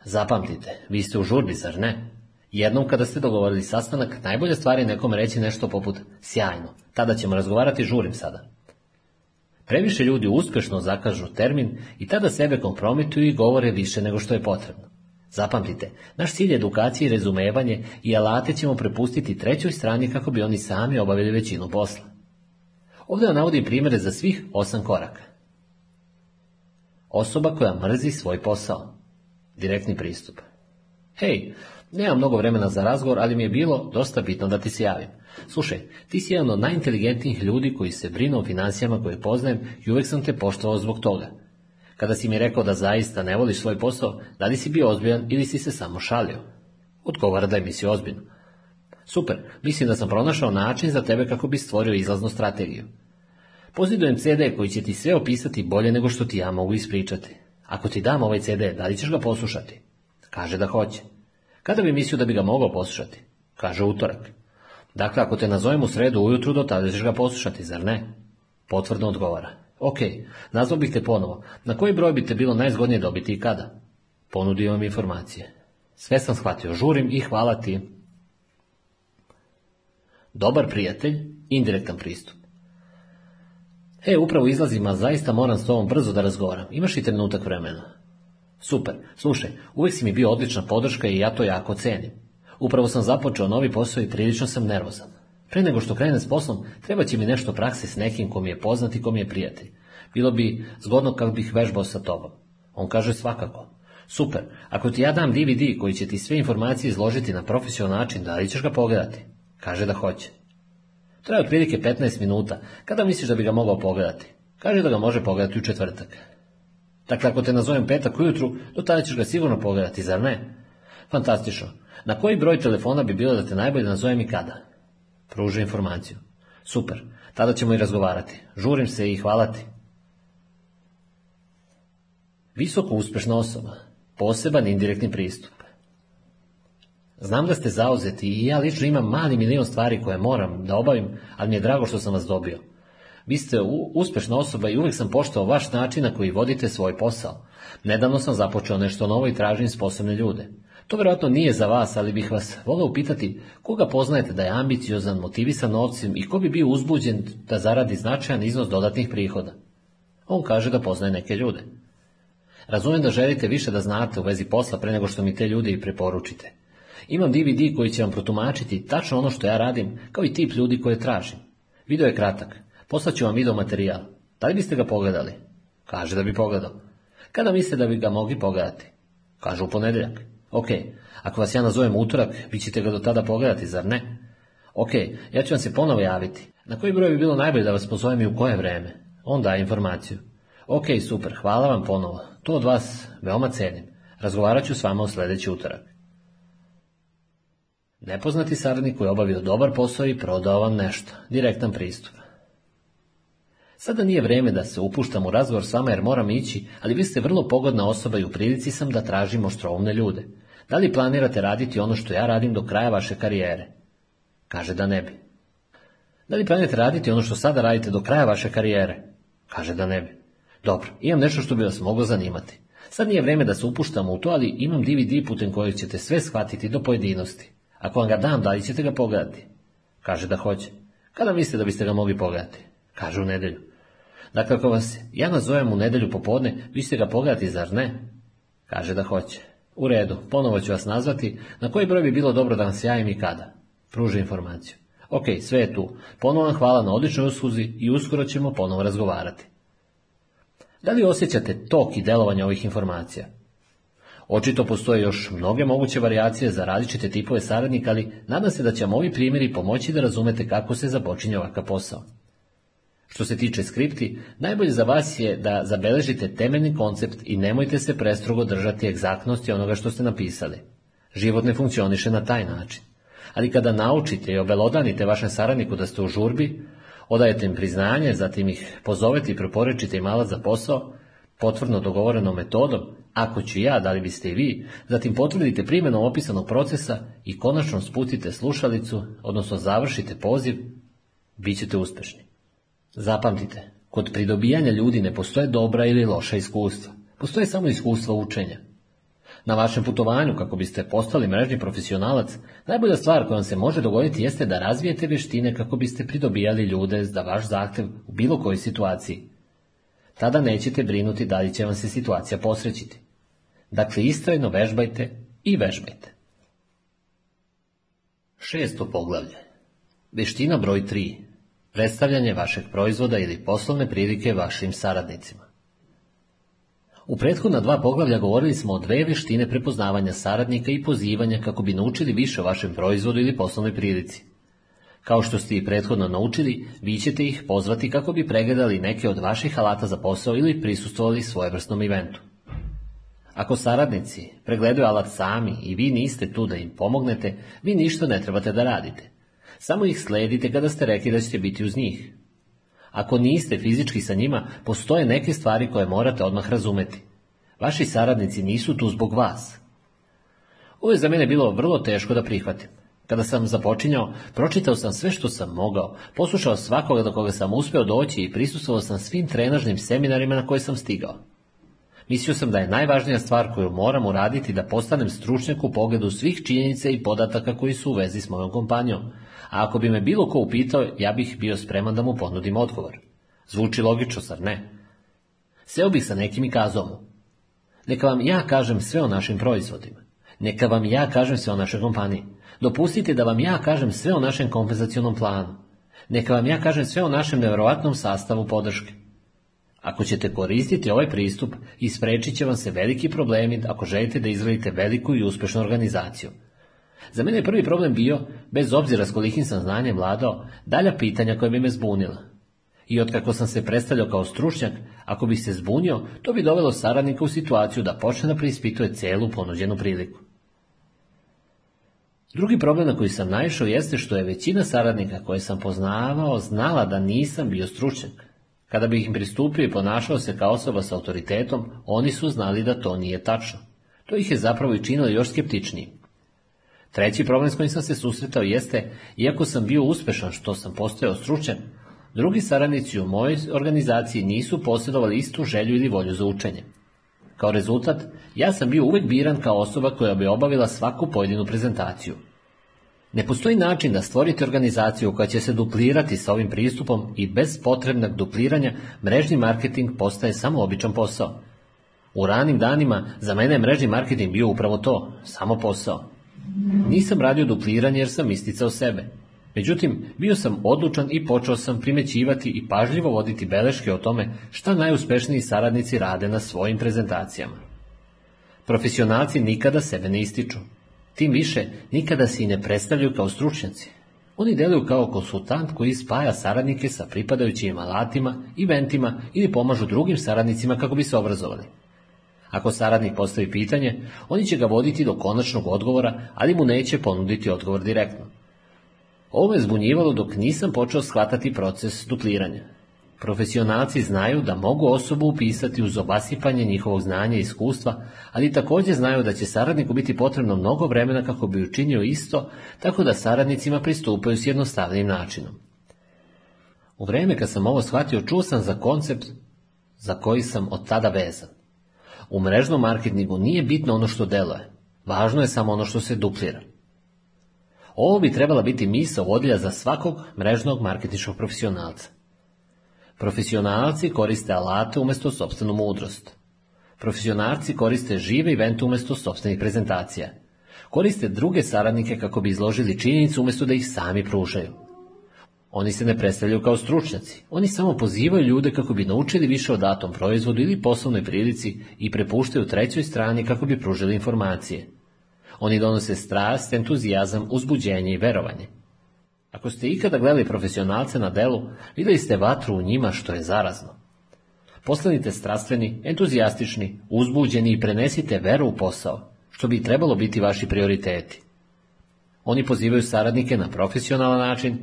Zapamtite, vi ste u žurbi, zar ne? Jednom kada ste dogovorili sastanak, najbolje stvari nekom reći nešto poput sjajno, tada ćemo razgovarati žurim sada. Previše ljudi uspješno zakažu termin i tada sebe kompromituju i govore više nego što je potrebno. Zapamtite, naš cilj je edukacije i razumevanje i alate ćemo prepustiti trećoj strani kako bi oni sami obavili većinu posla. Ovdje vam navodim primjere za svih osam koraka. Osoba koja mrzi svoj posao. Direktni pristup. Hej, nemam mnogo vremena za razgovor, ali mi je bilo dosta bitno da ti se javim. Slušaj, ti si jedan od najinteligentnijih ljudi koji se brinu o financijama koje poznajem i uvek sam te poštovao zbog toga. Kada si mi rekao da zaista ne voliš svoj posao, da li si bio ozbiljan ili si se samo šalio? Odgovara da je mi si ozbiljno. Super, mislim da sam pronašao način za tebe kako bi stvorio izlaznu strategiju. Pozidujem CD koji će ti sve opisati bolje nego što ti ja mogu ispričati. Ako ti dam ovaj CD, da li ćeš ga poslušati? Kaže da hoće. Kada bi mislio da bi ga mogao poslušati? Kaže utorak. Dakle, ako te nazovem u sredu ujutru, do tada ćeš ga poslušati, zar ne? Potvrdno odgovara. Ok, nazvao bih te ponovo. Na koji broj bi te bilo najzgodnije dobiti i kada? Ponudio vam informacije. Sve sam shvatio, žurim i hvala ti. Dobar prijatelj, indirektan pristup. E, upravo izlazim, a zaista moram s tobom brzo da razgovaram. Imaš li trenutak vremena? Super, slušaj, uvijek si mi bio odlična podrška i ja to jako cenim. Upravo sam započeo novi posao i prilično sam nervozan. Pre nego što krenem s poslom, treba će mi nešto praksi s nekim ko mi je poznat i ko mi je prijatelj. Bilo bi zgodno kad bih vežbao sa tobom. On kaže svakako. Super, ako ti ja dam DVD koji će ti sve informacije izložiti na profesionalan način, da li ćeš ga pogledati? Kaže da hoće. Traje otprilike 15 minuta. Kada misliš da bi ga mogao pogledati? Kaže da ga može pogledati u četvrtak. Dakle, ako te nazovem petak ujutru, do tada ćeš ga sigurno pogledati, zar ne? Fantastično. Na koji broj telefona bi bilo da te najbolje nazovem i kada? Pruži informaciju. Super, tada ćemo i razgovarati. Žurim se i hvala ti. Visoko uspešna osoba. Poseban indirektni pristup. Znam da ste zauzeti i ja lično imam mali milion stvari koje moram da obavim, ali mi je drago što sam vas dobio. Vi ste uspešna osoba i uvijek sam poštao vaš način na koji vodite svoj posao. Nedavno sam započeo nešto novo i tražim sposobne ljude. To vjerojatno nije za vas, ali bih vas volio upitati koga poznajete da je ambiciozan, motivisan novcem i ko bi bio uzbuđen da zaradi značajan iznos dodatnih prihoda. On kaže da poznaje neke ljude. Razumijem da želite više da znate u vezi posla pre nego što mi te ljude i preporučite. Imam DVD koji će vam protumačiti tačno ono što ja radim, kao i tip ljudi koje tražim. Video je kratak. Poslat ću vam video materijal. Da li biste ga pogledali? Kaže da bi pogledao. Kada mislite da bi ga mogli pogledati? Kaže u ponedjeljak. Ok, ako vas ja nazovem utorak, vi ćete ga do tada pogledati, zar ne? Ok, ja ću vam se ponovo javiti. Na koji broj bi bilo najbolje da vas pozovem i u koje vreme? On daje informaciju. Ok, super, hvala vam ponovo. To od vas veoma cenim. Razgovarat ću s vama u sljedeći utorak. Nepoznati saradnik koji je obavio dobar posao i prodao vam nešto. Direktan pristup. Sada nije vreme da se upuštam u razgovor s vama jer moram ići, ali vi ste vrlo pogodna osoba i u prilici sam da tražimo štrovne ljude. Da li planirate raditi ono što ja radim do kraja vaše karijere? Kaže da ne bi. Da li planirate raditi ono što sada radite do kraja vaše karijere? Kaže da ne bi. Dobro, imam nešto što bi vas moglo zanimati. Sad nije vrijeme da se upuštamo u to, ali imam DVD putem kojeg ćete sve shvatiti do pojedinosti. Ako vam ga dam, da li ćete ga pogledati? Kaže da hoće. Kada mislite da biste ga mogli pogledati? Kaže u nedelju. Dakle, ako vas ja nazovem u nedelju popodne, vi ste ga pogledati, zar ne? Kaže da hoće. U redu, ponovo ću vas nazvati. Na koji broj bi bilo dobro da vam se i kada? Pruži informaciju. Ok, sve je tu. Ponovo vam hvala na odličnoj usluzi i uskoro ćemo ponovo razgovarati. Da li osjećate tok i delovanje ovih informacija? Očito postoje još mnoge moguće varijacije za različite tipove saradnika, ali nadam se da će vam ovi primjeri pomoći da razumete kako se započinje ovakav posao. Što se tiče skripti, najbolje za vas je da zabeležite temeljni koncept i nemojte se prestrugo držati egzaktnosti onoga što ste napisali. Život ne funkcioniše na taj način. Ali kada naučite i obelodanite vašem saradniku da ste u žurbi, odajete im priznanje, zatim ih pozovete i preporečite im alat za posao, potvrno dogovorenom metodom, ako ću ja, da li biste i vi, zatim potvrdite primjenom opisanog procesa i konačno sputite slušalicu, odnosno završite poziv, bit ćete uspešni. Zapamtite, kod pridobijanja ljudi ne postoje dobra ili loša iskustva. Postoje samo iskustva učenja. Na vašem putovanju, kako biste postali mrežni profesionalac, najbolja stvar koja vam se može dogoditi jeste da razvijete vještine kako biste pridobijali ljude za vaš zahtev u bilo kojoj situaciji. Tada nećete brinuti da li će vam se situacija posrećiti. Dakle, istrajno vežbajte i vežbajte. Šesto poglavlje. Vještina broj 3 predstavljanje vašeg proizvoda ili poslovne prilike vašim saradnicima. U prethodna dva poglavlja govorili smo o dve veštine prepoznavanja saradnika i pozivanja kako bi naučili više o vašem proizvodu ili poslovnoj prilici. Kao što ste i prethodno naučili, vi ćete ih pozvati kako bi pregledali neke od vaših alata za posao ili prisustvovali svojevrsnom eventu. Ako saradnici pregledaju alat sami i vi niste tu da im pomognete, vi ništa ne trebate da radite. Samo ih sledite kada ste rekli da ćete biti uz njih. Ako niste fizički sa njima, postoje neke stvari koje morate odmah razumeti. Vaši saradnici nisu tu zbog vas. Ovo je za mene bilo vrlo teško da prihvatim. Kada sam započinjao, pročitao sam sve što sam mogao, poslušao svakoga do koga sam uspio doći i prisustvovao sam svim trenažnim seminarima na koje sam stigao. Mislio sam da je najvažnija stvar koju moram uraditi da postanem stručnjak u pogledu svih činjenica i podataka koji su u vezi s mojom kompanijom, a ako bi me bilo ko upitao, ja bih bio spreman da mu ponudim odgovor. Zvuči logično, zar ne? Seo bih sa nekim i kazao mu. Neka vam ja kažem sve o našim proizvodima. Neka vam ja kažem sve o našoj kompaniji. Dopustite da vam ja kažem sve o našem kompenzacionom planu. Neka vam ja kažem sve o našem nevjerojatnom sastavu podrške. Ako ćete koristiti ovaj pristup, isprečit će vam se veliki problemi ako želite da izradite veliku i uspješnu organizaciju. Za mene je prvi problem bio, bez obzira s kolikim sam znanjem vladao, dalja pitanja koja bi me zbunila. I otkako sam se predstavljao kao stručnjak, ako bi se zbunio, to bi dovelo saradnika u situaciju da počne da preispituje celu ponuđenu priliku. Drugi problem na koji sam naišao jeste što je većina saradnika koje sam poznavao znala da nisam bio stručnjak. Kada bih im pristupio i ponašao se kao osoba sa autoritetom, oni su znali da to nije tačno. To ih je zapravo i činilo još skeptičnijim. Treći problem s kojim sam se susretao jeste, iako sam bio uspešan što sam postao stručen, drugi saradnici u mojoj organizaciji nisu posjedovali istu želju ili volju za učenje. Kao rezultat, ja sam bio uvijek biran kao osoba koja bi obavila svaku pojedinu prezentaciju. Ne postoji način da stvorite organizaciju koja će se duplirati sa ovim pristupom i bez potrebnog dupliranja mrežni marketing postaje samo običan posao. U ranim danima za mene je mrežni marketing bio upravo to, samo posao. Nisam radio dupliranje jer sam isticao sebe. Međutim, bio sam odlučan i počeo sam primećivati i pažljivo voditi beleške o tome šta najuspešniji saradnici rade na svojim prezentacijama. Profesionalci nikada sebe ne ističu. Tim više, nikada se i ne predstavljaju kao stručnjaci. Oni deluju kao konsultant koji spaja saradnike sa pripadajućim alatima, eventima ili pomažu drugim saradnicima kako bi se obrazovali. Ako saradnik postavi pitanje, oni će ga voditi do konačnog odgovora, ali mu neće ponuditi odgovor direktno. Ovo me zbunjivalo dok nisam počeo shvatati proces dupliranja. Profesionalci znaju da mogu osobu upisati uz obasipanje njihovog znanja i iskustva, ali također znaju da će saradniku biti potrebno mnogo vremena kako bi učinio isto, tako da saradnicima pristupaju s jednostavnim načinom. U vrijeme kad sam ovo shvatio, čuo sam za koncept za koji sam od tada vezan. U mrežnom marketingu nije bitno ono što deluje, važno je samo ono što se duplira. Ovo bi trebala biti misa vodilja za svakog mrežnog marketinškog profesionalca. Profesionalci koriste alate umjesto sobstvenu mudrost. Profesionalci koriste žive evente umjesto sobstvenih prezentacija. Koriste druge saradnike kako bi izložili činjenicu umjesto da ih sami pružaju. Oni se ne predstavljaju kao stručnjaci. Oni samo pozivaju ljude kako bi naučili više o datom proizvodu ili poslovnoj prilici i prepuštaju trećoj strani kako bi pružili informacije. Oni donose strast, entuzijazam, uzbuđenje i verovanje. Ako ste ikada gledali profesionalce na delu, vidjeli ste vatru u njima što je zarazno. Postanite strastveni, entuzijastični, uzbuđeni i prenesite veru u posao, što bi trebalo biti vaši prioriteti. Oni pozivaju saradnike na profesionalan način,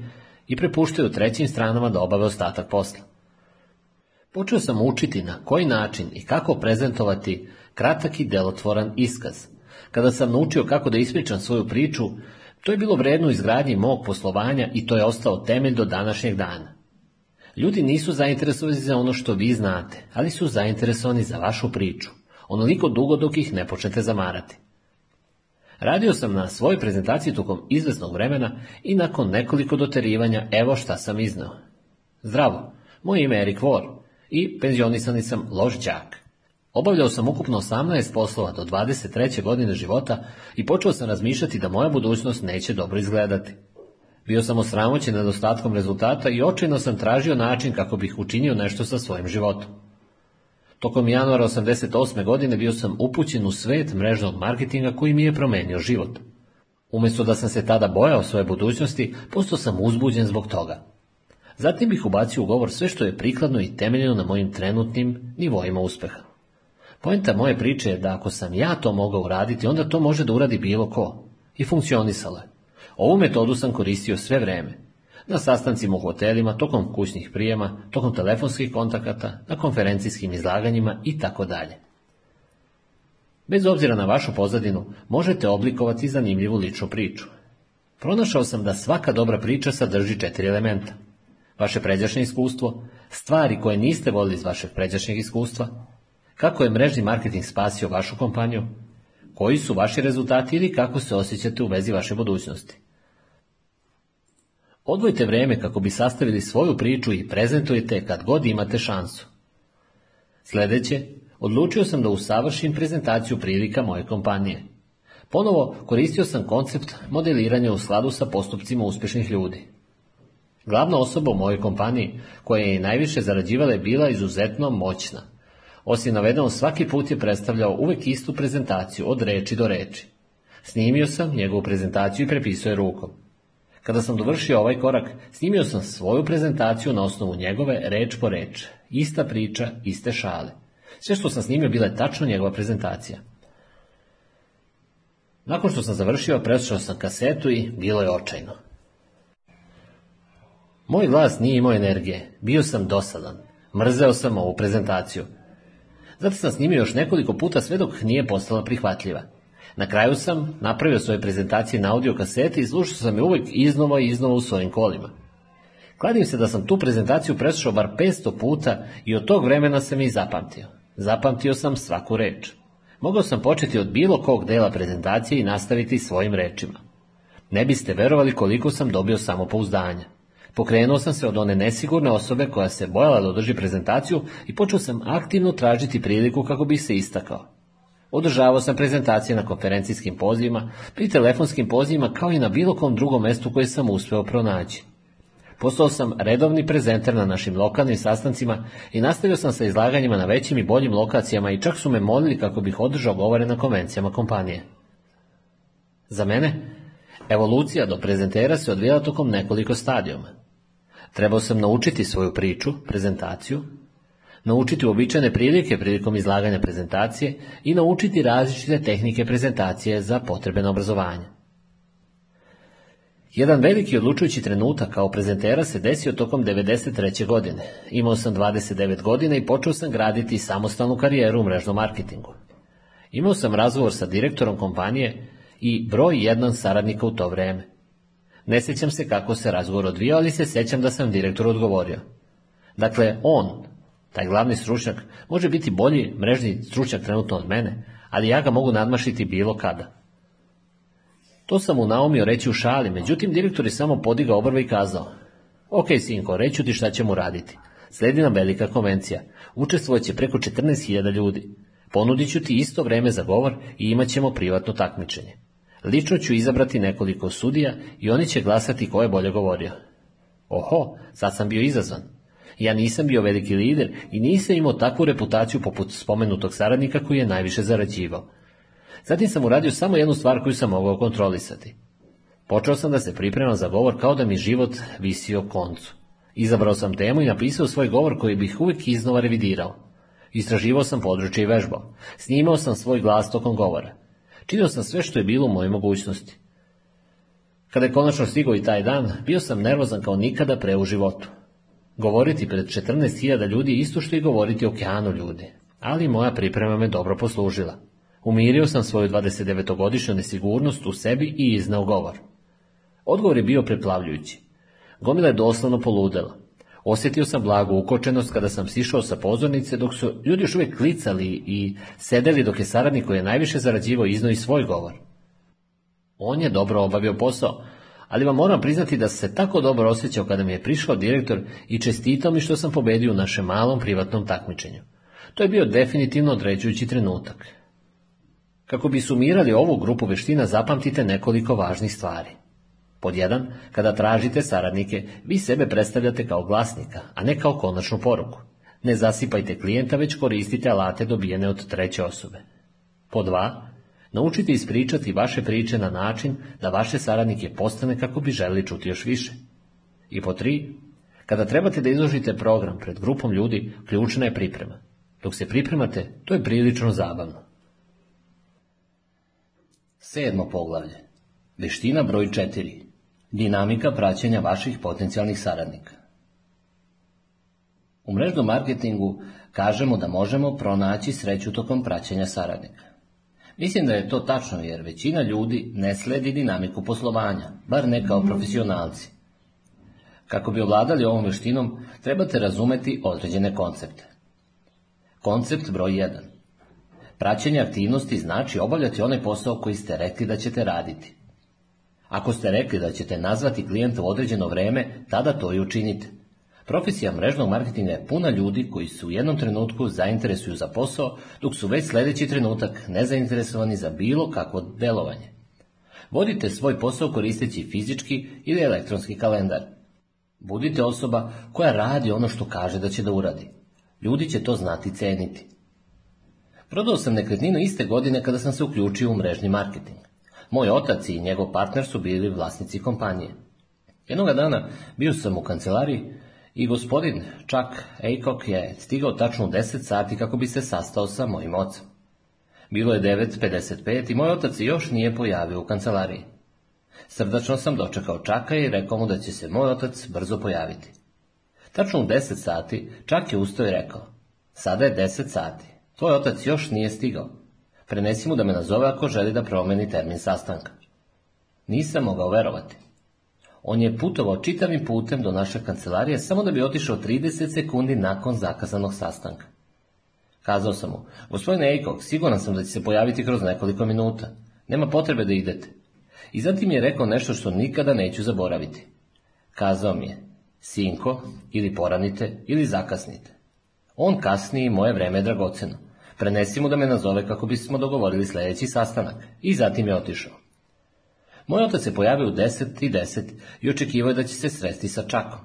i prepuštaju trećim stranama da obave ostatak posla. Počeo sam učiti na koji način i kako prezentovati kratak i delotvoran iskaz. Kada sam naučio kako da ispričam svoju priču, to je bilo vredno izgradnji mog poslovanja i to je ostao temelj do današnjeg dana. Ljudi nisu zainteresovani za ono što vi znate, ali su zainteresovani za vašu priču, onoliko dugo dok ih ne počnete zamarati. Radio sam na svojoj prezentaciji tukom izvesnog vremena i nakon nekoliko doterivanja evo šta sam iznao. Zdravo, moje ime je Erik Vor i penzionisani sam loš džak. Obavljao sam ukupno 18 poslova do 23. godine života i počeo sam razmišljati da moja budućnost neće dobro izgledati. Bio sam osramoćen nedostatkom rezultata i očajno sam tražio način kako bih učinio nešto sa svojim životom. Tokom januara 1988. godine bio sam upućen u svet mrežnog marketinga koji mi je promenio život. Umjesto da sam se tada bojao svoje budućnosti, postao sam uzbuđen zbog toga. Zatim bih ubacio u govor sve što je prikladno i temeljeno na mojim trenutnim nivoima uspeha. Poenta moje priče je da ako sam ja to mogao uraditi, onda to može da uradi bilo ko. I funkcionisalo je. Ovu metodu sam koristio sve vreme na sastancima u hotelima, tokom kućnih prijema, tokom telefonskih kontakata, na konferencijskim izlaganjima i tako dalje. Bez obzira na vašu pozadinu, možete oblikovati zanimljivu ličnu priču. Pronašao sam da svaka dobra priča sadrži četiri elementa. Vaše pređašnje iskustvo, stvari koje niste volili iz vašeg pređašnjeg iskustva, kako je mrežni marketing spasio vašu kompaniju, koji su vaši rezultati ili kako se osjećate u vezi vaše budućnosti. Odvojite vrijeme kako bi sastavili svoju priču i prezentujete kad god imate šansu. Sljedeće, odlučio sam da usavršim prezentaciju prilika moje kompanije. Ponovo koristio sam koncept modeliranja u skladu sa postupcima uspješnih ljudi. Glavna osoba u mojoj kompaniji, koja je najviše zarađivala, je bila izuzetno moćna. Osim navedenog svaki put je predstavljao uvek istu prezentaciju, od reči do reči. Snimio sam njegovu prezentaciju i prepisao je rukom. Kada sam dovršio ovaj korak, snimio sam svoju prezentaciju na osnovu njegove reč po reč. Ista priča, iste šale. Sve što sam snimio bila je tačno njegova prezentacija. Nakon što sam završio, preslušao sam kasetu i bilo je očajno. Moj glas nije imao energije, bio sam dosadan, mrzeo sam ovu prezentaciju. Zato sam snimio još nekoliko puta sve dok nije postala prihvatljiva. Na kraju sam napravio svoje prezentacije na audio kaseti i slušao sam je uvijek iznova i iznova u svojim kolima. Kladim se da sam tu prezentaciju preslušao bar 500 puta i od tog vremena sam i zapamtio. Zapamtio sam svaku reč. Mogao sam početi od bilo kog dela prezentacije i nastaviti svojim rečima. Ne biste verovali koliko sam dobio samopouzdanja. Pokrenuo sam se od one nesigurne osobe koja se bojala da održi prezentaciju i počeo sam aktivno tražiti priliku kako bih se istakao. Održavao sam prezentacije na konferencijskim pozivima, pri telefonskim pozivima kao i na bilo kom drugom mestu koje sam uspio pronaći. Postao sam redovni prezenter na našim lokalnim sastancima i nastavio sam sa izlaganjima na većim i boljim lokacijama i čak su me molili kako bih održao govore na konvencijama kompanije. Za mene, evolucija do prezentera se odvijala tokom nekoliko stadijuma. Trebao sam naučiti svoju priču, prezentaciju, naučiti uobičajene prilike prilikom izlaganja prezentacije i naučiti različite tehnike prezentacije za potrebe obrazovanje. Jedan veliki odlučujući trenutak kao prezentera se desio tokom 1993. godine. Imao sam 29 godina i počeo sam graditi samostalnu karijeru u mrežnom marketingu. Imao sam razgovor sa direktorom kompanije i broj jedan saradnika u to vrijeme. Ne sjećam se kako se razgovor odvijao, ali se sjećam da sam direktor odgovorio. Dakle, on, taj glavni stručnjak može biti bolji mrežni stručnjak trenutno od mene, ali ja ga mogu nadmašiti bilo kada. To sam mu naumio reći u šali, međutim direktor je samo podigao obrve i kazao Ok, sinko, reću ti šta ćemo raditi. Sledi nam velika konvencija. Učestvovat će preko 14.000 ljudi. Ponudit ću ti isto vreme za govor i imat ćemo privatno takmičenje. Lično ću izabrati nekoliko sudija i oni će glasati ko je bolje govorio. Oho, sad sam bio izazvan. Ja nisam bio veliki lider i nisam imao takvu reputaciju poput spomenutog saradnika koji je najviše zarađivao. Zatim sam uradio samo jednu stvar koju sam mogao kontrolisati. Počeo sam da se pripremam za govor kao da mi život visi o koncu. Izabrao sam temu i napisao svoj govor koji bih uvijek iznova revidirao. Istraživao sam područje i vežbao. Snimao sam svoj glas tokom govora. Činio sam sve što je bilo u mojoj mogućnosti. Kada je konačno stigao i taj dan, bio sam nervozan kao nikada pre u životu. Govoriti pred 14.000 ljudi isto što i govoriti keanu ljude, ali moja priprema me dobro poslužila. Umirio sam svoju 29-godišnju nesigurnost u sebi i iznao govor. Odgovor je bio preplavljujući. Gomila je doslovno poludela. Osjetio sam blagu ukočenost kada sam sišao sa pozornice, dok su ljudi još uvijek klicali i sedeli dok je saradnik koji je najviše zarađivao iznao i svoj govor. On je dobro obavio posao, ali vam moram priznati da se tako dobro osjećao kada mi je prišao direktor i čestitao mi što sam pobedio u našem malom privatnom takmičenju. To je bio definitivno određujući trenutak. Kako bi sumirali ovu grupu veština, zapamtite nekoliko važnih stvari. Pod jedan, kada tražite saradnike, vi sebe predstavljate kao glasnika, a ne kao konačnu poruku. Ne zasipajte klijenta, već koristite alate dobijene od treće osobe. Pod dva, Naučite ispričati vaše priče na način da vaše saradnike postane kako bi želi čuti još više. I po tri, kada trebate da izložite program pred grupom ljudi, ključna je priprema. Dok se pripremate, to je prilično zabavno. Sedmo poglavlje. Veština broj 4. Dinamika praćenja vaših potencijalnih saradnika. U mrežnom marketingu kažemo da možemo pronaći sreću tokom praćenja saradnika. Mislim da je to tačno jer većina ljudi ne sledi dinamiku poslovanja, bar ne kao mhm. profesionalci. Kako bi ovladali ovom veštinom, trebate razumeti određene koncepte. Koncept broj 1. Praćenje aktivnosti znači obavljati onaj posao koji ste rekli da ćete raditi. Ako ste rekli da ćete nazvati klijenta u određeno vreme, tada to i učinite. Profesija mrežnog marketinga je puna ljudi koji se u jednom trenutku zainteresuju za posao, dok su već sljedeći trenutak nezainteresovani za bilo kakvo delovanje. Vodite svoj posao koristeći fizički ili elektronski kalendar. Budite osoba koja radi ono što kaže da će da uradi. Ljudi će to znati cijeniti. Prodao sam nekretninu iste godine kada sam se uključio u mrežni marketing. Moj otac i njegov partner su bili vlasnici kompanije. Jednoga dana bio sam u kancelariji i gospodin čak Ejkok je stigao tačno u deset sati kako bi se sastao sa mojim ocem. Bilo je 9.55 i moj otac još nije pojavio u kancelariji. Srdačno sam dočekao Čaka i rekao mu da će se moj otac brzo pojaviti. Tačno u deset sati Čak je ustao i rekao, sada je deset sati, tvoj otac još nije stigao. Prenesi mu da me nazove ako želi da promeni termin sastanka. Nisam mogao verovati. On je putovao čitavim putem do naše kancelarije samo da bi otišao 30 sekundi nakon zakazanog sastanka. Kazao sam mu, gospodine Eiko, siguran sam da će se pojaviti kroz nekoliko minuta. Nema potrebe da idete. I zatim je rekao nešto što nikada neću zaboraviti. Kazao mi je, sinko, ili poranite, ili zakasnite. On kasni i moje vreme je dragoceno. Prenesi mu da me nazove kako bismo dogovorili sljedeći sastanak. I zatim je otišao. Moj otac se pojavio u deset i deset i očekivao da će se sresti sa čakom.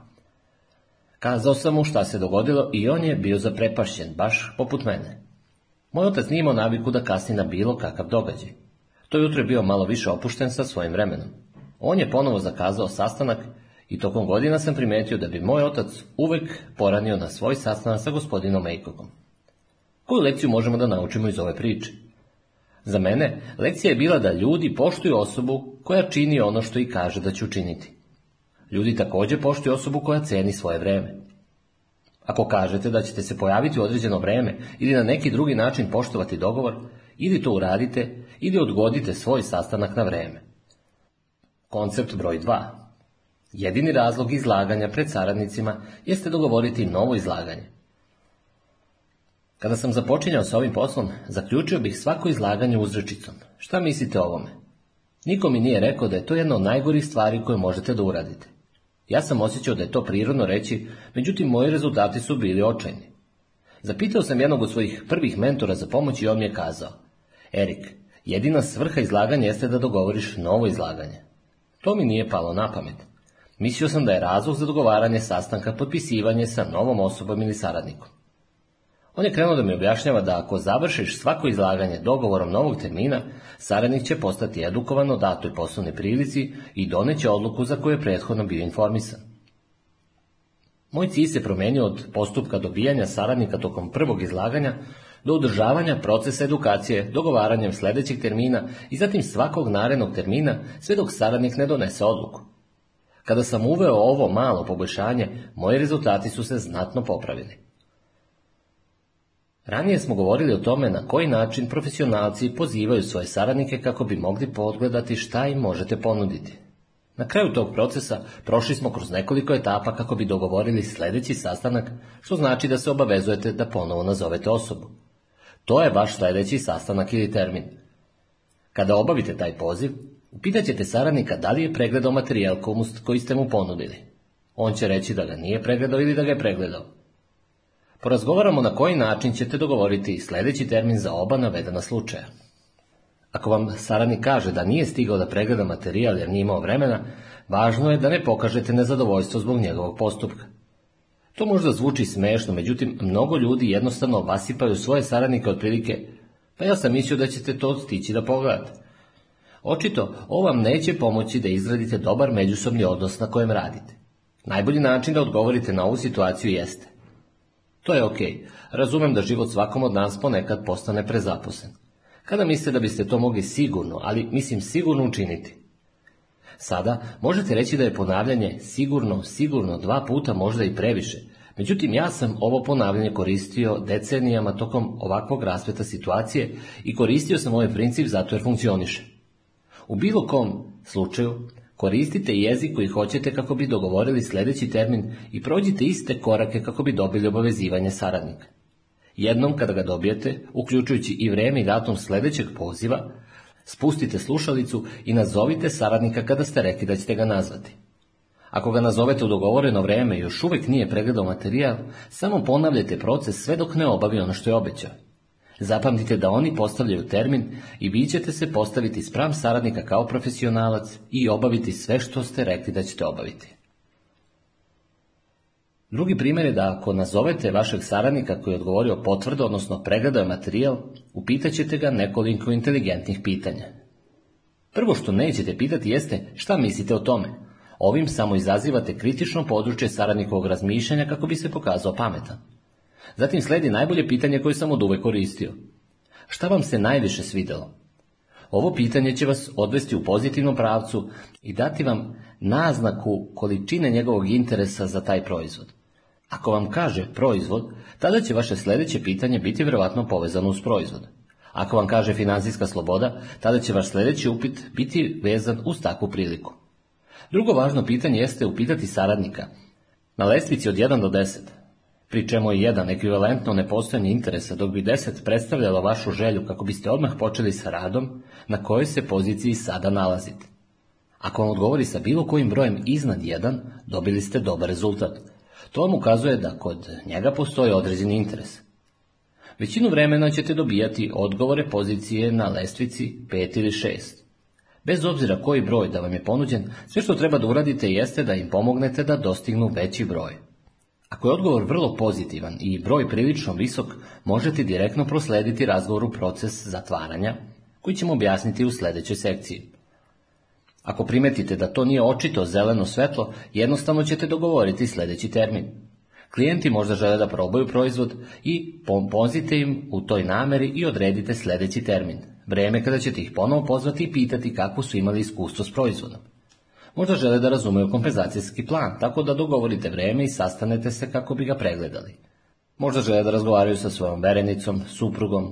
Kazao sam mu šta se dogodilo i on je bio zaprepašćen, baš poput mene. Moj otac nije imao naviku da kasni na bilo kakav događaj. To jutro je bio malo više opušten sa svojim vremenom. On je ponovo zakazao sastanak i tokom godina sam primetio da bi moj otac uvek poranio na svoj sastanak sa gospodinom Ejkogom. Koju lekciju možemo da naučimo iz ove priče? Za mene, lekcija je bila da ljudi poštuju osobu koja čini ono što i kaže da će učiniti. Ljudi također poštuju osobu koja ceni svoje vreme. Ako kažete da ćete se pojaviti u određeno vreme ili na neki drugi način poštovati dogovor, ili to uradite, ili odgodite svoj sastanak na vreme. Koncept broj 2. Jedini razlog izlaganja pred saradnicima jeste dogovoriti novo izlaganje. Kada sam započinjao sa ovim poslom, zaključio bih svako izlaganje uzrečicom. Šta mislite o ovome? Niko mi nije rekao da je to jedna od najgorih stvari koje možete da uradite. Ja sam osjećao da je to prirodno reći, međutim moji rezultati su bili očajni. Zapitao sam jednog od svojih prvih mentora za pomoć i on mi je kazao, Erik, jedina svrha izlaganja jeste da dogovoriš novo izlaganje. To mi nije palo na pamet. Mislio sam da je razlog za dogovaranje sastanka potpisivanje sa novom osobom ili saradnikom. On je krenuo da mi objašnjava da ako završiš svako izlaganje dogovorom novog termina, saradnik će postati edukovan o datoj poslovne prilici i doneće odluku za koju je prethodno bio informisan. Moj cilj se promijenio od postupka dobijanja saradnika tokom prvog izlaganja do održavanja procesa edukacije dogovaranjem sljedećeg termina i zatim svakog narednog termina sve dok saradnik ne donese odluku. Kada sam uveo ovo malo poboljšanje, moji rezultati su se znatno popravili. Ranije smo govorili o tome na koji način profesionalci pozivaju svoje saradnike kako bi mogli podgledati šta im možete ponuditi. Na kraju tog procesa prošli smo kroz nekoliko etapa kako bi dogovorili sljedeći sastanak, što znači da se obavezujete da ponovo nazovete osobu. To je vaš sljedeći sastanak ili termin. Kada obavite taj poziv, upitaćete saradnika da li je pregledao materijal koji ste mu ponudili. On će reći da ga nije pregledao ili da ga je pregledao porazgovaramo na koji način ćete dogovoriti sljedeći termin za oba navedena slučaja. Ako vam saradnik kaže da nije stigao da pregleda materijal jer nije imao vremena, važno je da ne pokažete nezadovoljstvo zbog njegovog postupka. To možda zvuči smešno, međutim, mnogo ljudi jednostavno vasipaju svoje saradnike otprilike, pa ja sam mislio da ćete to stići da pogledate. Očito, ovo vam neće pomoći da izradite dobar međusobni odnos na kojem radite. Najbolji način da odgovorite na ovu situaciju jeste to je ok. Razumem da život svakom od nas ponekad postane prezaposlen. Kada mislite da biste to mogli sigurno, ali mislim sigurno učiniti? Sada možete reći da je ponavljanje sigurno, sigurno dva puta možda i previše. Međutim, ja sam ovo ponavljanje koristio decenijama tokom ovakvog rasveta situacije i koristio sam ovaj princip zato jer funkcioniše. U bilo kom slučaju, Koristite jezik koji hoćete kako bi dogovorili sljedeći termin i prođite iste korake kako bi dobili obavezivanje saradnika. Jednom kada ga dobijete, uključujući i vrijeme i datum sljedećeg poziva, spustite slušalicu i nazovite saradnika kada ste rekli da ćete ga nazvati. Ako ga nazovete u dogovoreno vrijeme i još uvijek nije pregledao materijal, samo ponavljajte proces sve dok ne obavi ono što je obećao. Zapamtite da oni postavljaju termin i vi ćete se postaviti spram saradnika kao profesionalac i obaviti sve što ste rekli da ćete obaviti. Drugi primjer je da ako nazovete vašeg saradnika koji je odgovorio potvrdo, odnosno pregledao je materijal, upitaćete ga nekoliko inteligentnih pitanja. Prvo što nećete pitati jeste šta mislite o tome. Ovim samo izazivate kritično područje saradnikovog razmišljanja kako bi se pokazao pametan. Zatim sledi najbolje pitanje koje sam od uve koristio. Šta vam se najviše svidelo? Ovo pitanje će vas odvesti u pozitivnom pravcu i dati vam naznaku količine njegovog interesa za taj proizvod. Ako vam kaže proizvod, tada će vaše sljedeće pitanje biti vjerojatno povezano uz proizvod. Ako vam kaže financijska sloboda, tada će vaš sljedeći upit biti vezan uz takvu priliku. Drugo važno pitanje jeste upitati saradnika. Na lestvici od 1 do 10 pri čemu je jedan ekvivalentno nepostojanje interesa dok bi deset predstavljalo vašu želju kako biste odmah počeli sa radom na kojoj se poziciji sada nalazite. Ako vam odgovori sa bilo kojim brojem iznad jedan, dobili ste dobar rezultat. To vam ukazuje da kod njega postoji određeni interes. Većinu vremena ćete dobijati odgovore pozicije na lestvici 5 ili 6. Bez obzira koji broj da vam je ponuđen, sve što treba da uradite jeste da im pomognete da dostignu veći broj. Ako je odgovor vrlo pozitivan i broj prilično visok, možete direktno proslediti u proces zatvaranja, koji ćemo objasniti u sljedećoj sekciji. Ako primetite da to nije očito zeleno svetlo, jednostavno ćete dogovoriti sljedeći termin. Klijenti možda žele da probaju proizvod i pomozite im u toj nameri i odredite sljedeći termin. Vreme kada ćete ih ponovo pozvati i pitati kako su imali iskustvo s proizvodom. Možda žele da razumeju kompenzacijski plan, tako da dogovorite vreme i sastanete se kako bi ga pregledali. Možda žele da razgovaraju sa svojom verenicom, suprugom,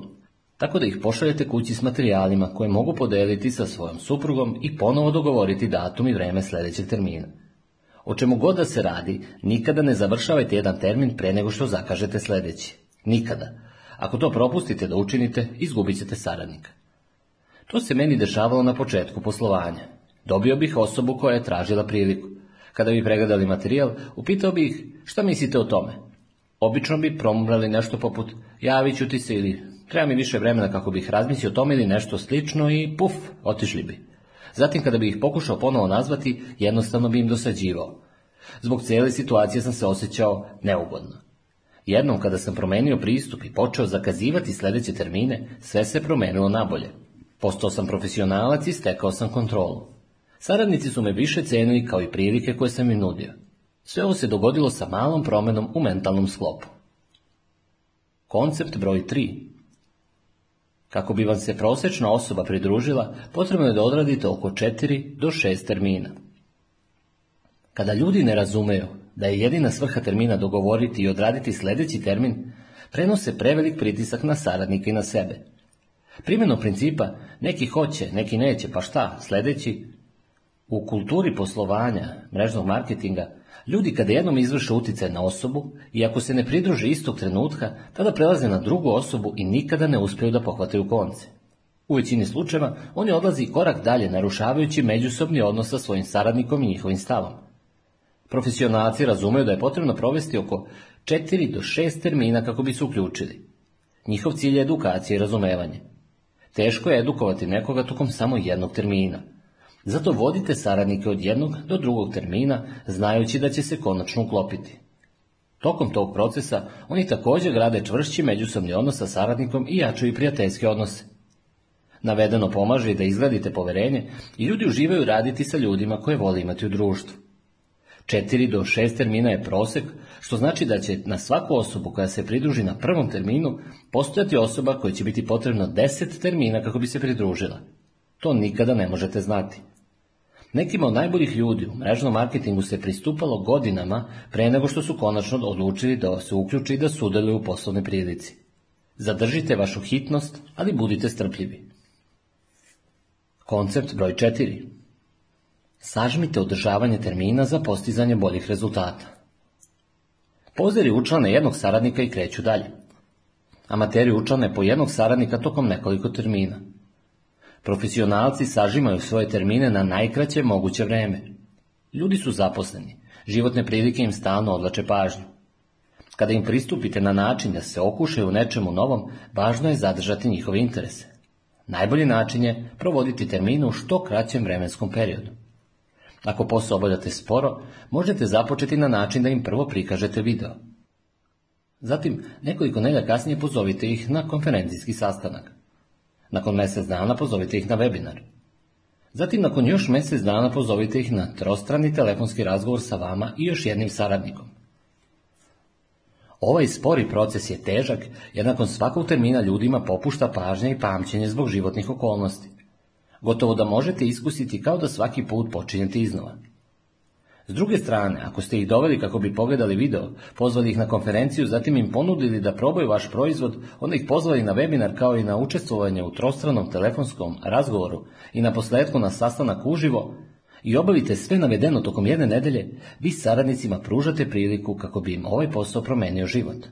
tako da ih pošaljete kući s materijalima koje mogu podeliti sa svojom suprugom i ponovo dogovoriti datum i vreme sljedećeg termina. O čemu god da se radi, nikada ne završavajte jedan termin pre nego što zakažete sljedeći. Nikada. Ako to propustite da učinite, izgubit ćete saradnika. To se meni dešavalo na početku poslovanja. Dobio bih osobu koja je tražila priliku. Kada bi pregledali materijal, upitao bih ih šta mislite o tome. Obično bi promrali nešto poput javit ću ti se ili treba mi više vremena kako bih razmislio o tome ili nešto slično i puf, otišli bi. Zatim kada bih ih pokušao ponovo nazvati, jednostavno bi im dosađivao. Zbog cijele situacije sam se osjećao neugodno. Jednom kada sam promenio pristup i počeo zakazivati sljedeće termine, sve se promenilo nabolje. Postao sam profesionalac i stekao sam kontrolu. Saradnici su me više cijenili kao i prilike koje sam im nudio. Sve ovo se dogodilo sa malom promjenom u mentalnom sklopu. Koncept broj 3. Kako bi vam se prosječna osoba pridružila, potrebno je da odradite oko 4 do 6 termina. Kada ljudi ne razumeju da je jedina svrha termina dogovoriti i odraditi sljedeći termin, prenose prevelik pritisak na saradnika i na sebe. Primjenom principa neki hoće, neki neće, pa šta, sljedeći, u kulturi poslovanja, mrežnog marketinga, ljudi kada jednom izvrše utjecaj na osobu i ako se ne pridruže istog trenutka, tada prelaze na drugu osobu i nikada ne uspiju da pohvataju konce. U većini slučajeva oni odlazi korak dalje narušavajući međusobni odnos sa svojim saradnikom i njihovim stavom. Profesionalci razumeju da je potrebno provesti oko 4 do 6 termina kako bi se uključili. Njihov cilj je edukacija i razumevanje. Teško je edukovati nekoga tokom samo jednog termina – zato vodite saradnike od jednog do drugog termina, znajući da će se konačno uklopiti. Tokom tog procesa oni također grade čvršći međusobni odnos sa saradnikom i jačuju prijateljske odnose. Navedeno pomaže i da izgradite poverenje i ljudi uživaju raditi sa ljudima koje vole imati u društvu. Četiri do šest termina je prosek, što znači da će na svaku osobu koja se pridruži na prvom terminu postojati osoba koja će biti potrebna deset termina kako bi se pridružila. To nikada ne možete znati. Nekima od najboljih ljudi u mrežnom marketingu se pristupalo godinama pre nego što su konačno odlučili da se uključi i da sudeluju u poslovnoj prilici. Zadržite vašu hitnost, ali budite strpljivi. Koncept broj 4. Sažmite održavanje termina za postizanje boljih rezultata. Pozeri učlane jednog saradnika i kreću dalje. Amateri učlane po jednog saradnika tokom nekoliko termina – Profesionalci sažimaju svoje termine na najkraće moguće vreme. Ljudi su zaposleni, životne prilike im stalno odlače pažnju. Kada im pristupite na način da se okušaju u nečemu novom, važno je zadržati njihove interese. Najbolji način je provoditi terminu u što kraćem vremenskom periodu. Ako posao obavljate sporo, možete započeti na način da im prvo prikažete video. Zatim, nekoliko nelja kasnije pozovite ih na konferencijski sastanak. Nakon mjesec dana pozovite ih na webinar. Zatim, nakon još mjesec dana pozovite ih na trostrani telefonski razgovor sa vama i još jednim saradnikom. Ovaj spori proces je težak, jer nakon svakog termina ljudima popušta pažnja i pamćenje zbog životnih okolnosti. Gotovo da možete iskusiti kao da svaki put počinjete iznova. S druge strane, ako ste ih doveli kako bi pogledali video, pozvali ih na konferenciju, zatim im ponudili da probaju vaš proizvod, onda ih pozvali na webinar kao i na učestvovanje u trostranom telefonskom razgovoru i na posledku na sastanak uživo, i obavite sve navedeno tokom jedne nedelje, vi saradnicima pružate priliku kako bi im ovaj posao promenio život.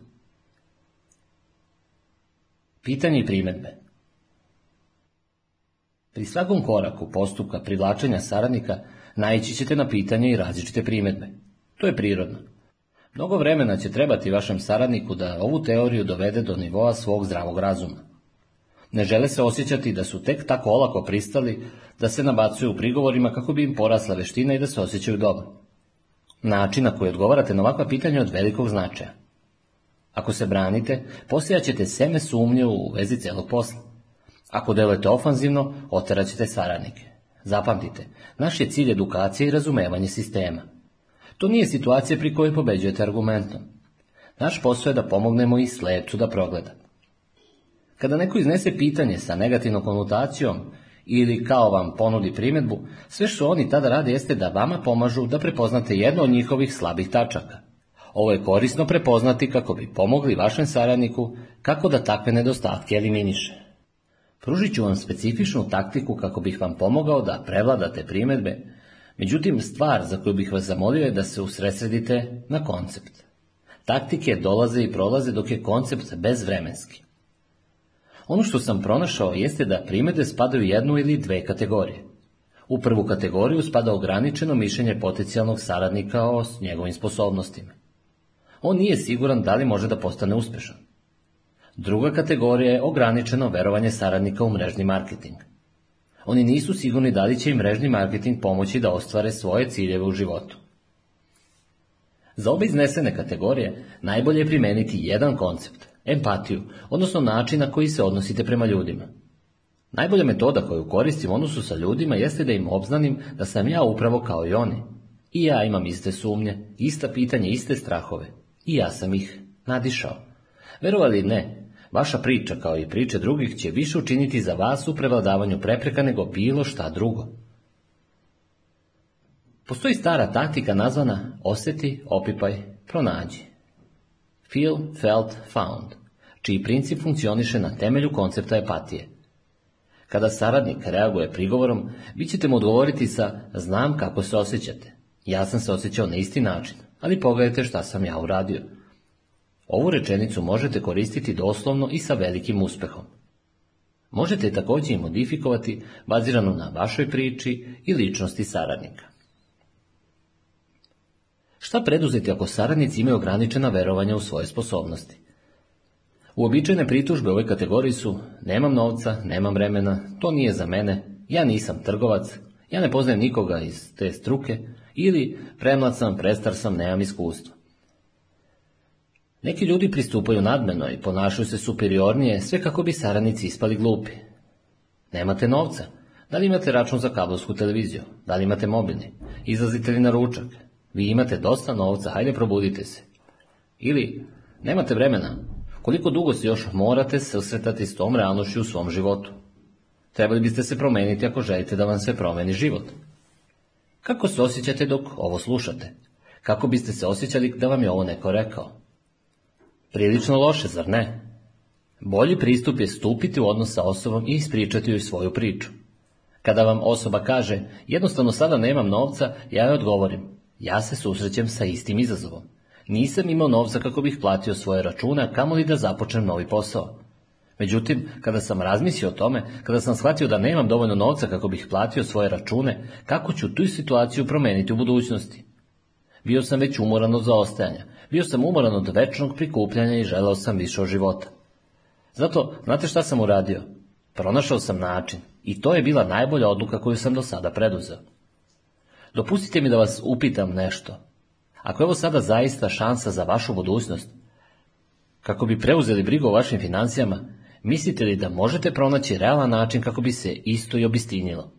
Pitanje i primjedbe Pri svakom koraku postupka privlačenja saradnika naići ćete na pitanje i različite primjedbe. To je prirodno. Mnogo vremena će trebati vašem saradniku da ovu teoriju dovede do nivoa svog zdravog razuma. Ne žele se osjećati da su tek tako olako pristali da se nabacuju u prigovorima kako bi im porasla veština i da se osjećaju dobro. Način na koji odgovarate na ovakva pitanja od velikog značaja. Ako se branite, posijaćete ćete seme sumnje u vezi celog posla. Ako delujete ofanzivno, oterat ćete saradnike. Zapamtite, naš je cilj edukacije i razumevanje sistema. To nije situacija pri kojoj pobeđujete argumentom. Naš posao je da pomognemo i slepcu da progleda. Kada neko iznese pitanje sa negativnom konotacijom ili kao vam ponudi primjedbu, sve što oni tada rade jeste da vama pomažu da prepoznate jedno od njihovih slabih tačaka. Ovo je korisno prepoznati kako bi pomogli vašem saradniku kako da takve nedostatke eliminiše. Pružit ću vam specifičnu taktiku kako bih vam pomogao da prevladate primjedbe, međutim stvar za koju bih vas zamolio je da se usresredite na koncept. Taktike dolaze i prolaze dok je koncept bezvremenski. Ono što sam pronašao jeste da primjedbe spadaju jednu ili dve kategorije. U prvu kategoriju spada ograničeno mišljenje potencijalnog saradnika o njegovim sposobnostima. On nije siguran da li može da postane uspešan. Druga kategorija je ograničeno verovanje saradnika u mrežni marketing. Oni nisu sigurni da li će im mrežni marketing pomoći da ostvare svoje ciljeve u životu. Za obe iznesene kategorije najbolje je primeniti jedan koncept, empatiju, odnosno način na koji se odnosite prema ljudima. Najbolja metoda koju koristim u odnosu sa ljudima jeste da im obznanim da sam ja upravo kao i oni. I ja imam iste sumnje, ista pitanja, iste strahove. I ja sam ih nadišao. Verovali ne, vaša priča kao i priče drugih će više učiniti za vas u prevladavanju prepreka nego bilo šta drugo. Postoji stara taktika nazvana osjeti, opipaj, pronađi. Feel, felt, found, čiji princip funkcioniše na temelju koncepta epatije. Kada saradnik reaguje prigovorom, vi ćete mu odgovoriti sa znam kako se osjećate. Ja sam se osjećao na isti način, ali pogledajte šta sam ja uradio. Ovu rečenicu možete koristiti doslovno i sa velikim uspehom. Možete također i modifikovati bazirano na vašoj priči i ličnosti saradnika. Šta preduzeti ako saradnici imaju ograničena verovanja u svoje sposobnosti? Uobičajene pritužbe u ovoj kategoriji su nemam novca, nemam vremena, to nije za mene, ja nisam trgovac, ja ne poznajem nikoga iz te struke ili premlad sam, prestar sam, nemam iskustva. Neki ljudi pristupaju nadmeno i ponašaju se superiornije sve kako bi saranici ispali glupi. Nemate novca? Da li imate račun za kablovsku televiziju? Da li imate mobilni? Izlazite li na ručak? Vi imate dosta novca, hajde probudite se. Ili, nemate vremena. Koliko dugo se još morate susretati s tom realnošću u svom životu? Trebali biste se promeniti ako želite da vam se promeni život. Kako se osjećate dok ovo slušate? Kako biste se osjećali da vam je ovo neko rekao? Prilično loše, zar ne? Bolji pristup je stupiti u odnos sa osobom i ispričati joj svoju priču. Kada vam osoba kaže, jednostavno sada nemam novca, ja joj odgovorim, ja se susrećem sa istim izazovom. Nisam imao novca kako bih platio svoje račune, kamo li da započnem novi posao. Međutim, kada sam razmislio o tome, kada sam shvatio da nemam dovoljno novca kako bih platio svoje račune, kako ću tu situaciju promeniti u budućnosti? Bio sam već umoran od zaostajanja, bio sam umoran od večnog prikupljanja i želao sam više od života. Zato, znate šta sam uradio? Pronašao sam način i to je bila najbolja odluka koju sam do sada preduzeo. Dopustite mi da vas upitam nešto. Ako je ovo sada zaista šansa za vašu budućnost, kako bi preuzeli brigu o vašim financijama, mislite li da možete pronaći realan način kako bi se isto i obistinjilo?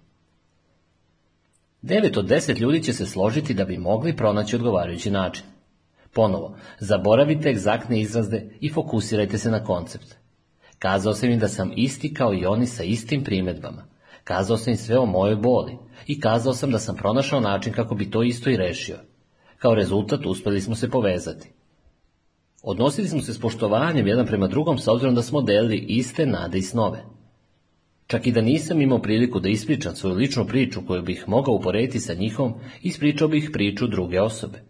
Devet od deset ljudi će se složiti da bi mogli pronaći odgovarajući način. Ponovo, zaboravite egzaktne izrazde i fokusirajte se na koncept. Kazao sam im da sam isti kao i oni sa istim primjedbama. Kazao sam im sve o mojoj boli i kazao sam da sam pronašao način kako bi to isto i rešio. Kao rezultat uspjeli smo se povezati. Odnosili smo se s poštovanjem jedan prema drugom s obzirom da smo delili iste nade i snove. Čak i da nisam imao priliku da ispričam svoju ličnu priču koju bih mogao uporediti sa njihom, ispričao bih priču druge osobe.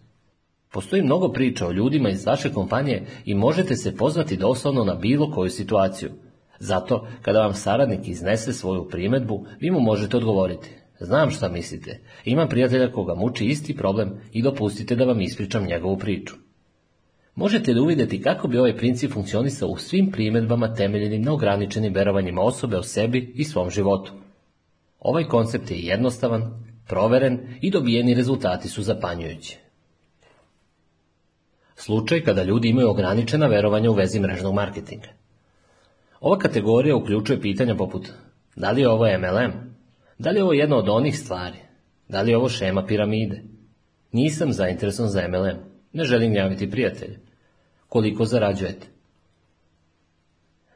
Postoji mnogo priča o ljudima iz vaše kompanije i možete se pozvati doslovno na bilo koju situaciju. Zato, kada vam saradnik iznese svoju primjedbu, vi mu možete odgovoriti. Znam šta mislite, imam prijatelja koga muči isti problem i dopustite da vam ispričam njegovu priču. Možete da uvidjeti kako bi ovaj princip funkcionisao u svim primjedbama temeljenim na ograničenim verovanjima osobe o sebi i svom životu. Ovaj koncept je jednostavan, proveren i dobijeni rezultati su zapanjujući slučaj kada ljudi imaju ograničena verovanja u vezi mrežnog marketinga. Ova kategorija uključuje pitanja poput da li je ovo MLM? Da li je ovo jedna od onih stvari? Da li je ovo šema piramide? Nisam zainteresan za MLM. Ne želim javiti prijatelje. Koliko zarađujete?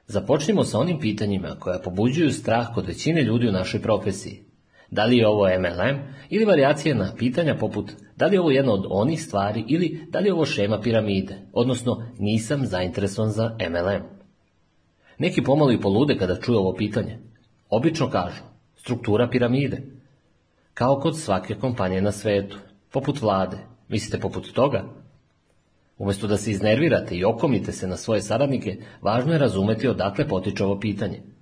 Započnimo sa onim pitanjima koja pobuđuju strah kod većine ljudi u našoj profesiji da li je ovo MLM ili varijacije na pitanja poput da li je ovo jedna od onih stvari ili da li je ovo šema piramide, odnosno nisam zainteresovan za MLM. Neki pomalo i polude kada čuju ovo pitanje. Obično kažu struktura piramide, kao kod svake kompanije na svetu, poput vlade. Mislite poput toga? Umjesto da se iznervirate i okomite se na svoje saradnike, važno je razumjeti odakle potiče ovo pitanje –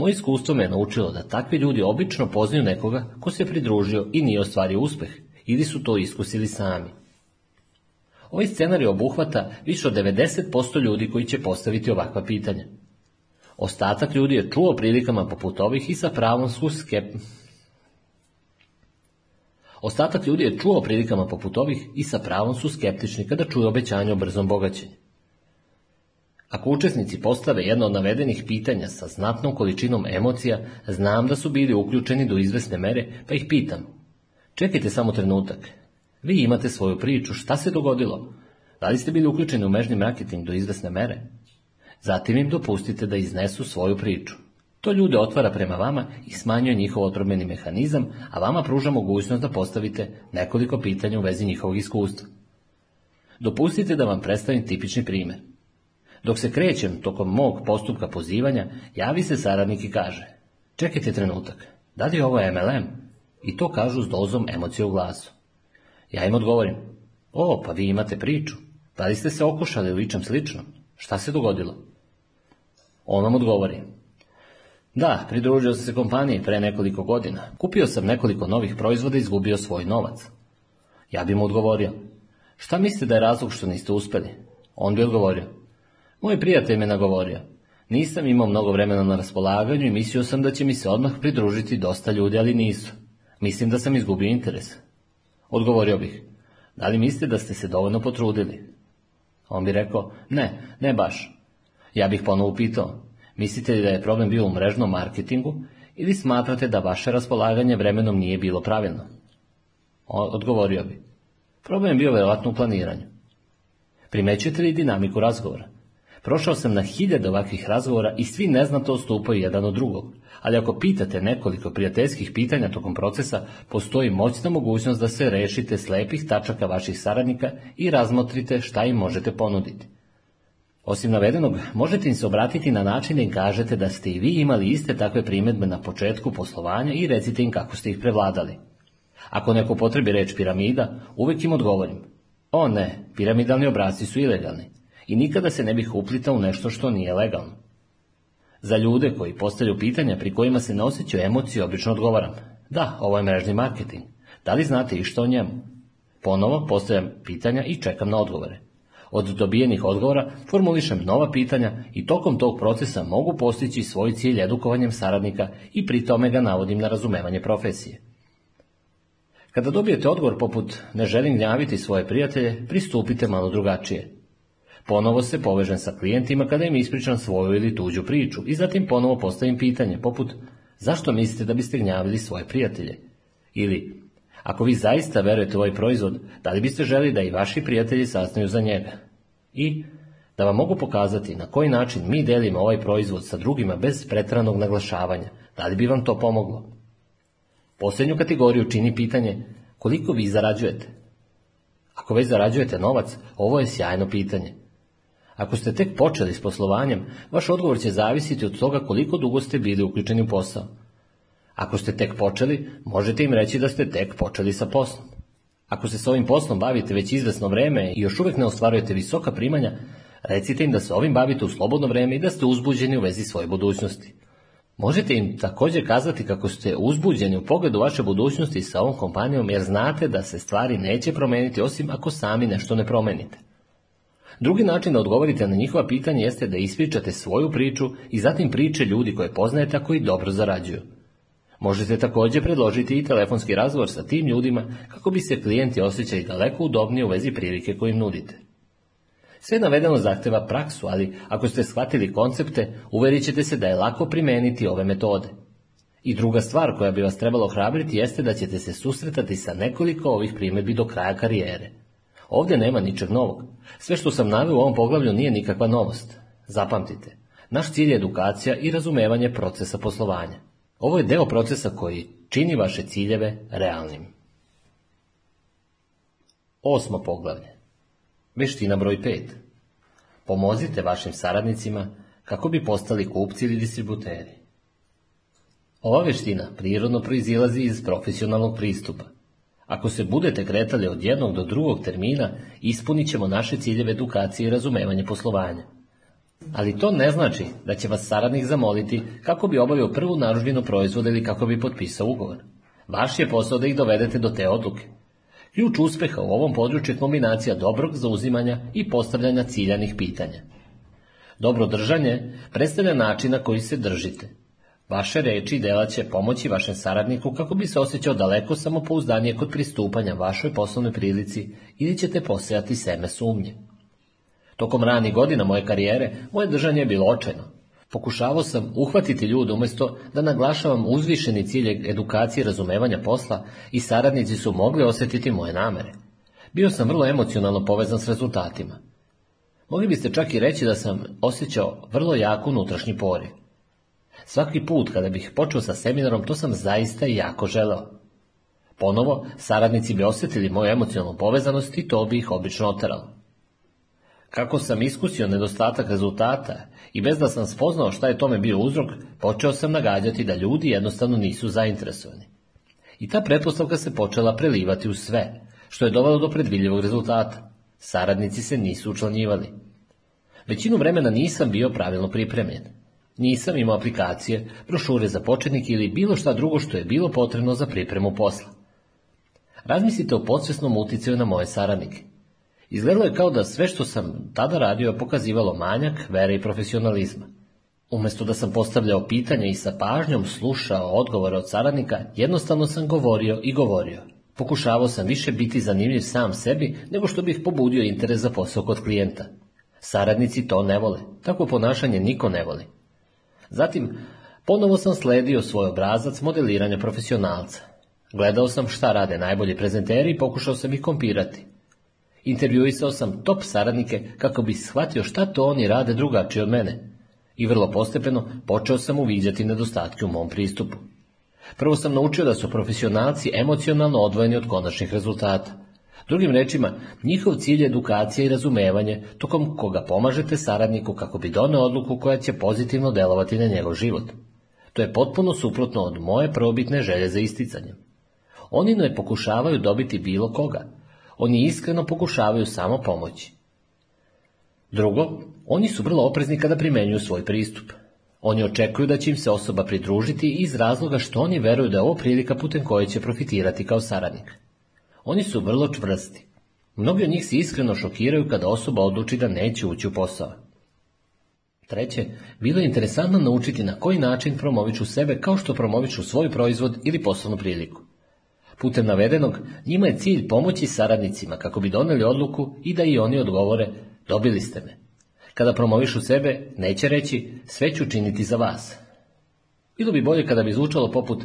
moje iskustvo me je naučilo da takvi ljudi obično poznaju nekoga ko se pridružio i nije ostvario uspeh, ili su to iskusili sami. Ovaj scenarij obuhvata više od 90% ljudi koji će postaviti ovakva pitanja. Ostatak ljudi je čuo prilikama poput ovih i sa pravom su skep... Ostatak ljudi je čuo prilikama poput ovih i sa pravom su skeptični kada čuju obećanje o brzom bogaćenju. Ako učesnici postave jedno od navedenih pitanja sa znatnom količinom emocija, znam da su bili uključeni do izvesne mere, pa ih pitam. Čekajte samo trenutak. Vi imate svoju priču, šta se dogodilo? Da li ste bili uključeni u mežni marketing do izvesne mere? Zatim im dopustite da iznesu svoju priču. To ljude otvara prema vama i smanjuje njihov otprobeni mehanizam, a vama pruža mogućnost da postavite nekoliko pitanja u vezi njihovog iskustva. Dopustite da vam predstavim tipični primjer. Dok se krećem tokom mog postupka pozivanja, javi se saradnik i kaže Čekajte trenutak, da li je ovo MLM? I to kažu s dozom emocije u glasu. Ja im odgovorim, o, pa vi imate priču. Da li ste se okušali u slično? sličnom? Šta se dogodilo? On vam odgovori. Da, pridružio sam se kompaniji pre nekoliko godina. Kupio sam nekoliko novih proizvoda i izgubio svoj novac. Ja bi mu odgovorio. Šta mislite da je razlog što niste uspeli? On bi odgovorio. Moj prijatelj me nagovorio. Nisam imao mnogo vremena na raspolaganju i mislio sam da će mi se odmah pridružiti dosta ljudi, ali nisu. Mislim da sam izgubio interes. Odgovorio bih, da li mislite da ste se dovoljno potrudili? On bi rekao, ne, ne baš. Ja bih ponovo upitao, mislite li da je problem bio u mrežnom marketingu ili smatrate da vaše raspolaganje vremenom nije bilo pravilno? Odgovorio bi, problem je bio vjerojatno u planiranju. Primećete li dinamiku razgovora? Prošao sam na hiljade ovakvih razgovora i svi neznato stupaju jedan od drugog. Ali ako pitate nekoliko prijateljskih pitanja tokom procesa, postoji moćna mogućnost da se rešite slepih tačaka vaših saradnika i razmotrite šta im možete ponuditi. Osim navedenog, možete im se obratiti na način da im kažete da ste i vi imali iste takve primjedbe na početku poslovanja i recite im kako ste ih prevladali. Ako neko potrebi reč piramida, uvijek im odgovorim. O ne, piramidalni obrasci su ilegalni i nikada se ne bih uplitao u nešto što nije legalno. Za ljude koji postavljaju pitanja pri kojima se ne osjećaju emocije, obično odgovaram. Da, ovo je mrežni marketing. Da li znate išta o njemu? Ponovo postavljam pitanja i čekam na odgovore. Od dobijenih odgovora formulišem nova pitanja i tokom tog procesa mogu postići svoj cilj edukovanjem saradnika i pri tome ga navodim na razumevanje profesije. Kada dobijete odgovor poput ne želim gnjaviti svoje prijatelje, pristupite malo drugačije. Ponovo se povežem sa klijentima kada im ispričam svoju ili tuđu priču i zatim ponovo postavim pitanje poput zašto mislite da biste gnjavili svoje prijatelje? Ili, ako vi zaista verujete u ovaj proizvod, da li biste želi da i vaši prijatelji saznaju za njega? I, da vam mogu pokazati na koji način mi delimo ovaj proizvod sa drugima bez pretranog naglašavanja, da li bi vam to pomoglo? Posljednju kategoriju čini pitanje koliko vi zarađujete. Ako već zarađujete novac, ovo je sjajno pitanje. Ako ste tek počeli s poslovanjem, vaš odgovor će zavisiti od toga koliko dugo ste bili uključeni u posao. Ako ste tek počeli, možete im reći da ste tek počeli sa poslom. Ako se s ovim poslom bavite već izvesno vreme i još uvijek ne ostvarujete visoka primanja, recite im da se ovim bavite u slobodno vreme i da ste uzbuđeni u vezi svoje budućnosti. Možete im također kazati kako ste uzbuđeni u pogledu vaše budućnosti sa ovom kompanijom jer znate da se stvari neće promeniti osim ako sami nešto ne promenite. Drugi način da odgovorite na njihova pitanja jeste da ispričate svoju priču i zatim priče ljudi koje poznajete, a koji dobro zarađuju. Možete također predložiti i telefonski razgovor sa tim ljudima kako bi se klijenti osjećali daleko udobnije u vezi prilike koju im nudite. Sve navedeno zahteva praksu, ali ako ste shvatili koncepte, uverit ćete se da je lako primeniti ove metode. I druga stvar koja bi vas trebalo hrabriti jeste da ćete se susretati sa nekoliko ovih primjedbi do kraja karijere. Ovdje nema ničeg novog. Sve što sam naveo u ovom poglavlju nije nikakva novost. Zapamtite, naš cilj je edukacija i razumevanje procesa poslovanja. Ovo je deo procesa koji čini vaše ciljeve realnim. Osmo poglavlje. Veština broj pet. Pomozite vašim saradnicima kako bi postali kupci ili distributeri. Ova veština prirodno proizilazi iz profesionalnog pristupa, ako se budete kretali od jednog do drugog termina, ispunit ćemo naše ciljeve edukacije i razumevanje poslovanja. Ali to ne znači da će vas saradnik zamoliti kako bi obavio prvu naružbinu proizvoda ili kako bi potpisao ugovor. Vaš je posao da ih dovedete do te odluke. Ključ uspeha u ovom području je kombinacija dobrog zauzimanja i postavljanja ciljanih pitanja. Dobro držanje predstavlja način na koji se držite. Vaše reči i dela će pomoći vašem saradniku kako bi se osjećao daleko samopouzdanije kod pristupanja vašoj poslovnoj prilici ili ćete posejati seme sumnje. Tokom ranih godina moje karijere, moje držanje je bilo očajno. Pokušavao sam uhvatiti ljude umjesto da naglašavam uzvišeni cilj edukacije i razumevanja posla i saradnici su mogli osjetiti moje namere. Bio sam vrlo emocionalno povezan s rezultatima. Mogli biste čak i reći da sam osjećao vrlo jako unutrašnji poriv. Svaki put kada bih počeo sa seminarom, to sam zaista jako želeo. Ponovo, saradnici bi osjetili moju emocionalnu povezanost i to bi ih obično oteralo. Kako sam iskusio nedostatak rezultata i bez da sam spoznao šta je tome bio uzrok, počeo sam nagađati da ljudi jednostavno nisu zainteresovani. I ta pretpostavka se počela prelivati u sve, što je dovelo do predvidljivog rezultata. Saradnici se nisu učlanjivali. Većinu vremena nisam bio pravilno pripremljen. Nisam imao aplikacije, brošure za početnike ili bilo šta drugo što je bilo potrebno za pripremu posla. Razmislite o podsvesnom uticaju na moje saradnike. Izgledalo je kao da sve što sam tada radio pokazivalo manjak, vere i profesionalizma. Umjesto da sam postavljao pitanja i sa pažnjom slušao odgovore od saradnika, jednostavno sam govorio i govorio. Pokušavao sam više biti zanimljiv sam sebi nego što bih pobudio interes za posao kod klijenta. Saradnici to ne vole, takvo ponašanje niko ne voli. Zatim, ponovo sam sledio svoj obrazac modeliranja profesionalca. Gledao sam šta rade najbolji prezenteri i pokušao sam ih kompirati. Intervjuisao sam top saradnike kako bi shvatio šta to oni rade drugačije od mene. I vrlo postepeno počeo sam uviđati nedostatke u mom pristupu. Prvo sam naučio da su profesionalci emocionalno odvojeni od konačnih rezultata. Drugim rečima, njihov cilj je edukacija i razumevanje, tokom koga pomažete saradniku kako bi done odluku koja će pozitivno delovati na njegov život. To je potpuno suprotno od moje probitne želje za isticanjem. Oni ne pokušavaju dobiti bilo koga. Oni iskreno pokušavaju samo pomoći. Drugo, oni su vrlo oprezni kada primenjuju svoj pristup. Oni očekuju da će im se osoba pridružiti iz razloga što oni veruju da je ovo prilika putem koje će profitirati kao saradnik. Oni su vrlo čvrsti. Mnogi od njih se iskreno šokiraju kada osoba odluči da neće ući u posao. Treće, bilo je interesantno naučiti na koji način promoviću sebe kao što promoviću svoj proizvod ili poslovnu priliku. Putem navedenog, njima je cilj pomoći saradnicima kako bi doneli odluku i da i oni odgovore, dobili ste me. Kada promovišu sebe, neće reći, sve ću činiti za vas. Bilo bi bolje kada bi zvučalo poput,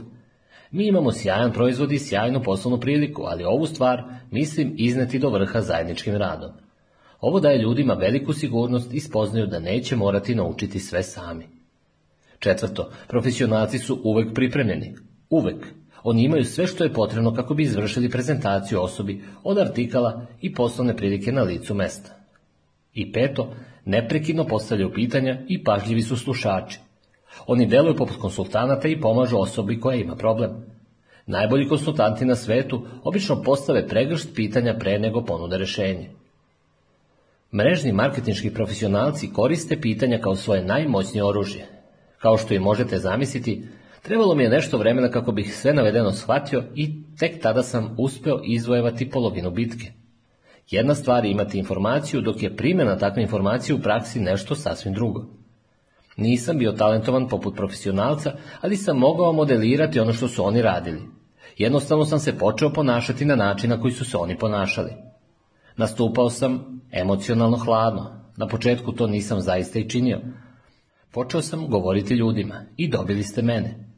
mi imamo sjajan proizvod i sjajnu poslovnu priliku, ali ovu stvar mislim izneti do vrha zajedničkim radom. Ovo daje ljudima veliku sigurnost i spoznaju da neće morati naučiti sve sami. Četvrto, profesionalci su uvek pripremljeni. Uvek. Oni imaju sve što je potrebno kako bi izvršili prezentaciju osobi od artikala i poslovne prilike na licu mesta. I peto, neprekidno postavljaju pitanja i pažljivi su slušači. Oni deluju poput konsultanata i pomažu osobi koja ima problem. Najbolji konsultanti na svetu obično postave pregršt pitanja pre nego ponude rešenje. Mrežni marketinški profesionalci koriste pitanja kao svoje najmoćnije oružje. Kao što i možete zamisliti, trebalo mi je nešto vremena kako bih sve navedeno shvatio i tek tada sam uspeo izvojevati polovinu bitke. Jedna stvar je imati informaciju, dok je primjena takve informacije u praksi nešto sasvim drugo. Nisam bio talentovan poput profesionalca, ali sam mogao modelirati ono što su oni radili. Jednostavno sam se počeo ponašati na način na koji su se oni ponašali. Nastupao sam emocionalno hladno. Na početku to nisam zaista i činio. Počeo sam govoriti ljudima i dobili ste mene.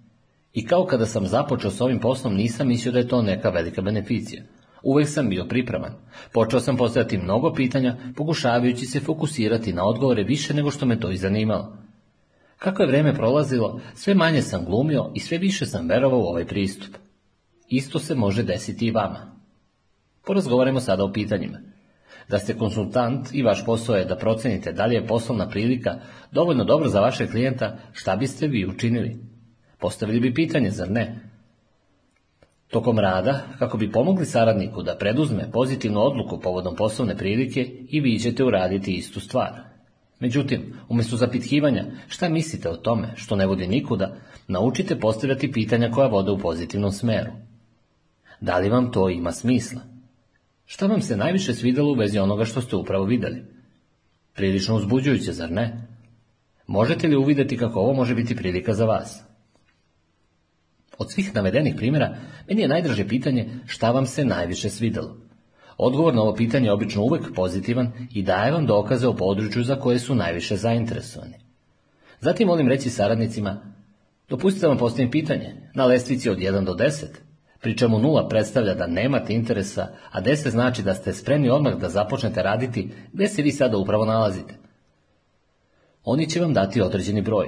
I kao kada sam započeo s ovim poslom nisam mislio da je to neka velika beneficija. Uvijek sam bio pripravan. Počeo sam postavljati mnogo pitanja, pokušavajući se fokusirati na odgovore više nego što me to i zanimalo. Kako je vrijeme prolazilo, sve manje sam glumio i sve više sam verovao u ovaj pristup. Isto se može desiti i vama. porazgovaramo sada o pitanjima. Da ste konsultant i vaš posao je da procenite da li je poslovna prilika dovoljno dobro za vašeg klijenta, šta biste vi učinili? Postavili bi pitanje, zar ne? Tokom rada, kako bi pomogli saradniku da preduzme pozitivnu odluku povodom poslovne prilike i vi ćete uraditi istu stvar. Međutim, umjesto zapitkivanja šta mislite o tome što ne vodi nikuda, naučite postavljati pitanja koja vode u pozitivnom smeru. Da li vam to ima smisla? Šta vam se najviše svidjelo u vezi onoga što ste upravo vidjeli? Prilično uzbuđujuće, zar ne? Možete li uvidjeti kako ovo može biti prilika za vas? Od svih navedenih primjera, meni je najdraže pitanje šta vam se najviše svidjelo. Odgovor na ovo pitanje je obično uvek pozitivan i daje vam dokaze o području za koje su najviše zainteresovani. Zatim molim reći saradnicima, dopustite vam postavim pitanje, na lestvici od 1 do 10, pri čemu 0 predstavlja da nemate interesa, a 10 znači da ste spremni odmah da započnete raditi gdje se vi sada upravo nalazite. Oni će vam dati određeni broj,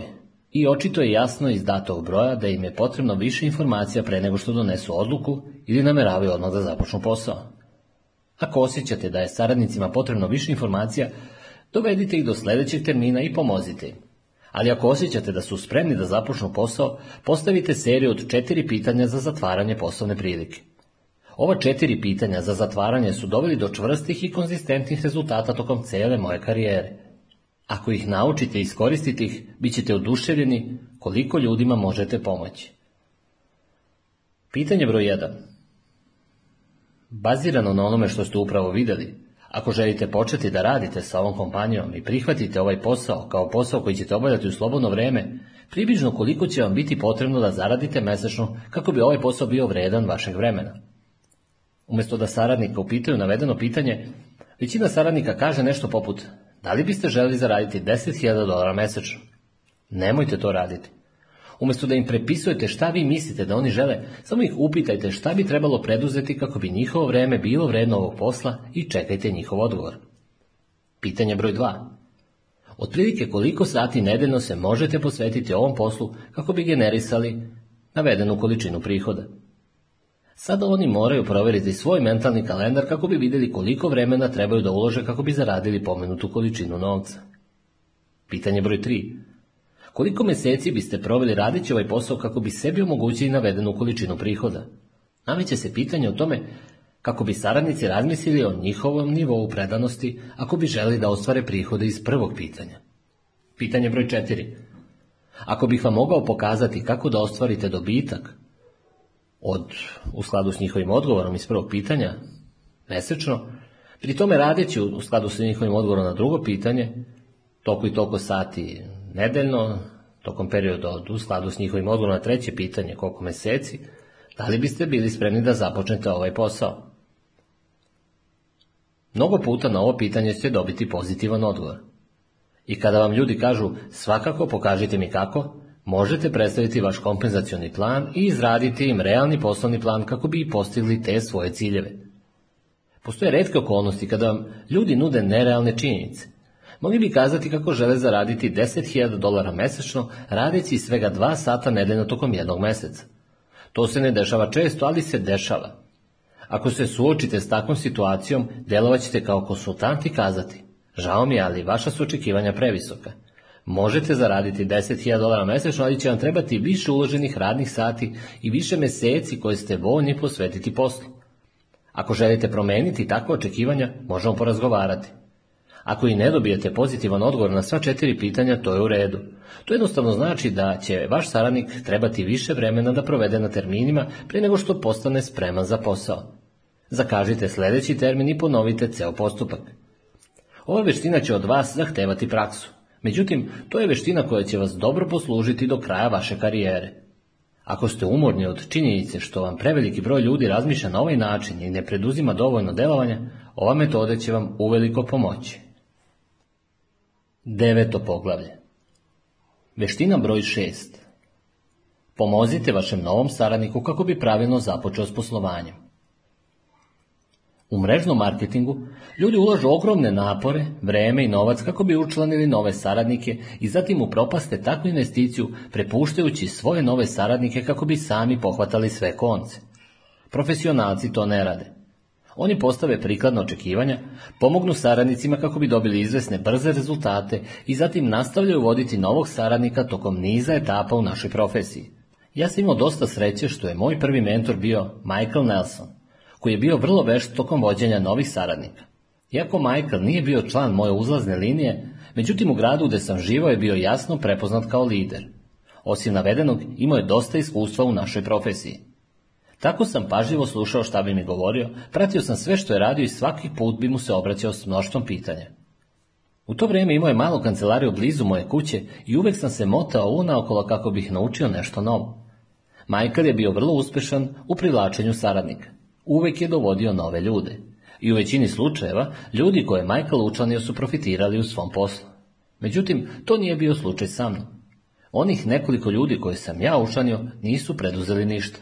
i očito je jasno iz datog broja da im je potrebno više informacija pre nego što donesu odluku ili nameravaju odmah da započnu posao. Ako osjećate da je saradnicima potrebno više informacija, dovedite ih do sljedećeg termina i pomozite im. Ali ako osjećate da su spremni da započnu posao, postavite seriju od četiri pitanja za zatvaranje poslovne prilike. Ova četiri pitanja za zatvaranje su doveli do čvrstih i konzistentnih rezultata tokom cele moje karijere. Ako ih naučite i iskoristite ih, bit ćete oduševljeni koliko ljudima možete pomoći. Pitanje broj 1. Bazirano na onome što ste upravo vidjeli, ako želite početi da radite sa ovom kompanijom i prihvatite ovaj posao kao posao koji ćete obavljati u slobodno vrijeme, približno koliko će vam biti potrebno da zaradite mesečno kako bi ovaj posao bio vredan vašeg vremena. Umjesto da saradnika upitaju navedeno pitanje, većina saradnika kaže nešto poput da li biste želi zaraditi 10.000 dolara mesečno? Nemojte to raditi. Umjesto da im prepisujete šta vi mislite da oni žele, samo ih upitajte šta bi trebalo preduzeti kako bi njihovo vrijeme bilo vredno ovog posla i čekajte njihov odgovor. Pitanje broj 2. Otprilike koliko sati nedeljno se možete posvetiti ovom poslu kako bi generisali navedenu količinu prihoda. Sada oni moraju provjeriti svoj mentalni kalendar kako bi vidjeli koliko vremena trebaju da ulože kako bi zaradili pomenutu količinu novca. Pitanje broj 3. Koliko mjeseci biste proveli radeći ovaj posao kako bi sebi omogućili navedenu količinu prihoda? Nameće se pitanje o tome kako bi saradnici razmislili o njihovom nivou predanosti ako bi želi da ostvare prihode iz prvog pitanja. Pitanje broj četiri. Ako bih vam mogao pokazati kako da ostvarite dobitak od, u skladu s njihovim odgovorom iz prvog pitanja, mesečno, pri tome radeći u skladu s njihovim odgovorom na drugo pitanje, toliko i toliko sati nedeljno, tokom perioda u skladu s njihovim odgovorom na treće pitanje koliko meseci, da li biste bili spremni da započnete ovaj posao? Mnogo puta na ovo pitanje ćete dobiti pozitivan odgovor. I kada vam ljudi kažu svakako pokažite mi kako, možete predstaviti vaš kompenzacioni plan i izraditi im realni poslovni plan kako bi postigli te svoje ciljeve. Postoje redke okolnosti kada vam ljudi nude nerealne činjenice, mogli bi kazati kako žele zaraditi 10.000 dolara mesečno radeći svega dva sata nedeljno tokom jednog meseca. To se ne dešava često, ali se dešava. Ako se suočite s takvom situacijom, delovat ćete kao konsultant i kazati Žao mi je, ali vaša su očekivanja previsoka. Možete zaraditi 10.000 dolara mjesečno, ali će vam trebati više uloženih radnih sati i više meseci koje ste voljni posvetiti poslu. Ako želite promeniti takve očekivanja, možemo porazgovarati. Ako i ne dobijete pozitivan odgovor na sva četiri pitanja, to je u redu. To jednostavno znači da će vaš saradnik trebati više vremena da provede na terminima prije nego što postane spreman za posao. Zakažite sljedeći termin i ponovite ceo postupak. Ova veština će od vas zahtevati praksu. Međutim, to je veština koja će vas dobro poslužiti do kraja vaše karijere. Ako ste umorni od činjenice što vam preveliki broj ljudi razmišlja na ovaj način i ne preduzima dovoljno delovanja, ova metoda će vam uveliko pomoći. Deveto poglavlje Veština broj 6 Pomozite vašem novom saradniku kako bi pravilno započeo s poslovanjem. U mrežnom marketingu ljudi ulažu ogromne napore, vreme i novac kako bi učlanili nove saradnike i zatim upropaste takvu investiciju prepuštajući svoje nove saradnike kako bi sami pohvatali sve konce. Profesionalci to ne rade. Oni postave prikladna očekivanja, pomognu saradnicima kako bi dobili izvesne brze rezultate i zatim nastavljaju voditi novog saradnika tokom niza etapa u našoj profesiji. Ja sam imao dosta sreće što je moj prvi mentor bio Michael Nelson, koji je bio vrlo vešt tokom vođenja novih saradnika. Iako Michael nije bio član moje uzlazne linije, međutim u gradu gde sam živao je bio jasno prepoznat kao lider. Osim navedenog, imao je dosta iskustva u našoj profesiji. Tako sam pažljivo slušao šta bi mi govorio, pratio sam sve što je radio i svaki put bi mu se obraćao s mnoštom pitanja. U to vrijeme imao je malu kancelariju blizu moje kuće i uvijek sam se motao unaokolo kako bih naučio nešto novo. Michael je bio vrlo uspješan u privlačenju saradnika. Uvijek je dovodio nove ljude. I u većini slučajeva ljudi koje je Michael učlanio su profitirali u svom poslu. Međutim, to nije bio slučaj sa mnom. Onih nekoliko ljudi koje sam ja učlanio nisu preduzeli ništa.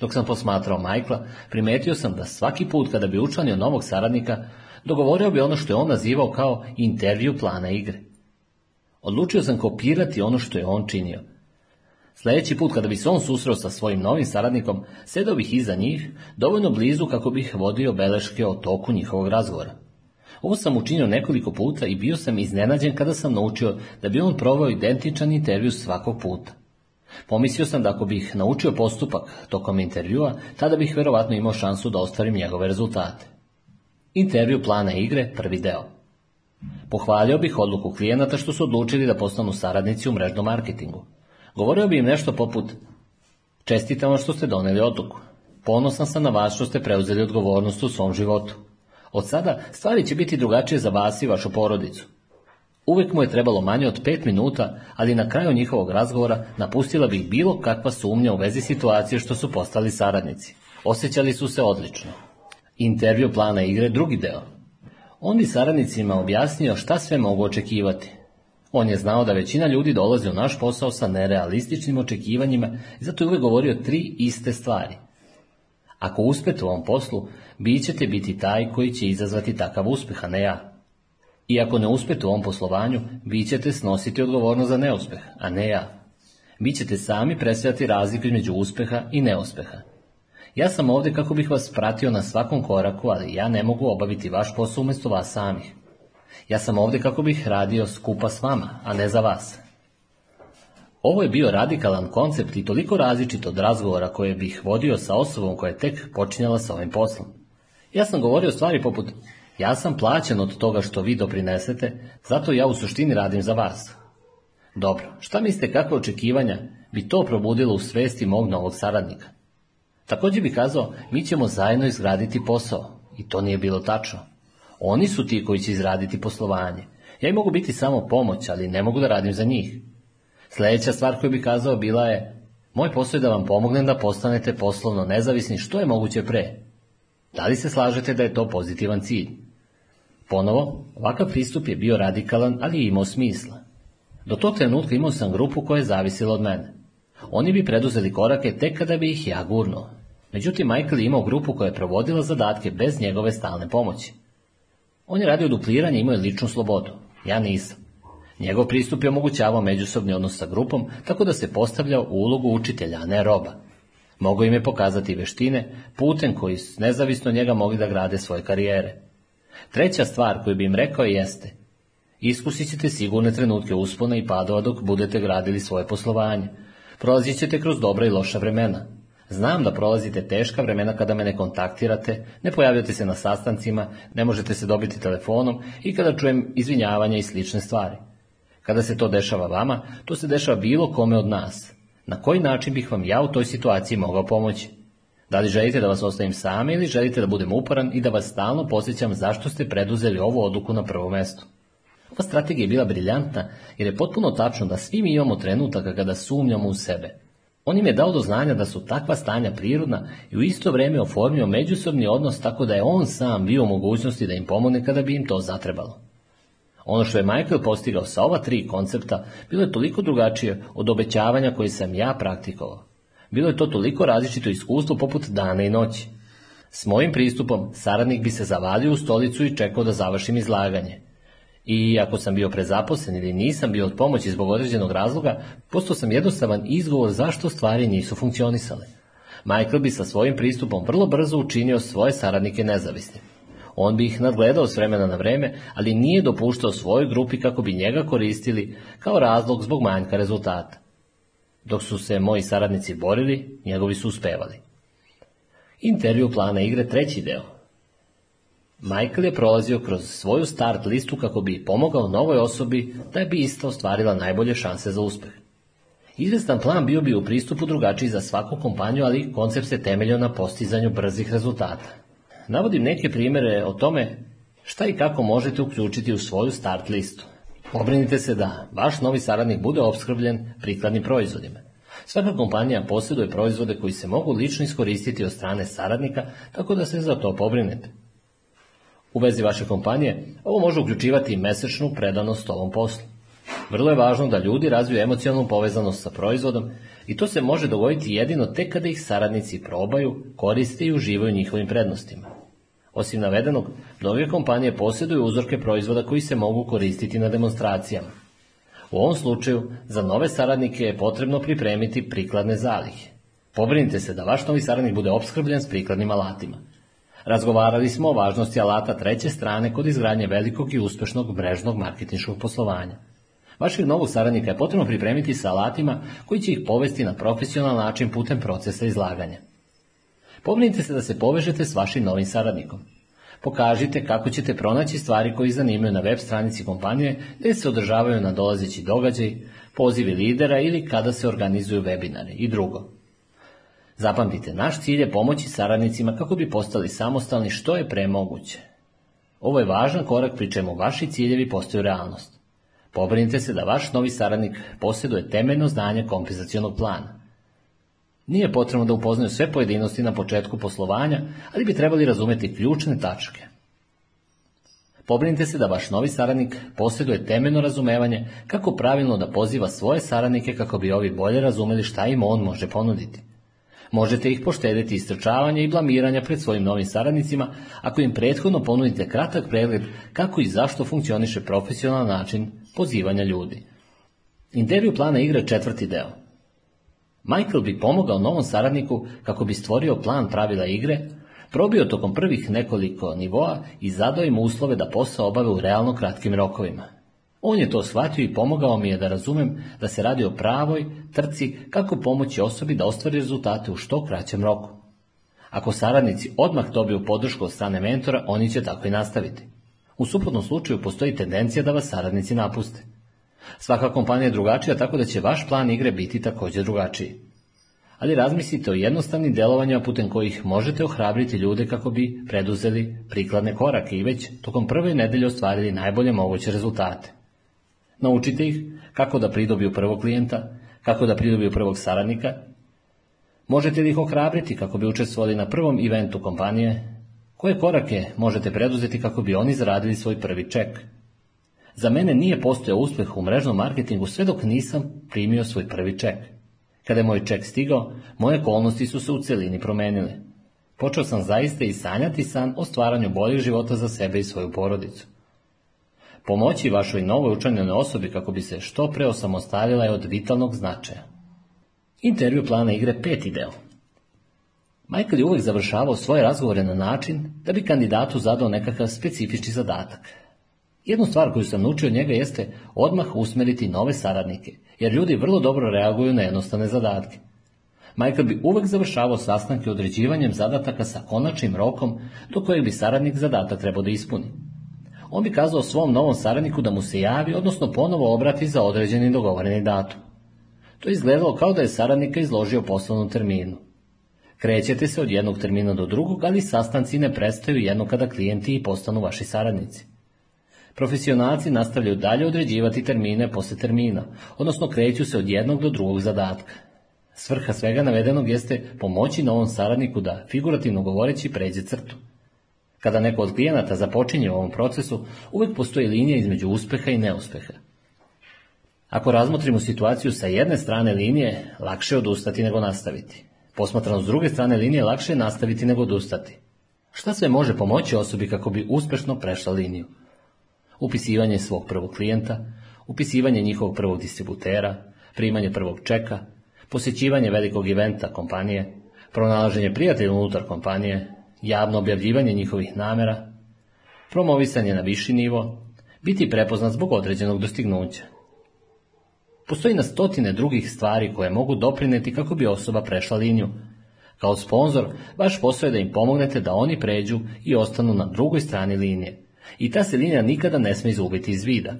Dok sam posmatrao Majkla, primetio sam da svaki put kada bi učlanio novog saradnika, dogovorio bi ono što je on nazivao kao intervju plana igre. Odlučio sam kopirati ono što je on činio. Sljedeći put kada bi se on susreo sa svojim novim saradnikom, sedao bih iza njih, dovoljno blizu kako bih vodio beleške o toku njihovog razgovora. Ovo sam učinio nekoliko puta i bio sam iznenađen kada sam naučio da bi on provao identičan intervju svakog puta. Pomislio sam da ako bih naučio postupak tokom intervjua, tada bih verovatno imao šansu da ostvarim njegove rezultate. Intervju plana igre, prvi deo. Pohvalio bih odluku klijenata što su odlučili da postanu saradnici u mrežnom marketingu. Govorio bi im nešto poput Čestitam vam što ste doneli odluku. Ponosan sam na vas što ste preuzeli odgovornost u svom životu. Od sada stvari će biti drugačije za vas i vašu porodicu. Uvijek mu je trebalo manje od pet minuta, ali na kraju njihovog razgovora napustila bi bilo kakva sumnja u vezi situacije što su postali saradnici. Osjećali su se odlično. Intervju plana igre drugi deo. On bi saradnicima objasnio šta sve mogu očekivati. On je znao da većina ljudi dolazi u naš posao sa nerealističnim očekivanjima i zato je uvijek govorio tri iste stvari. Ako uspete u ovom poslu, vi ćete biti taj koji će izazvati takav uspjeh, a ne ja. I ako ne uspete u ovom poslovanju, vi ćete snositi odgovornost za neuspeh, a ne ja. Vi ćete sami presjati razliku između uspeha i neuspeha. Ja sam ovdje kako bih vas pratio na svakom koraku, ali ja ne mogu obaviti vaš posao umjesto vas samih. Ja sam ovdje kako bih radio skupa s vama, a ne za vas. Ovo je bio radikalan koncept i toliko različit od razgovora koje bih vodio sa osobom koja je tek počinjala sa ovim poslom. Ja sam govorio stvari poput ja sam plaćen od toga što vi doprinesete, zato ja u suštini radim za vas. Dobro, šta mislite kakve očekivanja bi to probudilo u svesti mog novog saradnika? Također bi kazao, mi ćemo zajedno izgraditi posao. I to nije bilo tačno. Oni su ti koji će izraditi poslovanje. Ja im mogu biti samo pomoć, ali ne mogu da radim za njih. Sljedeća stvar koju bi kazao bila je, moj posao je da vam pomognem da postanete poslovno nezavisni što je moguće pre. Da li se slažete da je to pozitivan cilj? Ponovo, ovakav pristup je bio radikalan, ali je imao smisla. Do tog trenutka imao sam grupu koja je zavisila od mene. Oni bi preduzeli korake tek kada bi ih ja gurnuo. Međutim, Michael je imao grupu koja je provodila zadatke bez njegove stalne pomoći. On je radio dupliranje i imao je ličnu slobodu. Ja nisam. Njegov pristup je omogućavao međusobni odnos sa grupom, tako da se postavljao u ulogu učitelja, a ne roba. Mogao im je pokazati veštine, putem koji nezavisno njega mogli da grade svoje karijere. Treća stvar koju bi im rekao jeste Iskusit ćete sigurne trenutke uspona i padova dok budete gradili svoje poslovanje. Prolazit ćete kroz dobra i loša vremena. Znam da prolazite teška vremena kada me ne kontaktirate, ne pojavljate se na sastancima, ne možete se dobiti telefonom i kada čujem izvinjavanja i slične stvari. Kada se to dešava vama, to se dešava bilo kome od nas. Na koji način bih vam ja u toj situaciji mogao pomoći? Da li želite da vas ostavim sami ili želite da budem uporan i da vas stalno posjećam zašto ste preduzeli ovu odluku na prvo mesto? Ova strategija je bila briljantna jer je potpuno tačno da svi mi imamo trenutaka kada sumnjamo u sebe. On im je dao do znanja da su takva stanja prirodna i u isto vrijeme oformio međusobni odnos tako da je on sam bio u mogućnosti da im pomogne kada bi im to zatrebalo. Ono što je Michael postigao sa ova tri koncepta bilo je toliko drugačije od obećavanja koje sam ja praktikovao. Bilo je to toliko različito iskustvo poput dana i noći. S mojim pristupom saradnik bi se zavalio u stolicu i čekao da završim izlaganje. I ako sam bio prezaposlen ili nisam bio od pomoći zbog određenog razloga, postao sam jednostavan izgovor zašto stvari nisu funkcionisale. Michael bi sa svojim pristupom vrlo brzo učinio svoje saradnike nezavisnim. On bi ih nadgledao s vremena na vreme, ali nije dopuštao svojoj grupi kako bi njega koristili kao razlog zbog manjka rezultata. Dok su se moji saradnici borili, njegovi su uspevali. Intervju plana igre treći deo. Michael je prolazio kroz svoju start listu kako bi pomogao novoj osobi da bi ista ostvarila najbolje šanse za uspeh. Izvestan plan bio bi u pristupu drugačiji za svaku kompaniju, ali koncept se temeljio na postizanju brzih rezultata. Navodim neke primjere o tome šta i kako možete uključiti u svoju start listu. Pobrinite se da vaš novi saradnik bude opskrbljen prikladnim proizvodima. Svaka kompanija posjeduje proizvode koji se mogu lično iskoristiti od strane saradnika, tako da se za to pobrinete. U vezi vaše kompanije, ovo može uključivati i mesečnu predanost ovom poslu. Vrlo je važno da ljudi razviju emocionalnu povezanost sa proizvodom i to se može dogoditi jedino tek kada ih saradnici probaju, koriste i uživaju njihovim prednostima. Osim navedenog, mnoge kompanije posjeduju uzorke proizvoda koji se mogu koristiti na demonstracijama. U ovom slučaju, za nove saradnike je potrebno pripremiti prikladne zalihe. Pobrinite se da vaš novi saradnik bude opskrbljen s prikladnim alatima. Razgovarali smo o važnosti alata treće strane kod izgradnje velikog i uspešnog mrežnog marketinškog poslovanja. Vašeg novog saradnika je potrebno pripremiti sa alatima koji će ih povesti na profesionalan način putem procesa izlaganja. Pobrinite se da se povežete s vašim novim saradnikom. Pokažite kako ćete pronaći stvari koji zanimaju na web stranici kompanije gdje se održavaju nadolazeći događaj, pozivi lidera ili kada se organizuju webinari i drugo. Zapamtite, naš cilj je pomoći saradnicima kako bi postali samostalni što je premoguće. Ovo je važan korak pri čemu vaši ciljevi postaju realnost. Pobrinite se da vaš novi saradnik posjeduje temeljno znanje kompenzacijonog plana. Nije potrebno da upoznaju sve pojedinosti na početku poslovanja, ali bi trebali razumeti ključne tačke. Pobrinite se da vaš novi saradnik posjeduje temeljno razumevanje kako pravilno da poziva svoje saradnike kako bi ovi bolje razumeli šta im on može ponuditi. Možete ih poštediti istračavanja i blamiranja pred svojim novim saradnicima ako im prethodno ponudite kratak pregled kako i zašto funkcioniše profesionalan način pozivanja ljudi. Intervju plana igre četvrti deo. Michael bi pomogao novom saradniku kako bi stvorio plan pravila igre, probio tokom prvih nekoliko nivoa i zadao im uslove da posao obave u realno kratkim rokovima. On je to shvatio i pomogao mi je da razumem da se radi o pravoj trci kako pomoći osobi da ostvari rezultate u što kraćem roku. Ako saradnici odmah dobiju podršku od strane mentora, oni će tako i nastaviti. U suprotnom slučaju postoji tendencija da vas saradnici napuste. Svaka kompanija je drugačija, tako da će vaš plan igre biti također drugačiji. Ali razmislite o jednostavnim delovanjima putem kojih možete ohrabriti ljude kako bi preduzeli prikladne korake i već tokom prve nedelje ostvarili najbolje moguće rezultate. Naučite ih kako da pridobiju prvog klijenta, kako da pridobiju prvog saradnika. Možete li ih ohrabriti kako bi učestvovali na prvom eventu kompanije? Koje korake možete preduzeti kako bi oni zaradili svoj prvi ček? Za mene nije postojao uspjeh u mrežnom marketingu sve dok nisam primio svoj prvi ček. Kada je moj ček stigao, moje okolnosti su se u celini promenile. Počeo sam zaista i sanjati san o stvaranju boljeg života za sebe i svoju porodicu. Pomoći vašoj novoj učenjenoj osobi kako bi se što pre osamostalila je od vitalnog značaja. Intervju plana igre peti deo. Michael je uvijek završavao svoje razgovore na način da bi kandidatu zadao nekakav specifični zadatak, Jednu stvar koju sam naučio njega jeste odmah usmeriti nove saradnike, jer ljudi vrlo dobro reaguju na jednostavne zadatke. Michael bi uvek završavao sastanke određivanjem zadataka sa konačnim rokom do kojeg bi saradnik zadatak trebao da ispuni. On bi kazao svom novom saradniku da mu se javi, odnosno ponovo obrati za određeni dogovoreni datum. To je izgledalo kao da je saradnika izložio poslovnom terminu. Krećete se od jednog termina do drugog, ali sastanci ne prestaju jedno kada klijenti i postanu vaši saradnici. Profesionalci nastavljaju dalje određivati termine posle termina, odnosno kreću se od jednog do drugog zadatka. Svrha svega navedenog jeste pomoći novom saradniku da, figurativno govoreći, pređe crtu. Kada neko od klijenata započinje u ovom procesu, uvijek postoji linija između uspeha i neuspeha. Ako razmotrimo situaciju sa jedne strane linije, lakše je odustati nego nastaviti. Posmatrano s druge strane linije, lakše je nastaviti nego odustati. Šta sve može pomoći osobi kako bi uspešno prešla liniju? upisivanje svog prvog klijenta, upisivanje njihovog prvog distributera, primanje prvog čeka, posjećivanje velikog eventa kompanije, pronalaženje prijatelja unutar kompanije, javno objavljivanje njihovih namera, promovisanje na viši nivo, biti prepoznat zbog određenog dostignuća. Postoji na stotine drugih stvari koje mogu doprineti kako bi osoba prešla liniju. Kao sponzor, vaš posao je da im pomognete da oni pređu i ostanu na drugoj strani linije, i ta se linija nikada ne smije izgubiti iz vida.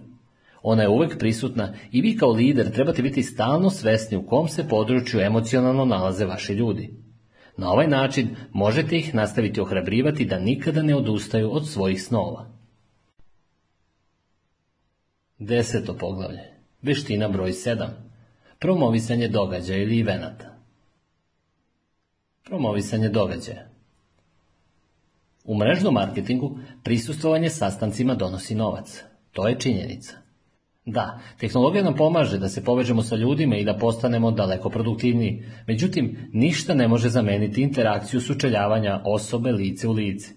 Ona je uvek prisutna i vi kao lider trebate biti stalno svesni u kom se području emocionalno nalaze vaši ljudi. Na ovaj način možete ih nastaviti ohrabrivati da nikada ne odustaju od svojih snova. Deseto poglavlje. Veština broj 7. Promovisanje događaja ili ivenata. Promovisanje događaja. U mrežnom marketingu prisustovanje sastancima donosi novac. To je činjenica. Da, tehnologija nam pomaže da se povežemo sa ljudima i da postanemo daleko produktivniji. Međutim, ništa ne može zameniti interakciju sučeljavanja osobe lice u lice.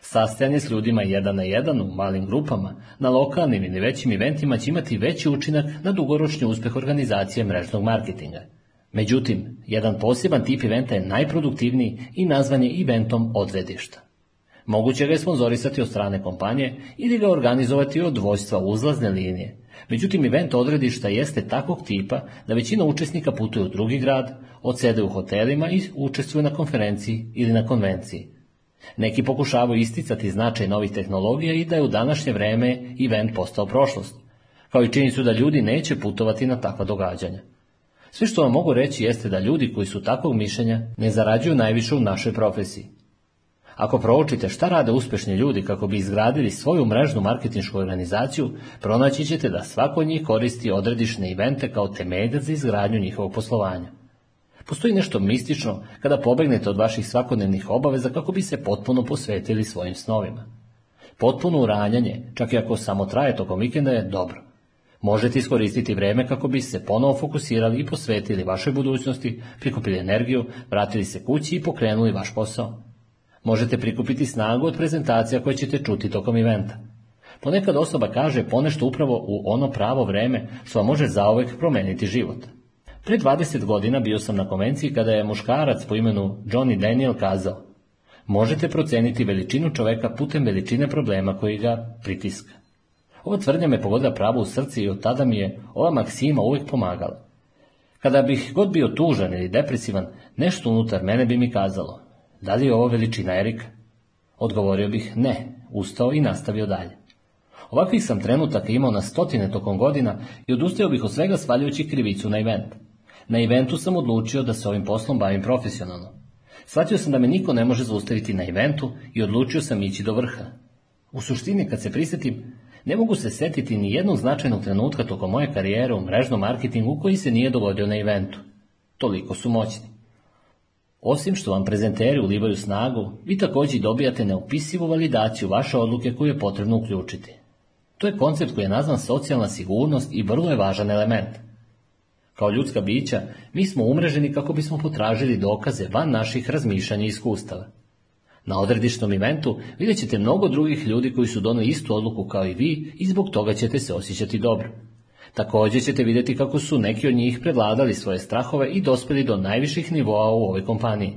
Sastajanje s ljudima jedan na jedan u malim grupama, na lokalnim ili većim eventima će imati veći učinak na dugoročni uspeh organizacije mrežnog marketinga. Međutim, jedan poseban tip eventa je najproduktivniji i nazvan je eventom odredišta. Moguće ga je sponzorisati od strane kompanije ili ga organizovati od vojstva uzlazne linije. Međutim, event odredišta jeste takvog tipa da većina učesnika putuje u drugi grad, odsede u hotelima i učestvuje na konferenciji ili na konvenciji. Neki pokušavaju isticati značaj novih tehnologija i da je u današnje vreme event postao prošlost, kao i su da ljudi neće putovati na takva događanja. Sve što vam mogu reći jeste da ljudi koji su takvog mišljenja ne zarađuju najviše u našoj profesiji, ako proučite šta rade uspješni ljudi kako bi izgradili svoju mrežnu marketinšku organizaciju, pronaći ćete da svako od njih koristi odredišne evente kao temelje za izgradnju njihovog poslovanja. Postoji nešto mistično kada pobegnete od vaših svakodnevnih obaveza kako bi se potpuno posvetili svojim snovima. Potpuno uranjanje, čak i ako samo traje tokom vikenda, je dobro. Možete iskoristiti vrijeme kako bi se ponovo fokusirali i posvetili vašoj budućnosti, prikupili energiju, vratili se kući i pokrenuli vaš posao. Možete prikupiti snagu od prezentacija koje ćete čuti tokom eventa. Ponekad osoba kaže ponešto upravo u ono pravo vreme što vam može zaovek promeniti život. Pre 20 godina bio sam na konvenciji kada je muškarac po imenu Johnny Daniel kazao Možete proceniti veličinu čoveka putem veličine problema koji ga pritiska. Ova tvrdnja me pogodila pravo u srci i od tada mi je ova maksima uvijek pomagala. Kada bih god bio tužan ili depresivan, nešto unutar mene bi mi kazalo, da li je ovo veličina Erika? Odgovorio bih ne, ustao i nastavio dalje. Ovakvih sam trenutaka imao na stotine tokom godina i odustao bih od svega svaljujući krivicu na event. Na eventu sam odlučio da se ovim poslom bavim profesionalno. Svatio sam da me niko ne može zaustaviti na eventu i odlučio sam ići do vrha. U suštini, kad se prisjetim, ne mogu se setiti ni jednog značajnog trenutka tokom moje karijere u mrežnom marketingu koji se nije dogodio na eventu. Toliko su moćni. Osim što vam prezenteri ulivaju snagu, vi također dobijate neopisivu validaciju vaše odluke koju je potrebno uključiti. To je koncept koji je nazvan socijalna sigurnost i vrlo je važan element. Kao ljudska bića, mi smo umreženi kako bismo potražili dokaze van naših razmišljanja i iskustava. Na odredišnom eventu vidjet ćete mnogo drugih ljudi koji su doneli istu odluku kao i vi i zbog toga ćete se osjećati dobro. Također ćete vidjeti kako su neki od njih prevladali svoje strahove i dospjeli do najviših nivoa u ovoj kompaniji.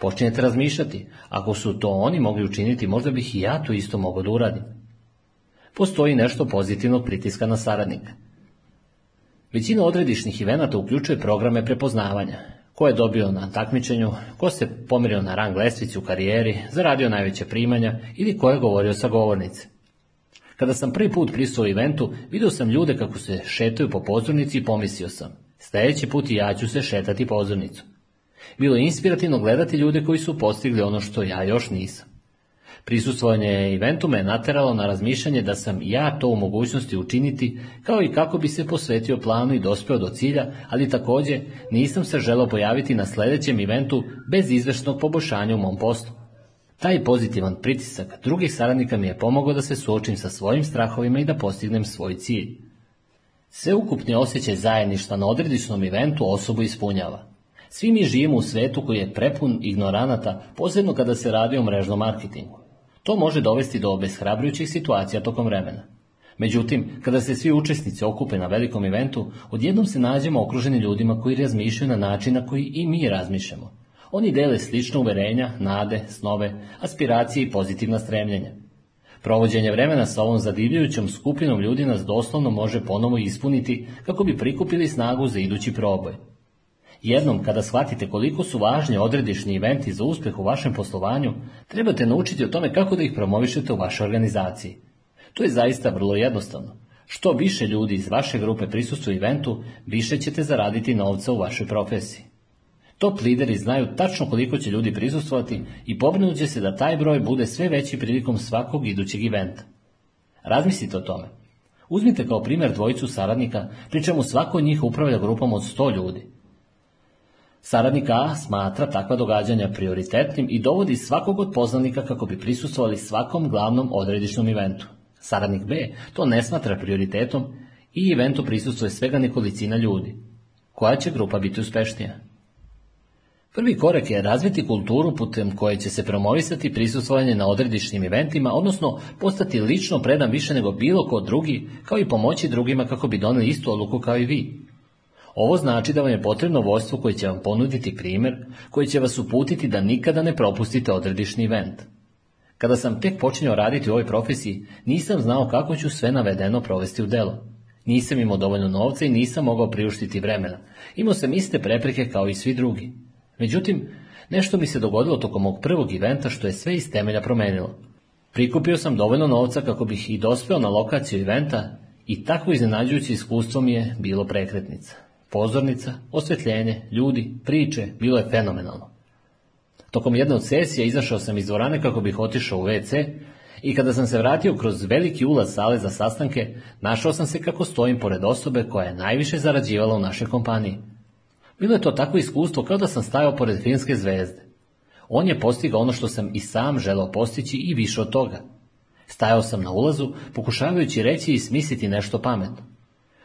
Počinjete razmišljati, ako su to oni mogli učiniti, možda bih i ja to isto mogao da uradim. Postoji nešto pozitivnog pritiska na saradnika. Većina odredišnih ivenata uključuje programe prepoznavanja, ko je dobio na takmičenju, ko se pomirio na rang lestvici u karijeri, zaradio najveće primanja ili ko je govorio sa govornice. Kada sam prvi put pristao eventu, vidio sam ljude kako se šetaju po pozornici i pomislio sam, sljedeći put i ja ću se šetati pozornicu. Bilo je inspirativno gledati ljude koji su postigli ono što ja još nisam. Prisustvovanje eventu me nateralo na razmišljanje da sam ja to u mogućnosti učiniti, kao i kako bi se posvetio planu i dospeo do cilja, ali također nisam se želo pojaviti na sljedećem eventu bez izvršnog poboljšanja u mom poslu. Taj pozitivan pritisak drugih saradnika mi je pomogao da se suočim sa svojim strahovima i da postignem svoj cilj. Sveukupni osjećaj zajedništva na odredišnom eventu osobu ispunjava. Svi mi živimo u svetu koji je prepun ignoranata, posebno kada se radi o mrežnom marketingu. To može dovesti do obeshrabrujućih situacija tokom vremena. Međutim, kada se svi učesnici okupe na velikom eventu, odjednom se nađemo okruženi ljudima koji razmišljaju na način na koji i mi razmišljamo, oni dele slično uverenja, nade, snove, aspiracije i pozitivna stremljenja. Provođenje vremena sa ovom zadivljujućom skupinom ljudi nas doslovno može ponovo ispuniti kako bi prikupili snagu za idući proboj. Jednom kada shvatite koliko su važni odredišni eventi za uspeh u vašem poslovanju, trebate naučiti o tome kako da ih promovišete u vašoj organizaciji. To je zaista vrlo jednostavno. Što više ljudi iz vaše grupe prisustuju eventu, više ćete zaraditi novca u vašoj profesiji. Top lideri znaju tačno koliko će ljudi prisustvovati i pobrinut će se da taj broj bude sve veći prilikom svakog idućeg eventa. Razmislite o tome. Uzmite kao primjer dvojicu saradnika, pri čemu svako od njih upravlja grupom od 100 ljudi. Saradnik A smatra takva događanja prioritetnim i dovodi svakog od poznanika kako bi prisustvovali svakom glavnom odredičnom eventu. Saradnik B to ne smatra prioritetom i eventu prisustuje svega nekolicina ljudi. Koja će grupa biti uspešnija? Prvi korak je razviti kulturu putem koje će se promovisati prisustvovanje na odredišnim eventima, odnosno postati lično predan više nego bilo ko drugi, kao i pomoći drugima kako bi doneli istu odluku kao i vi. Ovo znači da vam je potrebno vojstvo koje će vam ponuditi primjer, koji će vas uputiti da nikada ne propustite odredišni event. Kada sam tek počinjao raditi u ovoj profesiji, nisam znao kako ću sve navedeno provesti u delo. Nisam imao dovoljno novca i nisam mogao priuštiti vremena. Imao sam iste prepreke kao i svi drugi. Međutim, nešto mi se dogodilo tokom mog prvog eventa što je sve iz temelja promenilo. Prikupio sam dovoljno novca kako bih i dospeo na lokaciju eventa i takvo iznenađujuće iskustvo mi je bilo prekretnica. Pozornica, osvetljenje, ljudi, priče, bilo je fenomenalno. Tokom jedne od sesija izašao sam iz dvorane kako bih otišao u WC i kada sam se vratio kroz veliki ulaz sale za sastanke, našao sam se kako stojim pored osobe koja je najviše zarađivala u našoj kompaniji – bilo je to takvo iskustvo kao da sam stajao pored finske zvezde. On je postigao ono što sam i sam želao postići i više od toga. Stajao sam na ulazu, pokušavajući reći i smisliti nešto pametno.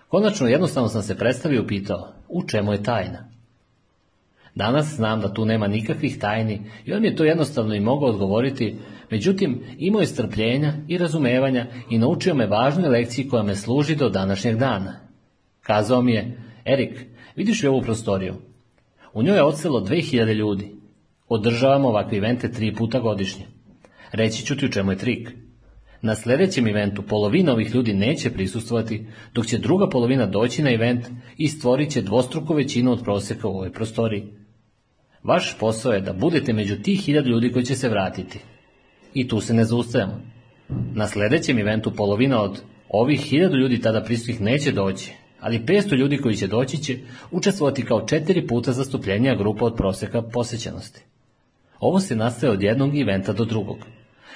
Konačno jednostavno sam se predstavio i pitao, u čemu je tajna? Danas znam da tu nema nikakvih tajni i on je to jednostavno i mogao odgovoriti, međutim imao je strpljenja i razumevanja i naučio me važnoj lekciji koja me služi do današnjeg dana. Kazao mi je, Erik, Vidiš li ovu prostoriju? U njoj je odselo 2000 ljudi. Održavamo ovakve evente tri puta godišnje. Reći ću ti u čemu je trik. Na sljedećem eventu polovina ovih ljudi neće prisustvovati, dok će druga polovina doći na event i stvorit će dvostruku većinu od prosjeka u ovoj prostoriji. Vaš posao je da budete među tih hiljad ljudi koji će se vratiti. I tu se ne zaustajamo. Na sljedećem eventu polovina od ovih hiljadu ljudi tada prisutnih neće doći, ali 500 ljudi koji će doći će učestvovati kao četiri puta zastupljenija grupa od proseka posjećenosti. Ovo se nastaje od jednog eventa do drugog.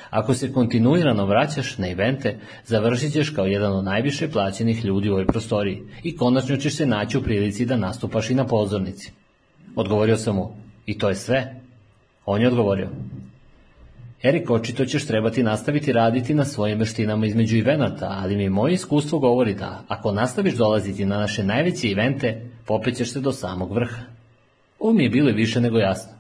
Ako se kontinuirano vraćaš na evente, završit ćeš kao jedan od najviše plaćenih ljudi u ovoj prostoriji i konačno ćeš se naći u prilici da nastupaš i na pozornici. Odgovorio sam mu, i to je sve? On je odgovorio, Erik, očito ćeš trebati nastaviti raditi na svojim veštinama između ivenata, ali mi moje iskustvo govori da ako nastaviš dolaziti na naše najveće evente, popećeš se do samog vrha. Ovo mi je bilo više nego jasno.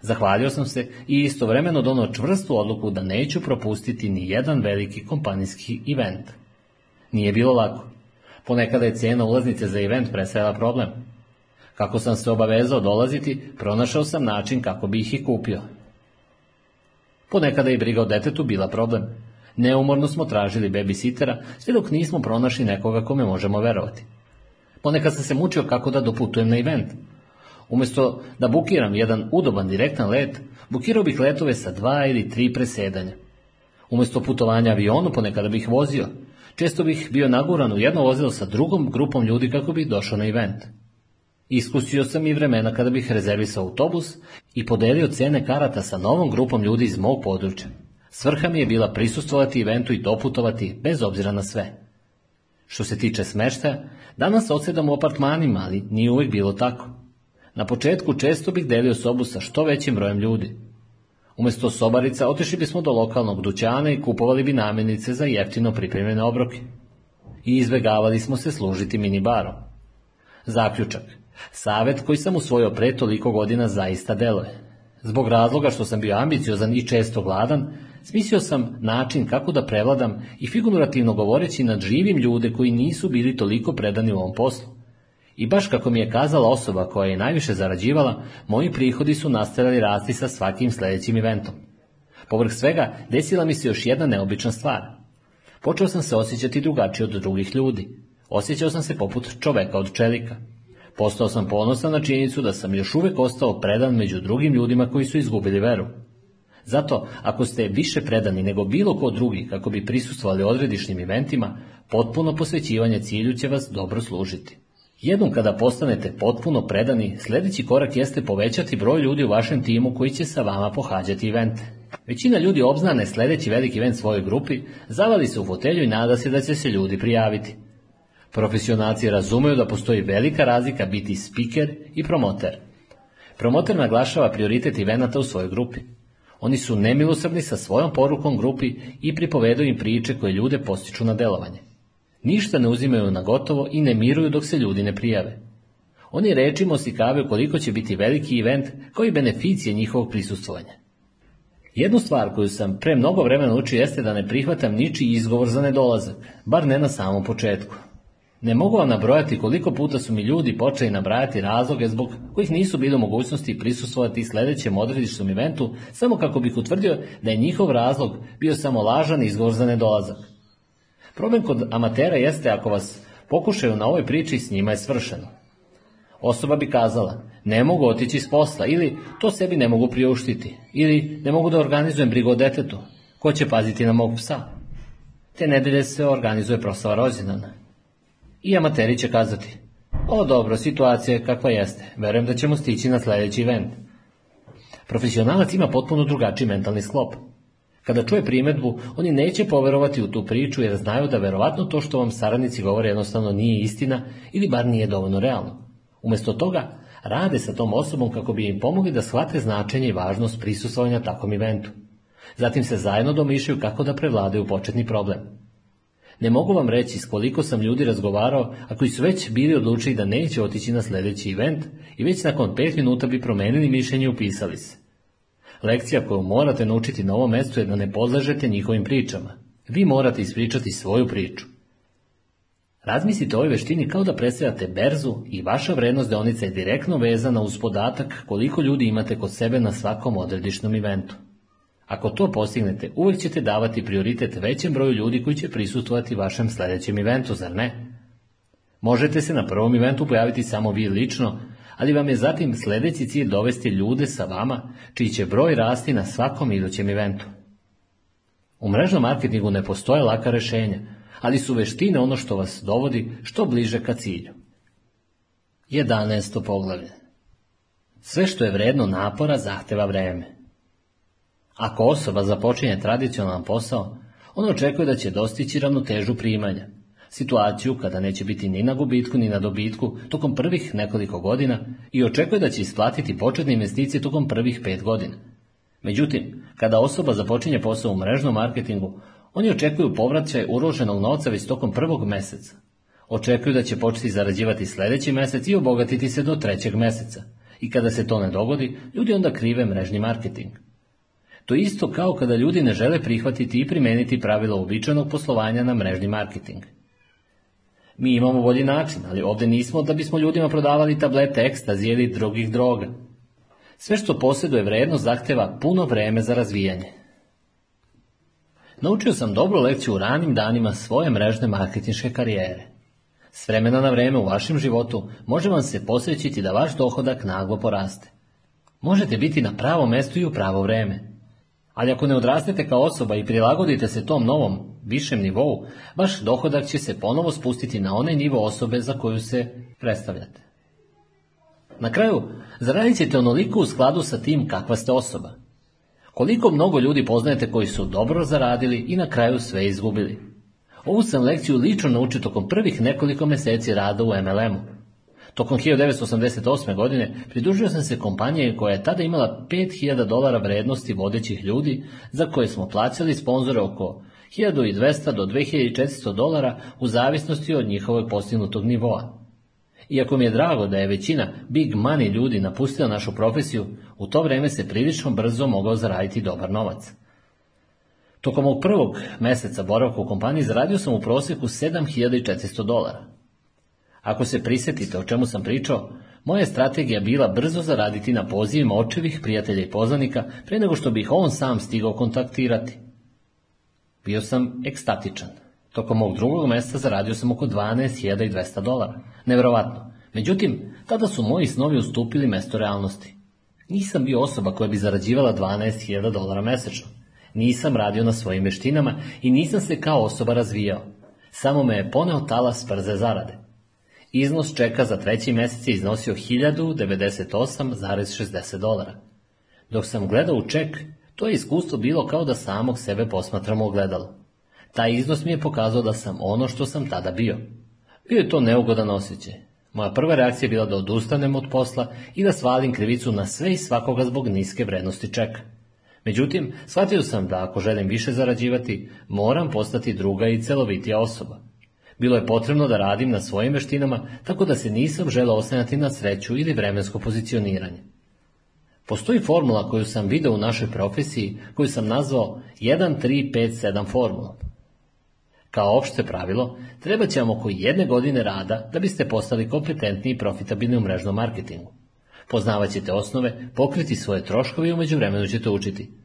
Zahvalio sam se i istovremeno donao čvrstu odluku da neću propustiti ni jedan veliki kompanijski event. Nije bilo lako. Ponekada je cena ulaznice za event presela problem. Kako sam se obavezao dolaziti, pronašao sam način kako bi ih i kupio, Ponekada je briga o detetu bila problem. Neumorno smo tražili babysitera, sve dok nismo pronašli nekoga kome možemo verovati. Ponekad sam se mučio kako da doputujem na event. Umjesto da bukiram jedan udoban direktan let, bukirao bih letove sa dva ili tri presedanja. Umjesto putovanja avionu ponekada bih vozio. Često bih bio naguran u jedno vozilo sa drugom grupom ljudi kako bih došao na event. Iskusio sam i vremena kada bih rezervisao autobus i podelio cene karata sa novom grupom ljudi iz mog područja. Svrha mi je bila prisustvovati eventu i doputovati, bez obzira na sve. Što se tiče smeštaja, danas odsedam u apartmanima, ali nije uvijek bilo tako. Na početku često bih delio sobu sa što većim brojem ljudi. Umjesto sobarica otišli bismo do lokalnog dućana i kupovali bi namenice za jeftino pripremljene obroke. I izbjegavali smo se služiti minibarom. Zaključak – Savet koji sam usvojio pre toliko godina zaista deluje. Zbog razloga što sam bio ambiciozan i često gladan, smislio sam način kako da prevladam i figurativno govoreći nad živim ljude koji nisu bili toliko predani u ovom poslu. I baš kako mi je kazala osoba koja je najviše zarađivala, moji prihodi su nastavili rasti sa svakim sljedećim eventom. Povrh svega, desila mi se još jedna neobična stvar. Počeo sam se osjećati drugačije od drugih ljudi. Osjećao sam se poput čoveka od čelika. Postao sam ponosan na činjenicu da sam još uvijek ostao predan među drugim ljudima koji su izgubili veru. Zato, ako ste više predani nego bilo ko drugi kako bi prisustvali odredišnim eventima, potpuno posvećivanje cilju će vas dobro služiti. Jednom kada postanete potpuno predani, sljedeći korak jeste povećati broj ljudi u vašem timu koji će sa vama pohađati evente. Većina ljudi obznane sljedeći veliki event svojoj grupi, zavali se u fotelju i nada se da će se ljudi prijaviti. Profesionalci razumeju da postoji velika razlika biti speaker i promoter. Promoter naglašava prioritet ivenata u svojoj grupi. Oni su nemilosrdni sa svojom porukom grupi i pripovedaju im priče koje ljude postiču na delovanje. Ništa ne uzimaju na gotovo i ne miruju dok se ljudi ne prijave. Oni si kave koliko će biti veliki event koji beneficije njihovog prisustvovanja. Jednu stvar koju sam pre mnogo vremena učio jeste da ne prihvatam ničiji izgovor za nedolazak, bar ne na samom početku. Ne mogu vam nabrojati koliko puta su mi ljudi počeli nabrajati razloge zbog kojih nisu bili u mogućnosti prisustvovati sljedećem odredišnom eventu samo kako bih utvrdio da je njihov razlog bio samo lažan izgovor za nedolazak. Problem kod amatera jeste ako vas pokušaju na ovoj priči s njima je svršeno. Osoba bi kazala, ne mogu otići iz posla ili to sebi ne mogu priuštiti ili ne mogu da organizujem brigu o detetu, ko će paziti na mog psa. Te nedelje se organizuje proslava rođendana i amateri će kazati, o dobro, situacija je kakva jeste, verujem da ćemo stići na sljedeći event. Profesionalac ima potpuno drugačiji mentalni sklop. Kada čuje primjedbu, oni neće poverovati u tu priču jer znaju da verovatno to što vam saradnici govore jednostavno nije istina ili bar nije dovoljno realno. Umjesto toga, rade sa tom osobom kako bi im pomogli da shvate značenje i važnost prisustvovanja takvom eventu. Zatim se zajedno domišljaju kako da prevladaju početni problem. Ne mogu vam reći s koliko sam ljudi razgovarao, a koji su već bili odlučili da neće otići na sljedeći event i već nakon pet minuta bi promijenili mišljenje i upisali se. Lekcija koju morate naučiti na ovom mjestu je da ne podlažete njihovim pričama. Vi morate ispričati svoju priču. Razmislite o ovoj veštini kao da predstavljate berzu i vaša vrednost deonica je direktno vezana uz podatak koliko ljudi imate kod sebe na svakom odredišnom eventu. Ako to postignete, uvijek ćete davati prioritet većem broju ljudi koji će prisustovati vašem sljedećem eventu, zar ne? Možete se na prvom eventu pojaviti samo vi lično, ali vam je zatim sljedeći cilj dovesti ljude sa vama, čiji će broj rasti na svakom idućem eventu. U mrežnom marketingu ne postoje laka rešenja, ali su veštine ono što vas dovodi što bliže ka cilju. 11. poglavlje Sve što je vredno napora zahteva vreme. Ako osoba započinje tradicionalan posao, on očekuje da će dostići ravnotežu primanja. Situaciju kada neće biti ni na gubitku ni na dobitku tokom prvih nekoliko godina i očekuje da će isplatiti početne investicije tokom prvih pet godina. Međutim, kada osoba započinje posao u mrežnom marketingu, oni očekuju povraćaj uloženog novca već tokom prvog meseca. Očekuju da će početi zarađivati sljedeći mjesec i obogatiti se do trećeg mjeseca. I kada se to ne dogodi, ljudi onda krive mrežni marketing. To isto kao kada ljudi ne žele prihvatiti i primeniti pravila uobičajenog poslovanja na mrežni marketing. Mi imamo bolji način, ali ovdje nismo da bismo ljudima prodavali tablete ekstazije ili drugih droga. Sve što posjeduje vrednost zahteva puno vreme za razvijanje. Naučio sam dobru lekciju u ranim danima svoje mrežne marketinške karijere. S vremena na vreme u vašem životu može vam se posvećiti da vaš dohodak naglo poraste. Možete biti na pravo mestu i u pravo vreme. Ali ako ne odrastete kao osoba i prilagodite se tom novom, višem nivou, vaš dohodak će se ponovo spustiti na onaj nivo osobe za koju se predstavljate. Na kraju, zaradit ćete onoliko u skladu sa tim kakva ste osoba. Koliko mnogo ljudi poznajete koji su dobro zaradili i na kraju sve izgubili. Ovu sam lekciju lično naučio tokom prvih nekoliko mjeseci rada u MLM-u. Tokom 1988. godine pridružio sam se kompanije koja je tada imala 5000 dolara vrednosti vodećih ljudi za koje smo plaćali sponzore oko 1200 do 2400 dolara u zavisnosti od njihove postignutog nivoa. Iako mi je drago da je većina big money ljudi napustila našu profesiju, u to vreme se prilično brzo mogao zaraditi dobar novac. Tokom ovog prvog meseca boravka u kompaniji zaradio sam u prosjeku 7400 dolara. Ako se prisjetite o čemu sam pričao, moja strategija bila brzo zaraditi na pozivima očevih prijatelja i poznanika pre nego što bih on sam stigao kontaktirati. Bio sam ekstatičan. Tokom mog drugog mesta zaradio sam oko 12.200 dolara. Neverovatno. Međutim, tada su moji snovi ustupili mesto realnosti. Nisam bio osoba koja bi zarađivala 12.000 dolara mjesečno. Nisam radio na svojim veštinama i nisam se kao osoba razvijao. Samo me je poneo talas prze zarade. Iznos čeka za treći mjesec je iznosio 1098,60 dolara. Dok sam gledao u ček, to je iskustvo bilo kao da samog sebe posmatram u ogledalo. Taj iznos mi je pokazao da sam ono što sam tada bio. Bio je to neugodan osjećaj. Moja prva reakcija je bila da odustanem od posla i da svalim krivicu na sve i svakoga zbog niske vrednosti čeka. Međutim, shvatio sam da ako želim više zarađivati, moram postati druga i celovitija osoba. Bilo je potrebno da radim na svojim veštinama, tako da se nisam želao oslanjati na sreću ili vremensko pozicioniranje. Postoji formula koju sam vidio u našoj profesiji, koju sam nazvao 1357 formula. Kao opšte pravilo, treba će vam oko jedne godine rada da biste postali kompetentni i profitabilni u mrežnom marketingu. Poznavat ćete osnove, pokriti svoje troškove i umeđu vremenu ćete učiti –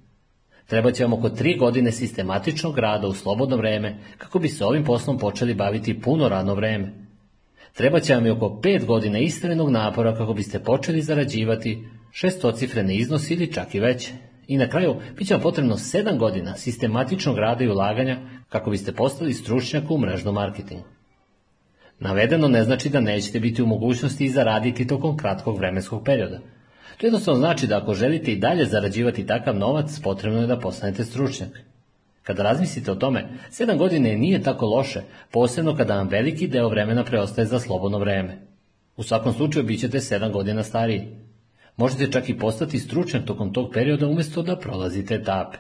Treba će vam oko tri godine sistematičnog rada u slobodno vreme kako bi se ovim poslom počeli baviti puno radno vreme. Treba će vam i oko pet godina istrenog napora kako biste počeli zarađivati šestocifrene iznos ili čak i veće. I na kraju, bit će vam potrebno sedam godina sistematičnog rada i ulaganja kako biste postali stručnjak u mrežnom marketingu. Navedeno ne znači da nećete biti u mogućnosti i zaraditi tokom kratkog vremenskog perioda – to jednostavno znači da ako želite i dalje zarađivati takav novac, potrebno je da postanete stručnjak. Kada razmislite o tome, 7 godine nije tako loše, posebno kada vam veliki deo vremena preostaje za slobodno vreme. U svakom slučaju bit ćete 7 godina stariji. Možete čak i postati stručnjak tokom tog perioda umjesto da prolazite etape.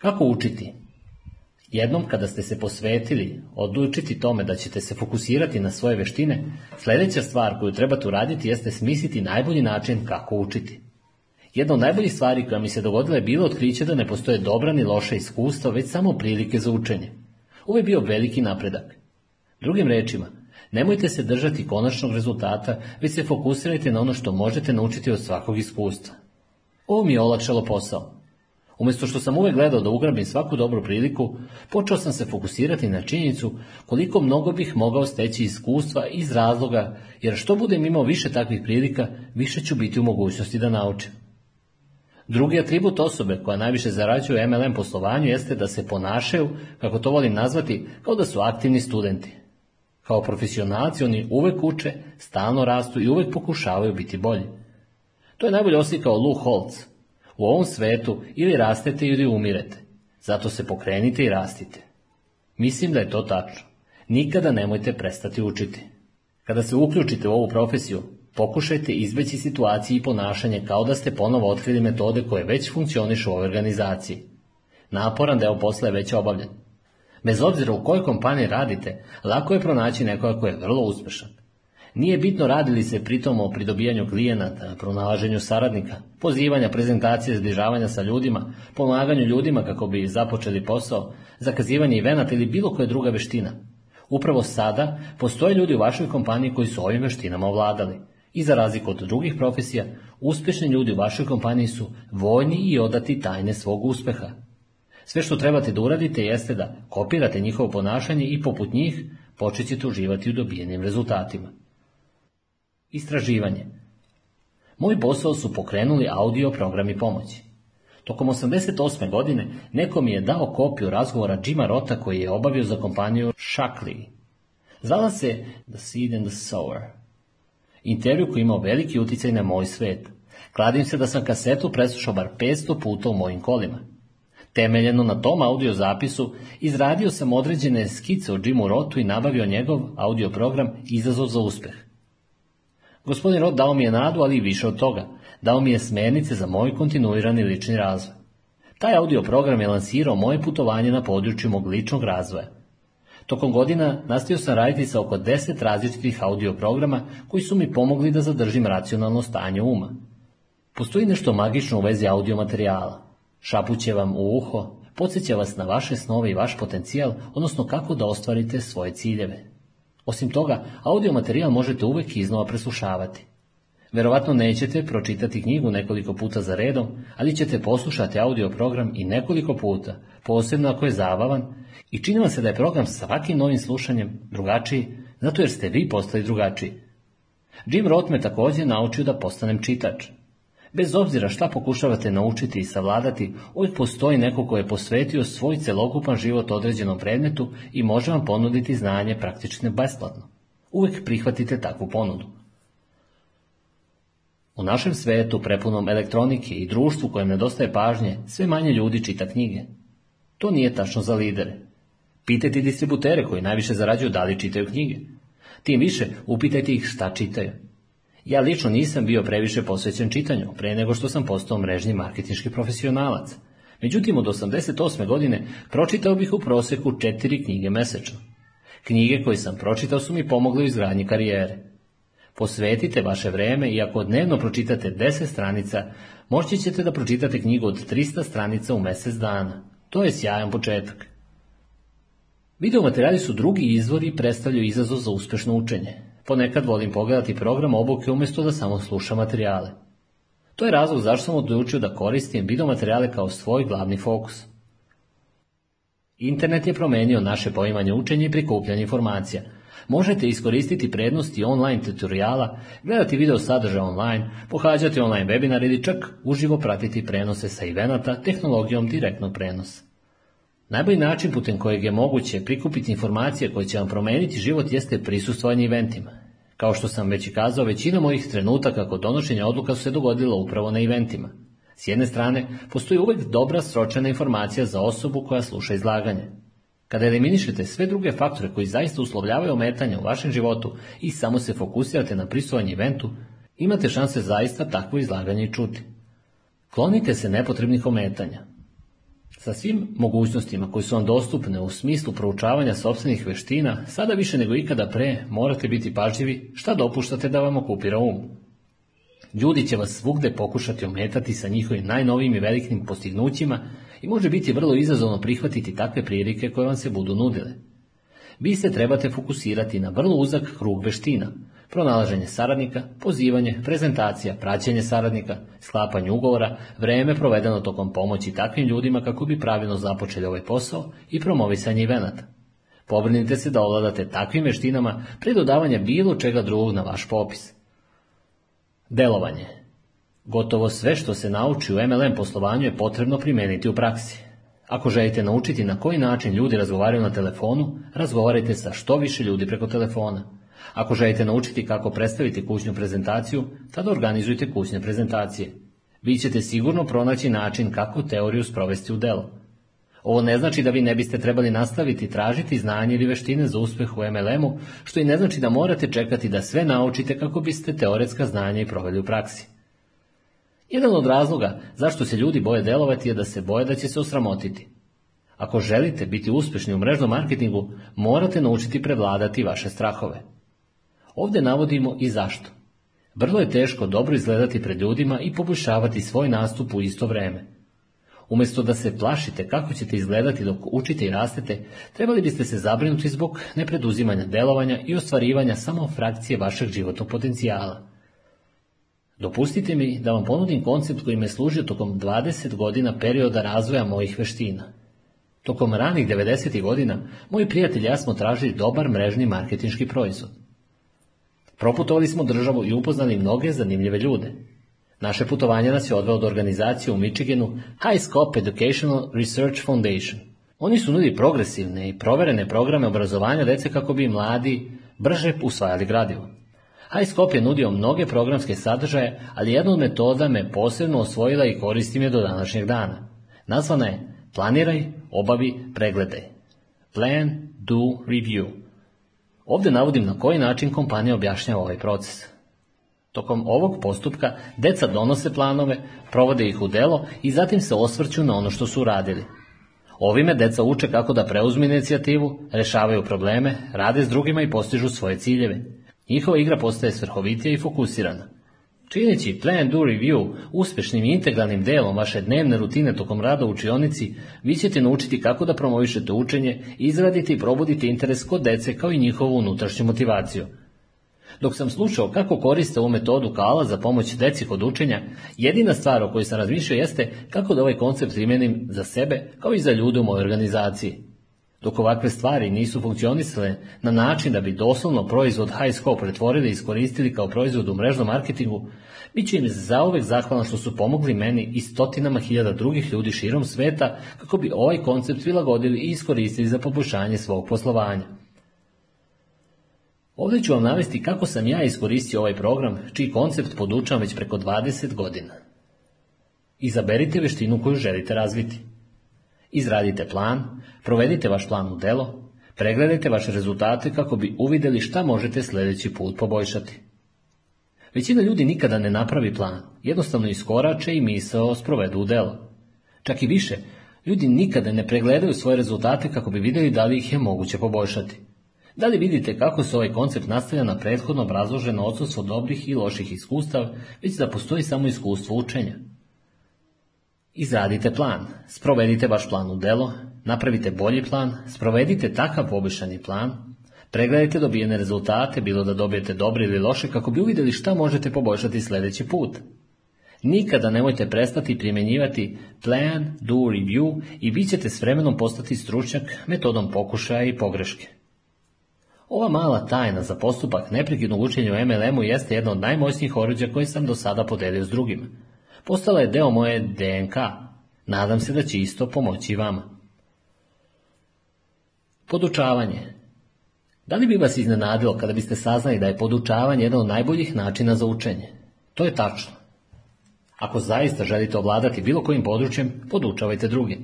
Kako učiti? Jednom kada ste se posvetili, odlučiti tome da ćete se fokusirati na svoje veštine, sljedeća stvar koju trebate uraditi jeste smisliti najbolji način kako učiti. Jedna od najboljih stvari koja mi se dogodila je bilo otkriće da ne postoje dobra ni loša iskustva, već samo prilike za učenje. Ovo je bio veliki napredak. Drugim rečima, nemojte se držati konačnog rezultata, već se fokusirajte na ono što možete naučiti od svakog iskustva. Ovo mi je olakšalo posao. Umjesto što sam uvijek gledao da ugrabim svaku dobru priliku, počeo sam se fokusirati na činjenicu koliko mnogo bih mogao steći iskustva iz razloga, jer što budem imao više takvih prilika, više ću biti u mogućnosti da naučim. Drugi atribut osobe koja najviše zarađuje u MLM poslovanju jeste da se ponašaju, kako to volim nazvati, kao da su aktivni studenti. Kao profesionalci oni uvek uče, stalno rastu i uvek pokušavaju biti bolji. To je najbolje oslikao Lou Holtz, u ovom svetu ili rastete ili umirete. Zato se pokrenite i rastite. Mislim da je to tačno. Nikada nemojte prestati učiti. Kada se uključite u ovu profesiju, pokušajte izbeći situacije i ponašanje kao da ste ponovo otkrili metode koje već funkcionišu u ovoj organizaciji. Naporan deo posla je već obavljen. Bez obzira u kojoj kompaniji radite, lako je pronaći nekoga koji je vrlo uspešan, nije bitno radili se pritom o pridobijanju klijenata, pronalaženju saradnika, pozivanja prezentacije zbližavanja sa ljudima, pomaganju ljudima kako bi započeli posao, zakazivanje venata ili bilo koja druga veština. Upravo sada postoje ljudi u vašoj kompaniji koji su ovim veštinama ovladali. I za razliku od drugih profesija, uspješni ljudi u vašoj kompaniji su voljni i odati tajne svog uspeha. Sve što trebate da uradite jeste da kopirate njihovo ponašanje i poput njih počet ćete uživati u dobijenim rezultatima. Istraživanje. Moj posao su pokrenuli audio programi pomoći. Tokom 88. godine neko mi je dao kopiju razgovora Jima Rota koji je obavio za kompaniju Shackley. Zvala se The Seed and the Sower. Intervju koji imao veliki utjecaj na moj svet. Kladim se da sam kasetu preslušao bar 500 puta u mojim kolima. Temeljeno na tom audio zapisu, izradio sam određene skice o Jimu Rotu i nabavio njegov audio program Izazov za uspeh – Gospodin Rod dao mi je nadu, ali i više od toga. Dao mi je smernice za moj kontinuirani lični razvoj. Taj audio program je lansirao moje putovanje na području mog ličnog razvoja. Tokom godina nastio sam raditi sa oko deset različitih audio programa koji su mi pomogli da zadržim racionalno stanje uma. Postoji nešto magično u vezi audio materijala. Šapuće vam u uho, podsjeća vas na vaše snove i vaš potencijal, odnosno kako da ostvarite svoje ciljeve. Osim toga, audio materijal možete uvijek iznova preslušavati. Verovatno nećete pročitati knjigu nekoliko puta za redom, ali ćete poslušati audio program i nekoliko puta, posebno ako je zabavan, i čini vam se da je program svakim novim slušanjem drugačiji, zato jer ste vi postali drugačiji. Jim Roth me također naučio da postanem čitač. Bez obzira šta pokušavate naučiti i savladati, uvijek postoji neko ko je posvetio svoj celokupan život određenom predmetu i može vam ponuditi znanje praktične besplatno. Uvijek prihvatite takvu ponudu. U našem svetu, prepunom elektronike i društvu kojem nedostaje pažnje, sve manje ljudi čita knjige. To nije tačno za lidere. Pitajte distributere koji najviše zarađuju da li čitaju knjige. Tim više, upitajte ih šta čitaju. Ja lično nisam bio previše posvećen čitanju, pre nego što sam postao mrežni marketinški profesionalac. Međutim, od 88. godine pročitao bih u proseku četiri knjige mesečno. Knjige koje sam pročitao su mi pomogle u izgradnji karijere. Posvetite vaše vreme i ako dnevno pročitate 10 stranica, moći ćete da pročitate knjigu od 300 stranica u mjesec dana. To je sjajan početak. materijali su drugi izvori i predstavljaju izazov za uspešno učenje. Ponekad volim pogledati program obuke umjesto da samo slušam materijale. To je razlog zašto sam odlučio da koristim video materijale kao svoj glavni fokus. Internet je promijenio naše poimanje učenja i prikupljanje informacija. Možete iskoristiti prednosti online tutoriala, gledati video sadržaj online, pohađati online webinar ili čak uživo pratiti prenose sa eventa tehnologijom direktnog prenosa. Najbolji način putem kojeg je moguće prikupiti informacije koje će vam promeniti život jeste prisustvovanje eventima. Kao što sam već i kazao, većina mojih trenutaka kod donošenja odluka su se dogodila upravo na eventima. S jedne strane, postoji uvek dobra sročena informacija za osobu koja sluša izlaganje. Kada eliminišete sve druge faktore koji zaista uslovljavaju ometanje u vašem životu i samo se fokusirate na prisutovanje eventu, imate šanse zaista takvo izlaganje i čuti. Klonite se nepotrebnih ometanja. Sa svim mogućnostima koje su vam dostupne u smislu proučavanja sobstvenih veština, sada više nego ikada pre morate biti pažljivi šta dopuštate da vam okupira um. Ljudi će vas svugde pokušati ometati sa njihovim najnovijim i velikim postignućima i može biti vrlo izazovno prihvatiti takve prilike koje vam se budu nudile. Vi se trebate fokusirati na vrlo uzak krug veština, pronalaženje saradnika, pozivanje, prezentacija, praćenje saradnika, sklapanje ugovora, vreme provedeno tokom pomoći takvim ljudima kako bi pravilno započeli ovaj posao i promovisanje ivenata. Pobrinite se da ovladate takvim vještinama pre dodavanja bilo čega drugog na vaš popis. Delovanje Gotovo sve što se nauči u MLM poslovanju je potrebno primeniti u praksi. Ako želite naučiti na koji način ljudi razgovaraju na telefonu, razgovarajte sa što više ljudi preko telefona. Ako želite naučiti kako predstaviti kućnu prezentaciju, tada organizujte kućne prezentacije. Vi ćete sigurno pronaći način kako teoriju sprovesti u delo. Ovo ne znači da vi ne biste trebali nastaviti tražiti znanje ili veštine za uspeh u MLM-u, što i ne znači da morate čekati da sve naučite kako biste teoretska znanja i proveli u praksi. Jedan od razloga zašto se ljudi boje delovati je da se boje da će se osramotiti. Ako želite biti uspešni u mrežnom marketingu, morate naučiti prevladati vaše strahove. Ovdje navodimo i zašto. Vrlo je teško dobro izgledati pred ljudima i poboljšavati svoj nastup u isto vrijeme. Umjesto da se plašite kako ćete izgledati dok učite i rastete, trebali biste se zabrinuti zbog nepreduzimanja delovanja i ostvarivanja samo frakcije vašeg životnog potencijala. Dopustite mi da vam ponudim koncept koji me služio tokom 20 godina perioda razvoja mojih veština. Tokom ranih 90. godina, moji prijatelji ja smo tražili dobar mrežni marketinški proizvod. Proputovali smo državu i upoznali mnoge zanimljive ljude. Naše putovanje nas je odveo do organizacije u Michiganu High Scope Educational Research Foundation. Oni su nudi progresivne i proverene programe obrazovanja dece kako bi mladi brže usvajali gradivo. High Scope je nudio mnoge programske sadržaje, ali jedna od metoda me posebno osvojila i koristim je do današnjeg dana. Nazvana je Planiraj, obavi, pregledaj. Plan, do, review. Ovdje navodim na koji način kompanija objašnjava ovaj proces. Tokom ovog postupka deca donose planove, provode ih u delo i zatim se osvrću na ono što su radili. Ovime deca uče kako da preuzmu inicijativu, rešavaju probleme, rade s drugima i postižu svoje ciljeve. Njihova igra postaje svrhovitija i fokusirana. Čineći Plan Do Review uspješnim i integralnim delom vaše dnevne rutine tokom rada u učionici, vi ćete naučiti kako da promovišete učenje, izraditi i probuditi interes kod dece kao i njihovu unutrašnju motivaciju. Dok sam slušao kako koriste ovu metodu kala za pomoć deci kod učenja, jedina stvar o kojoj sam razmišljao jeste kako da ovaj koncept primenim za sebe kao i za ljude u mojoj organizaciji. Dok ovakve stvari nisu funkcionisale na način da bi doslovno proizvod HSCO pretvorili i iskoristili kao proizvod u mrežnom marketingu, bit će im zauvek zahvalan što su pomogli meni i stotinama hiljada drugih ljudi širom sveta kako bi ovaj koncept prilagodili i iskoristili za poboljšanje svog poslovanja. Ovdje ću vam navesti kako sam ja iskoristio ovaj program, čiji koncept podučavam već preko 20 godina. Izaberite veštinu koju želite razviti. Izradite plan, provedite vaš plan u delo, pregledajte vaše rezultate kako bi uvidjeli šta možete sljedeći put poboljšati. Većina ljudi nikada ne napravi plan, jednostavno iskorače i misao sprovedu u delo. Čak i više, ljudi nikada ne pregledaju svoje rezultate kako bi vidjeli da li ih je moguće poboljšati. Da li vidite kako se ovaj koncept nastavlja na prethodno obrazloženo odsustvo dobrih i loših iskustava već da postoji samo iskustvo učenja? Izradite plan, sprovedite vaš plan u delo, napravite bolji plan, sprovedite takav poboljšani plan, pregledajte dobijene rezultate, bilo da dobijete dobre ili loše, kako bi uvidjeli šta možete poboljšati sljedeći put. Nikada nemojte prestati primjenjivati plan, do review i vi ćete s vremenom postati stručnjak metodom pokušaja i pogreške. Ova mala tajna za postupak neprekidnog učenja u MLM-u jeste jedna od najmoćnijih oruđa koje sam do sada podelio s drugima postala je deo moje DNK. Nadam se da će isto pomoći vama. Podučavanje Da li bi vas iznenadilo kada biste saznali da je podučavanje jedan od najboljih načina za učenje? To je tačno. Ako zaista želite ovladati bilo kojim područjem, podučavajte druge.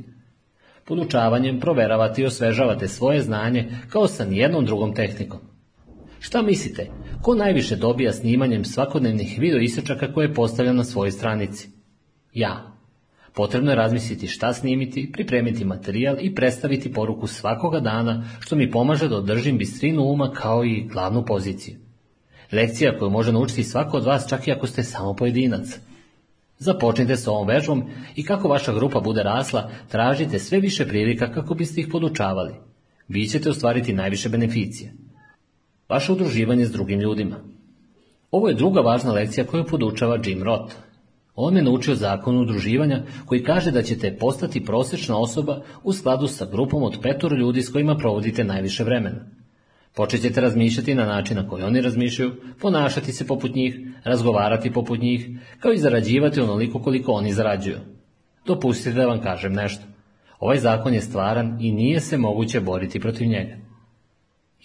Podučavanjem proveravate i osvežavate svoje znanje kao sa nijednom drugom tehnikom. Šta mislite, ko najviše dobija snimanjem svakodnevnih video isječaka koje postavlja na svojoj stranici? Ja. Potrebno je razmisliti šta snimiti, pripremiti materijal i predstaviti poruku svakoga dana, što mi pomaže da održim bistrinu uma kao i glavnu poziciju. Lekcija koju može naučiti svako od vas čak i ako ste samo pojedinac. Započnite s ovom vežbom i kako vaša grupa bude rasla, tražite sve više prilika kako biste ih podučavali. Vi ćete ostvariti najviše beneficije vaše udruživanje s drugim ljudima. Ovo je druga važna lekcija koju podučava Jim Roth. On je naučio zakon udruživanja koji kaže da ćete postati prosječna osoba u skladu sa grupom od petoro ljudi s kojima provodite najviše vremena. Počet ćete razmišljati na način na koji oni razmišljaju, ponašati se poput njih, razgovarati poput njih, kao i zarađivati onoliko koliko oni zarađuju. Dopustite da vam kažem nešto. Ovaj zakon je stvaran i nije se moguće boriti protiv njega.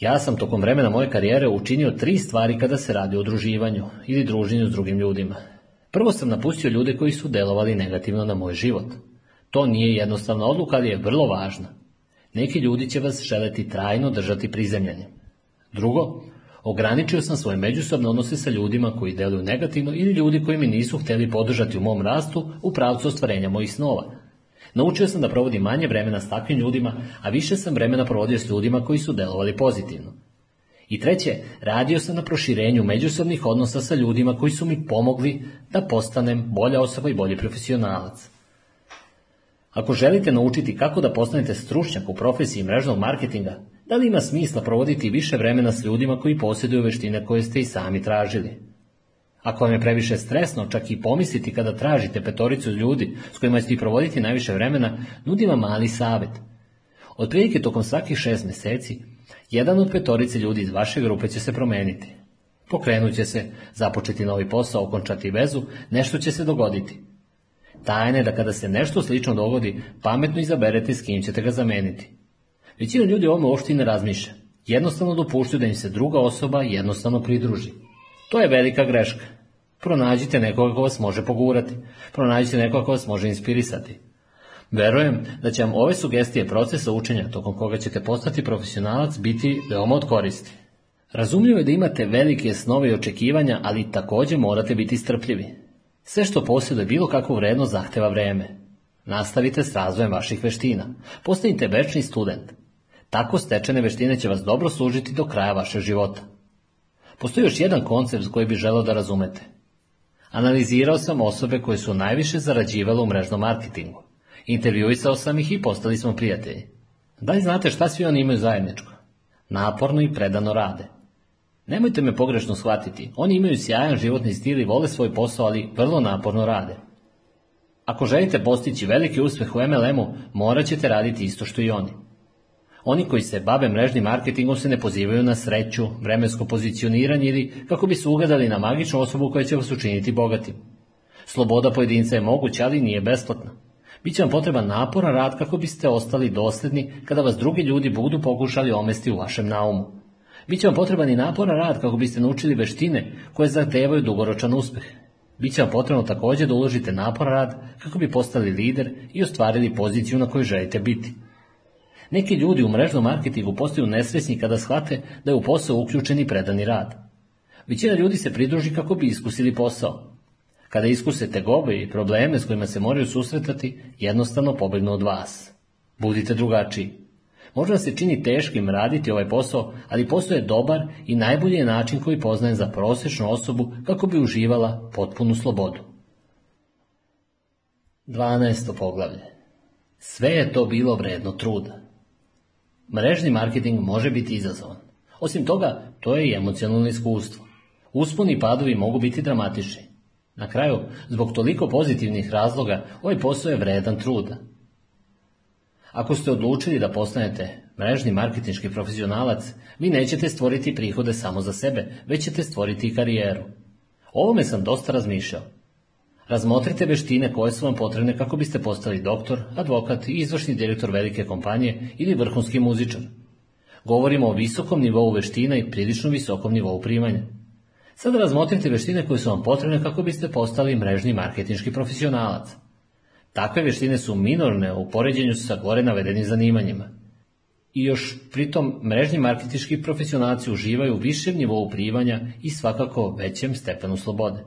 Ja sam tokom vremena moje karijere učinio tri stvari kada se radi o druživanju ili druženju s drugim ljudima. Prvo sam napustio ljude koji su delovali negativno na moj život. To nije jednostavna odluka, ali je vrlo važna. Neki ljudi će vas želeti trajno držati prizemljenim. Drugo, ograničio sam svoje međusobne odnose sa ljudima koji deluju negativno ili ljudi koji mi nisu htjeli podržati u mom rastu u pravcu ostvarenja mojih snova. Naučio sam da provodim manje vremena s takvim ljudima, a više sam vremena provodio s ljudima koji su delovali pozitivno. I treće, radio sam na proširenju međusobnih odnosa sa ljudima koji su mi pomogli da postanem bolja osoba i bolji profesionalac. Ako želite naučiti kako da postanete stručnjak u profesiji mrežnog marketinga, da li ima smisla provoditi više vremena s ljudima koji posjeduju veštine koje ste i sami tražili? Ako vam je previše stresno, čak i pomisliti kada tražite petoricu ljudi s kojima ćete provoditi najviše vremena, nudim vam mali savjet. prilike tokom svakih šest mjeseci, jedan od petorice ljudi iz vaše grupe će se promeniti. Pokrenut će se, započeti novi posao, okončati vezu, nešto će se dogoditi. Tajna je da kada se nešto slično dogodi, pametno izaberete s kim ćete ga zameniti. Većina ljudi o ovome uopšte ne razmišlja. Jednostavno dopuštaju da im se druga osoba jednostavno pridruži. To je velika greška. Pronađite nekoga ko vas može pogurati. Pronađite nekoga ko vas može inspirisati. Verujem da će vam ove sugestije procesa učenja tokom koga ćete postati profesionalac biti veoma od koristi. Razumljivo je da imate velike snove i očekivanja, ali također morate biti strpljivi. Sve što posjeduje bilo kakvu vrednost zahteva vreme. Nastavite s razvojem vaših veština. Postanite večni student. Tako stečene veštine će vas dobro služiti do kraja vašeg života. Postoji još jedan koncept koji bi želio da razumete. Analizirao sam osobe koje su najviše zarađivale u mrežnom marketingu. Intervjuisao sam ih i postali smo prijatelji. Da li znate šta svi oni imaju zajedničko? Naporno i predano rade. Nemojte me pogrešno shvatiti, oni imaju sjajan životni stil i vole svoj posao, ali vrlo naporno rade. Ako želite postići veliki uspeh u MLM-u, morat ćete raditi isto što i oni. Oni koji se bave mrežnim marketingom se ne pozivaju na sreću, vremensko pozicioniranje ili kako bi se ugadali na magičnu osobu koja će vas učiniti bogatim. Sloboda pojedinca je moguća, ali nije besplatna. Biće vam potreban napora rad kako biste ostali dosledni kada vas drugi ljudi budu pokušali omesti u vašem naumu. Biće vam potreban i naporan rad kako biste naučili veštine koje zahtevaju dugoročan uspeh. Biće vam potrebno također da uložite naporan rad kako bi postali lider i ostvarili poziciju na kojoj želite biti. Neki ljudi u mrežnom marketingu postaju nesresni kada shvate da je u posao uključen i predani rad. Većina ljudi se pridruži kako bi iskusili posao. Kada iskuse tegobe i probleme s kojima se moraju susretati, jednostavno pobegnu od vas. Budite drugačiji. Možda se čini teškim raditi ovaj posao, ali posao je dobar i najbolji je način koji poznajem za prosječnu osobu kako bi uživala potpunu slobodu. 12. poglavlje Sve je to bilo vredno truda. Mrežni marketing može biti izazovan. Osim toga, to je i emocionalno iskustvo. Uspuni padovi mogu biti dramatični. Na kraju, zbog toliko pozitivnih razloga, ovaj posao je vredan truda. Ako ste odlučili da postanete mrežni marketinški profesionalac, vi nećete stvoriti prihode samo za sebe, već ćete stvoriti i karijeru. O ovome sam dosta razmišljao. Razmotrite veštine koje su vam potrebne kako biste postali doktor, advokat i izvršni direktor velike kompanije ili vrhunski muzičar. Govorimo o visokom nivou veština i prilično visokom nivou primanja. Sada razmotrite veštine koje su vam potrebne kako biste postali mrežni marketinški profesionalac. Takve veštine su minorne u poređenju sa gore navedenim zanimanjima. I još pritom mrežni marketinški profesionalci uživaju u višem nivou primanja i svakako većem stepenu slobode.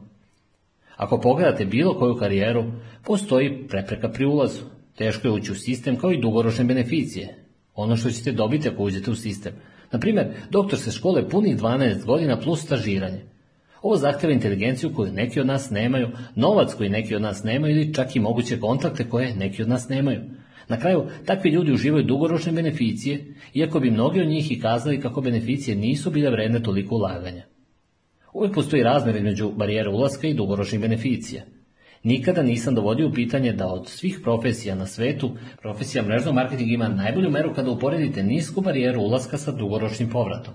Ako pogledate bilo koju karijeru, postoji prepreka pri ulazu. Teško je ući u sistem kao i dugoročne beneficije. Ono što ćete dobiti ako uđete u sistem. Naprimjer, se škole punih 12 godina plus stažiranje. Ovo zahtjeva inteligenciju koju neki od nas nemaju, novac koji neki od nas nemaju ili čak i moguće kontakte koje neki od nas nemaju. Na kraju, takvi ljudi uživaju dugoročne beneficije, iako bi mnogi od njih i kazali kako beneficije nisu bile vredne toliko ulaganja. Uvijek postoji razmjer između barijere ulaska i dugoročnih beneficija. Nikada nisam dovodio u pitanje da od svih profesija na svetu, profesija mrežnog marketinga ima najbolju meru kada uporedite nisku barijeru ulaska sa dugoročnim povratom.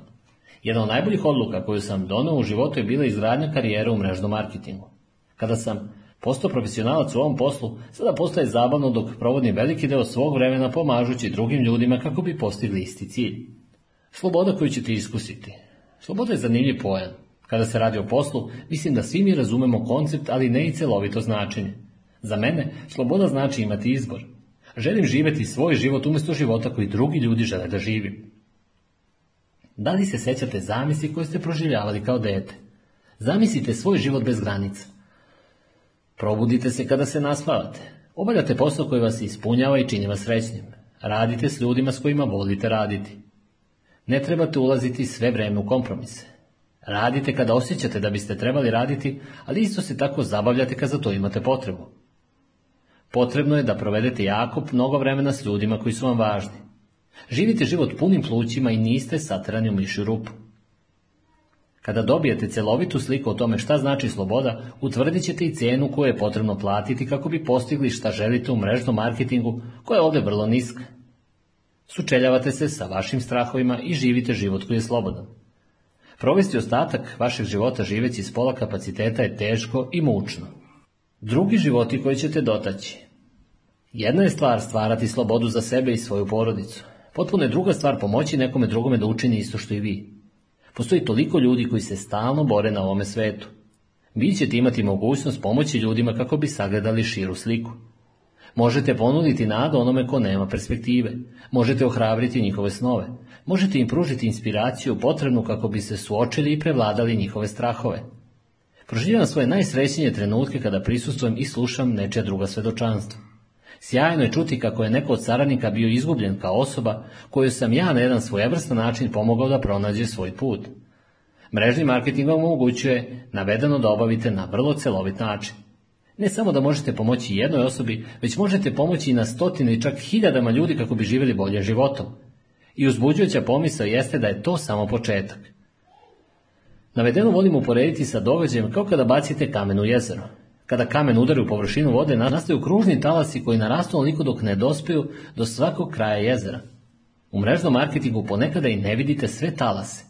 Jedna od najboljih odluka koju sam donio u životu je bila izgradnja karijere u mrežnom marketingu. Kada sam postao profesionalac u ovom poslu, sada postaje zabavno dok provodim veliki deo svog vremena pomažući drugim ljudima kako bi postigli isti cilj. Sloboda koju ćete iskusiti. Sloboda je zanimljiv pojam. Kada se radi o poslu, mislim da svi mi razumemo koncept, ali ne i celovito značenje. Za mene, sloboda znači imati izbor. Želim živjeti svoj život umjesto života koji drugi ljudi žele da živim. Da li se sećate zamisli koje ste proživljavali kao dete? Zamislite svoj život bez granica. Probudite se kada se naspavate. Obavljate posao koji vas ispunjava i čini vas srećnim. Radite s ljudima s kojima volite raditi. Ne trebate ulaziti sve vreme u kompromise. Radite kada osjećate da biste trebali raditi, ali isto se tako zabavljate kad za to imate potrebu. Potrebno je da provedete jako mnogo vremena s ljudima koji su vam važni. Živite život punim plućima i niste satrani u mišu rupu. Kada dobijete celovitu sliku o tome šta znači sloboda, utvrdit ćete i cijenu koju je potrebno platiti kako bi postigli šta želite u mrežnom marketingu, koja je ovdje vrlo niska. Sučeljavate se sa vašim strahovima i živite život koji je slobodan. Provesti ostatak vašeg života živeći iz pola kapaciteta je teško i mučno. Drugi životi koji ćete dotaći. Jedna je stvar stvarati slobodu za sebe i svoju porodicu. Potpuno je druga stvar pomoći nekome drugome da učini isto što i vi. Postoji toliko ljudi koji se stalno bore na ovome svetu. Vi ćete imati mogućnost pomoći ljudima kako bi sagledali širu sliku. Možete ponuditi nadu onome ko nema perspektive. Možete ohrabriti njihove snove. Možete im pružiti inspiraciju potrebnu kako bi se suočili i prevladali njihove strahove. Proživljam svoje najsrećnije trenutke kada prisustujem i slušam nečija druga svedočanstva. Sjajno je čuti kako je neko od saradnika bio izgubljen kao osoba koju sam ja na jedan svojevrstan način pomogao da pronađe svoj put. Mrežni marketing vam omogućuje navedeno da obavite na vrlo celovit način. Ne samo da možete pomoći jednoj osobi, već možete pomoći i na stotine i čak hiljadama ljudi kako bi živjeli bolje životom. I uzbuđujuća pomisao jeste da je to samo početak. Navedeno volim uporediti sa događajem kao kada bacite kamen u jezero. Kada kamen udari u površinu vode, nastaju kružni talasi koji narastu onoliko dok ne dospiju do svakog kraja jezera. U mrežnom marketingu ponekada i ne vidite sve talase,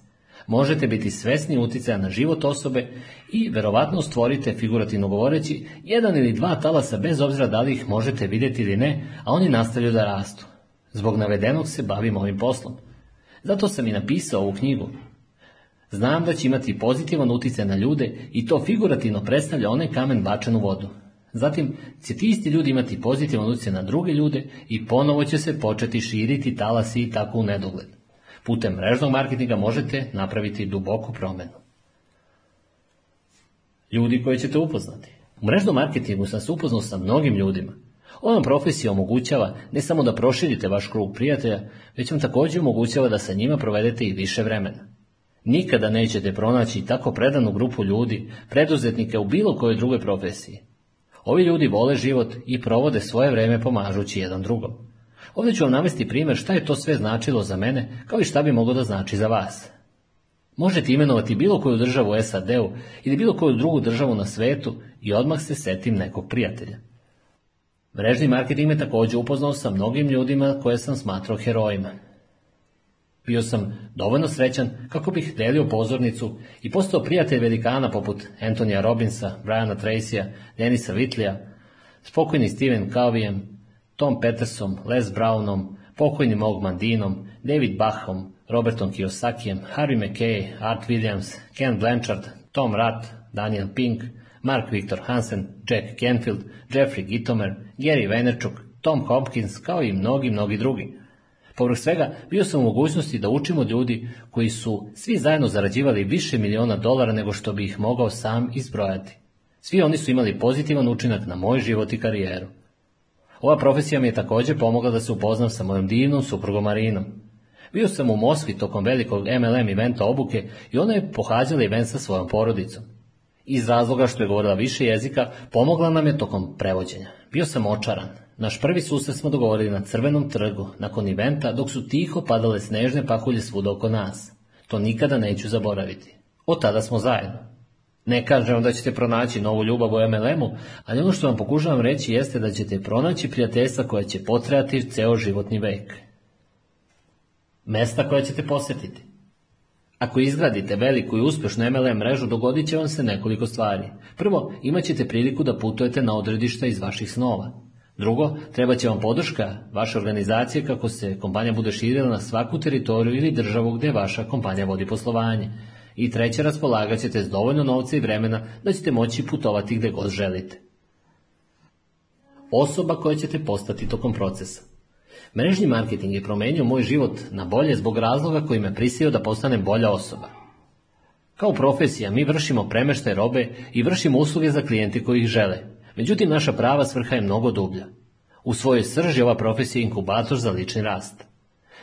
možete biti svesni utjecaja na život osobe i verovatno stvorite, figurativno govoreći, jedan ili dva talasa bez obzira da li ih možete vidjeti ili ne, a oni nastavljaju da rastu. Zbog navedenog se bavim ovim poslom. Zato sam i napisao ovu knjigu. Znam da će imati pozitivan utjecaj na ljude i to figurativno predstavlja onaj kamen bačen u vodu. Zatim će ti isti ljudi imati pozitivan utjecaj na druge ljude i ponovo će se početi širiti talasi i tako u nedogled. Putem mrežnog marketinga možete napraviti duboku promjenu. Ljudi koje ćete upoznati. U mrežnom marketingu sam se upoznao sa mnogim ljudima. Ova profesija omogućava ne samo da proširite vaš krug prijatelja, već vam također omogućava da sa njima provedete i više vremena. Nikada nećete pronaći tako predanu grupu ljudi, preduzetnike u bilo kojoj drugoj profesiji. Ovi ljudi vole život i provode svoje vreme pomažući jedan drugom. Ovdje ću vam navesti primjer šta je to sve značilo za mene, kao i šta bi moglo da znači za vas. Možete imenovati bilo koju državu u SAD-u ili bilo koju drugu državu na svetu i odmah se setim nekog prijatelja. Mrežni marketing me također upoznao sa mnogim ljudima koje sam smatrao herojima. Bio sam dovoljno srećan kako bih delio pozornicu i postao prijatelj velikana poput Antonija Robinsa, Briana Tracia, Denisa Whitleya, spokojni Steven Covey-em, Tom Petersom, Les Brownom, pokojnim Ogmandinom, David Bachom, Robertom Kiyosakijem, Harvey McKay, Art Williams, Ken Blanchard, Tom Rat, Daniel Pink, Mark Victor Hansen, Jack Canfield, Jeffrey Gitomer, Gary Vaynerchuk, Tom Hopkins, kao i mnogi, mnogi drugi. Povrh svega, bio sam u mogućnosti da učim od ljudi koji su svi zajedno zarađivali više miliona dolara nego što bi ih mogao sam izbrojati. Svi oni su imali pozitivan učinak na moj život i karijeru. Ova profesija mi je također pomogla da se upoznam sa mojom divnom suprugom Marinom. Bio sam u Moskvi tokom velikog MLM eventa obuke i ona je pohađala event sa svojom porodicom. Iz razloga što je govorila više jezika, pomogla nam je tokom prevođenja. Bio sam očaran. Naš prvi susret smo dogovorili na crvenom trgu, nakon eventa, dok su tiho padale snežne pahulje svuda oko nas. To nikada neću zaboraviti. Od tada smo zajedno. Ne kažem da ćete pronaći novu ljubav u MLM-u, ali ono što vam pokušavam reći jeste da ćete pronaći prijateljstva koja će potrajati ceo životni vek. Mesta koja ćete posjetiti. Ako izgradite veliku i uspješnu MLM mrežu, dogodit će vam se nekoliko stvari. Prvo, imat ćete priliku da putujete na odredišta iz vaših snova. Drugo, treba će vam podrška vaše organizacije kako se kompanija bude širila na svaku teritoriju ili državu gdje vaša kompanija vodi poslovanje. I treće, raspolagat ćete s dovoljno novca i vremena da ćete moći putovati gdje god želite. Osoba koja ćete postati tokom procesa. Mrežni marketing je promenio moj život na bolje zbog razloga koji me prisio da postanem bolja osoba. Kao profesija mi vršimo premeštaj robe i vršimo usluge za klijente koji ih žele. Međutim, naša prava svrha je mnogo dublja. U svojoj srži ova profesija je inkubator za lični rast.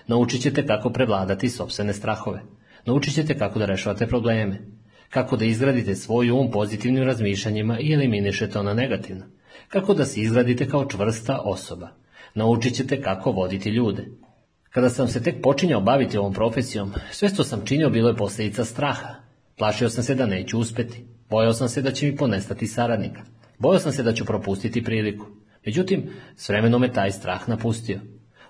Naučit ćete kako prevladati sobstvene strahove. Naučit ćete kako da rešavate probleme, kako da izgradite svoj um pozitivnim razmišljanjima i eliminišete ona negativna, kako da se izgradite kao čvrsta osoba. Naučit ćete kako voditi ljude. Kada sam se tek počinjao baviti ovom profesijom, sve što sam činio bilo je posljedica straha. Plašio sam se da neću uspeti. Bojao sam se da će mi ponestati saradnika. Bojao sam se da ću propustiti priliku. Međutim, s vremenom je taj strah napustio.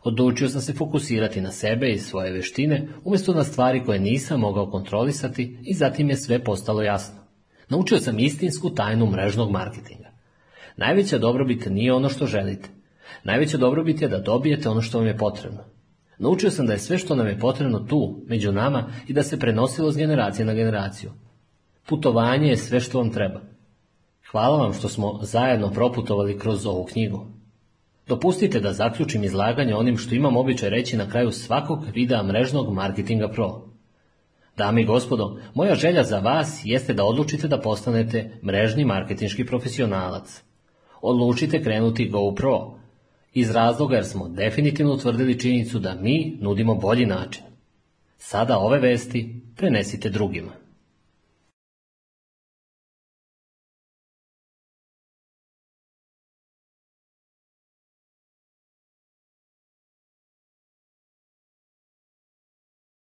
Odlučio sam se fokusirati na sebe i svoje veštine umjesto na stvari koje nisam mogao kontrolisati i zatim je sve postalo jasno. Naučio sam istinsku tajnu mrežnog marketinga. Najveća dobrobit nije ono što želite. Najveća dobrobit je da dobijete ono što vam je potrebno. Naučio sam da je sve što nam je potrebno tu, među nama i da se prenosilo s generacije na generaciju. Putovanje je sve što vam treba. Hvala vam što smo zajedno proputovali kroz ovu knjigu. Dopustite da zaključim izlaganje onim što imam običaj reći na kraju svakog videa mrežnog marketinga pro. Dami i gospodo, moja želja za vas jeste da odlučite da postanete mrežni marketinški profesionalac. Odlučite krenuti GoPro, iz razloga jer smo definitivno utvrdili činjenicu da mi nudimo bolji način. Sada ove vesti prenesite drugima.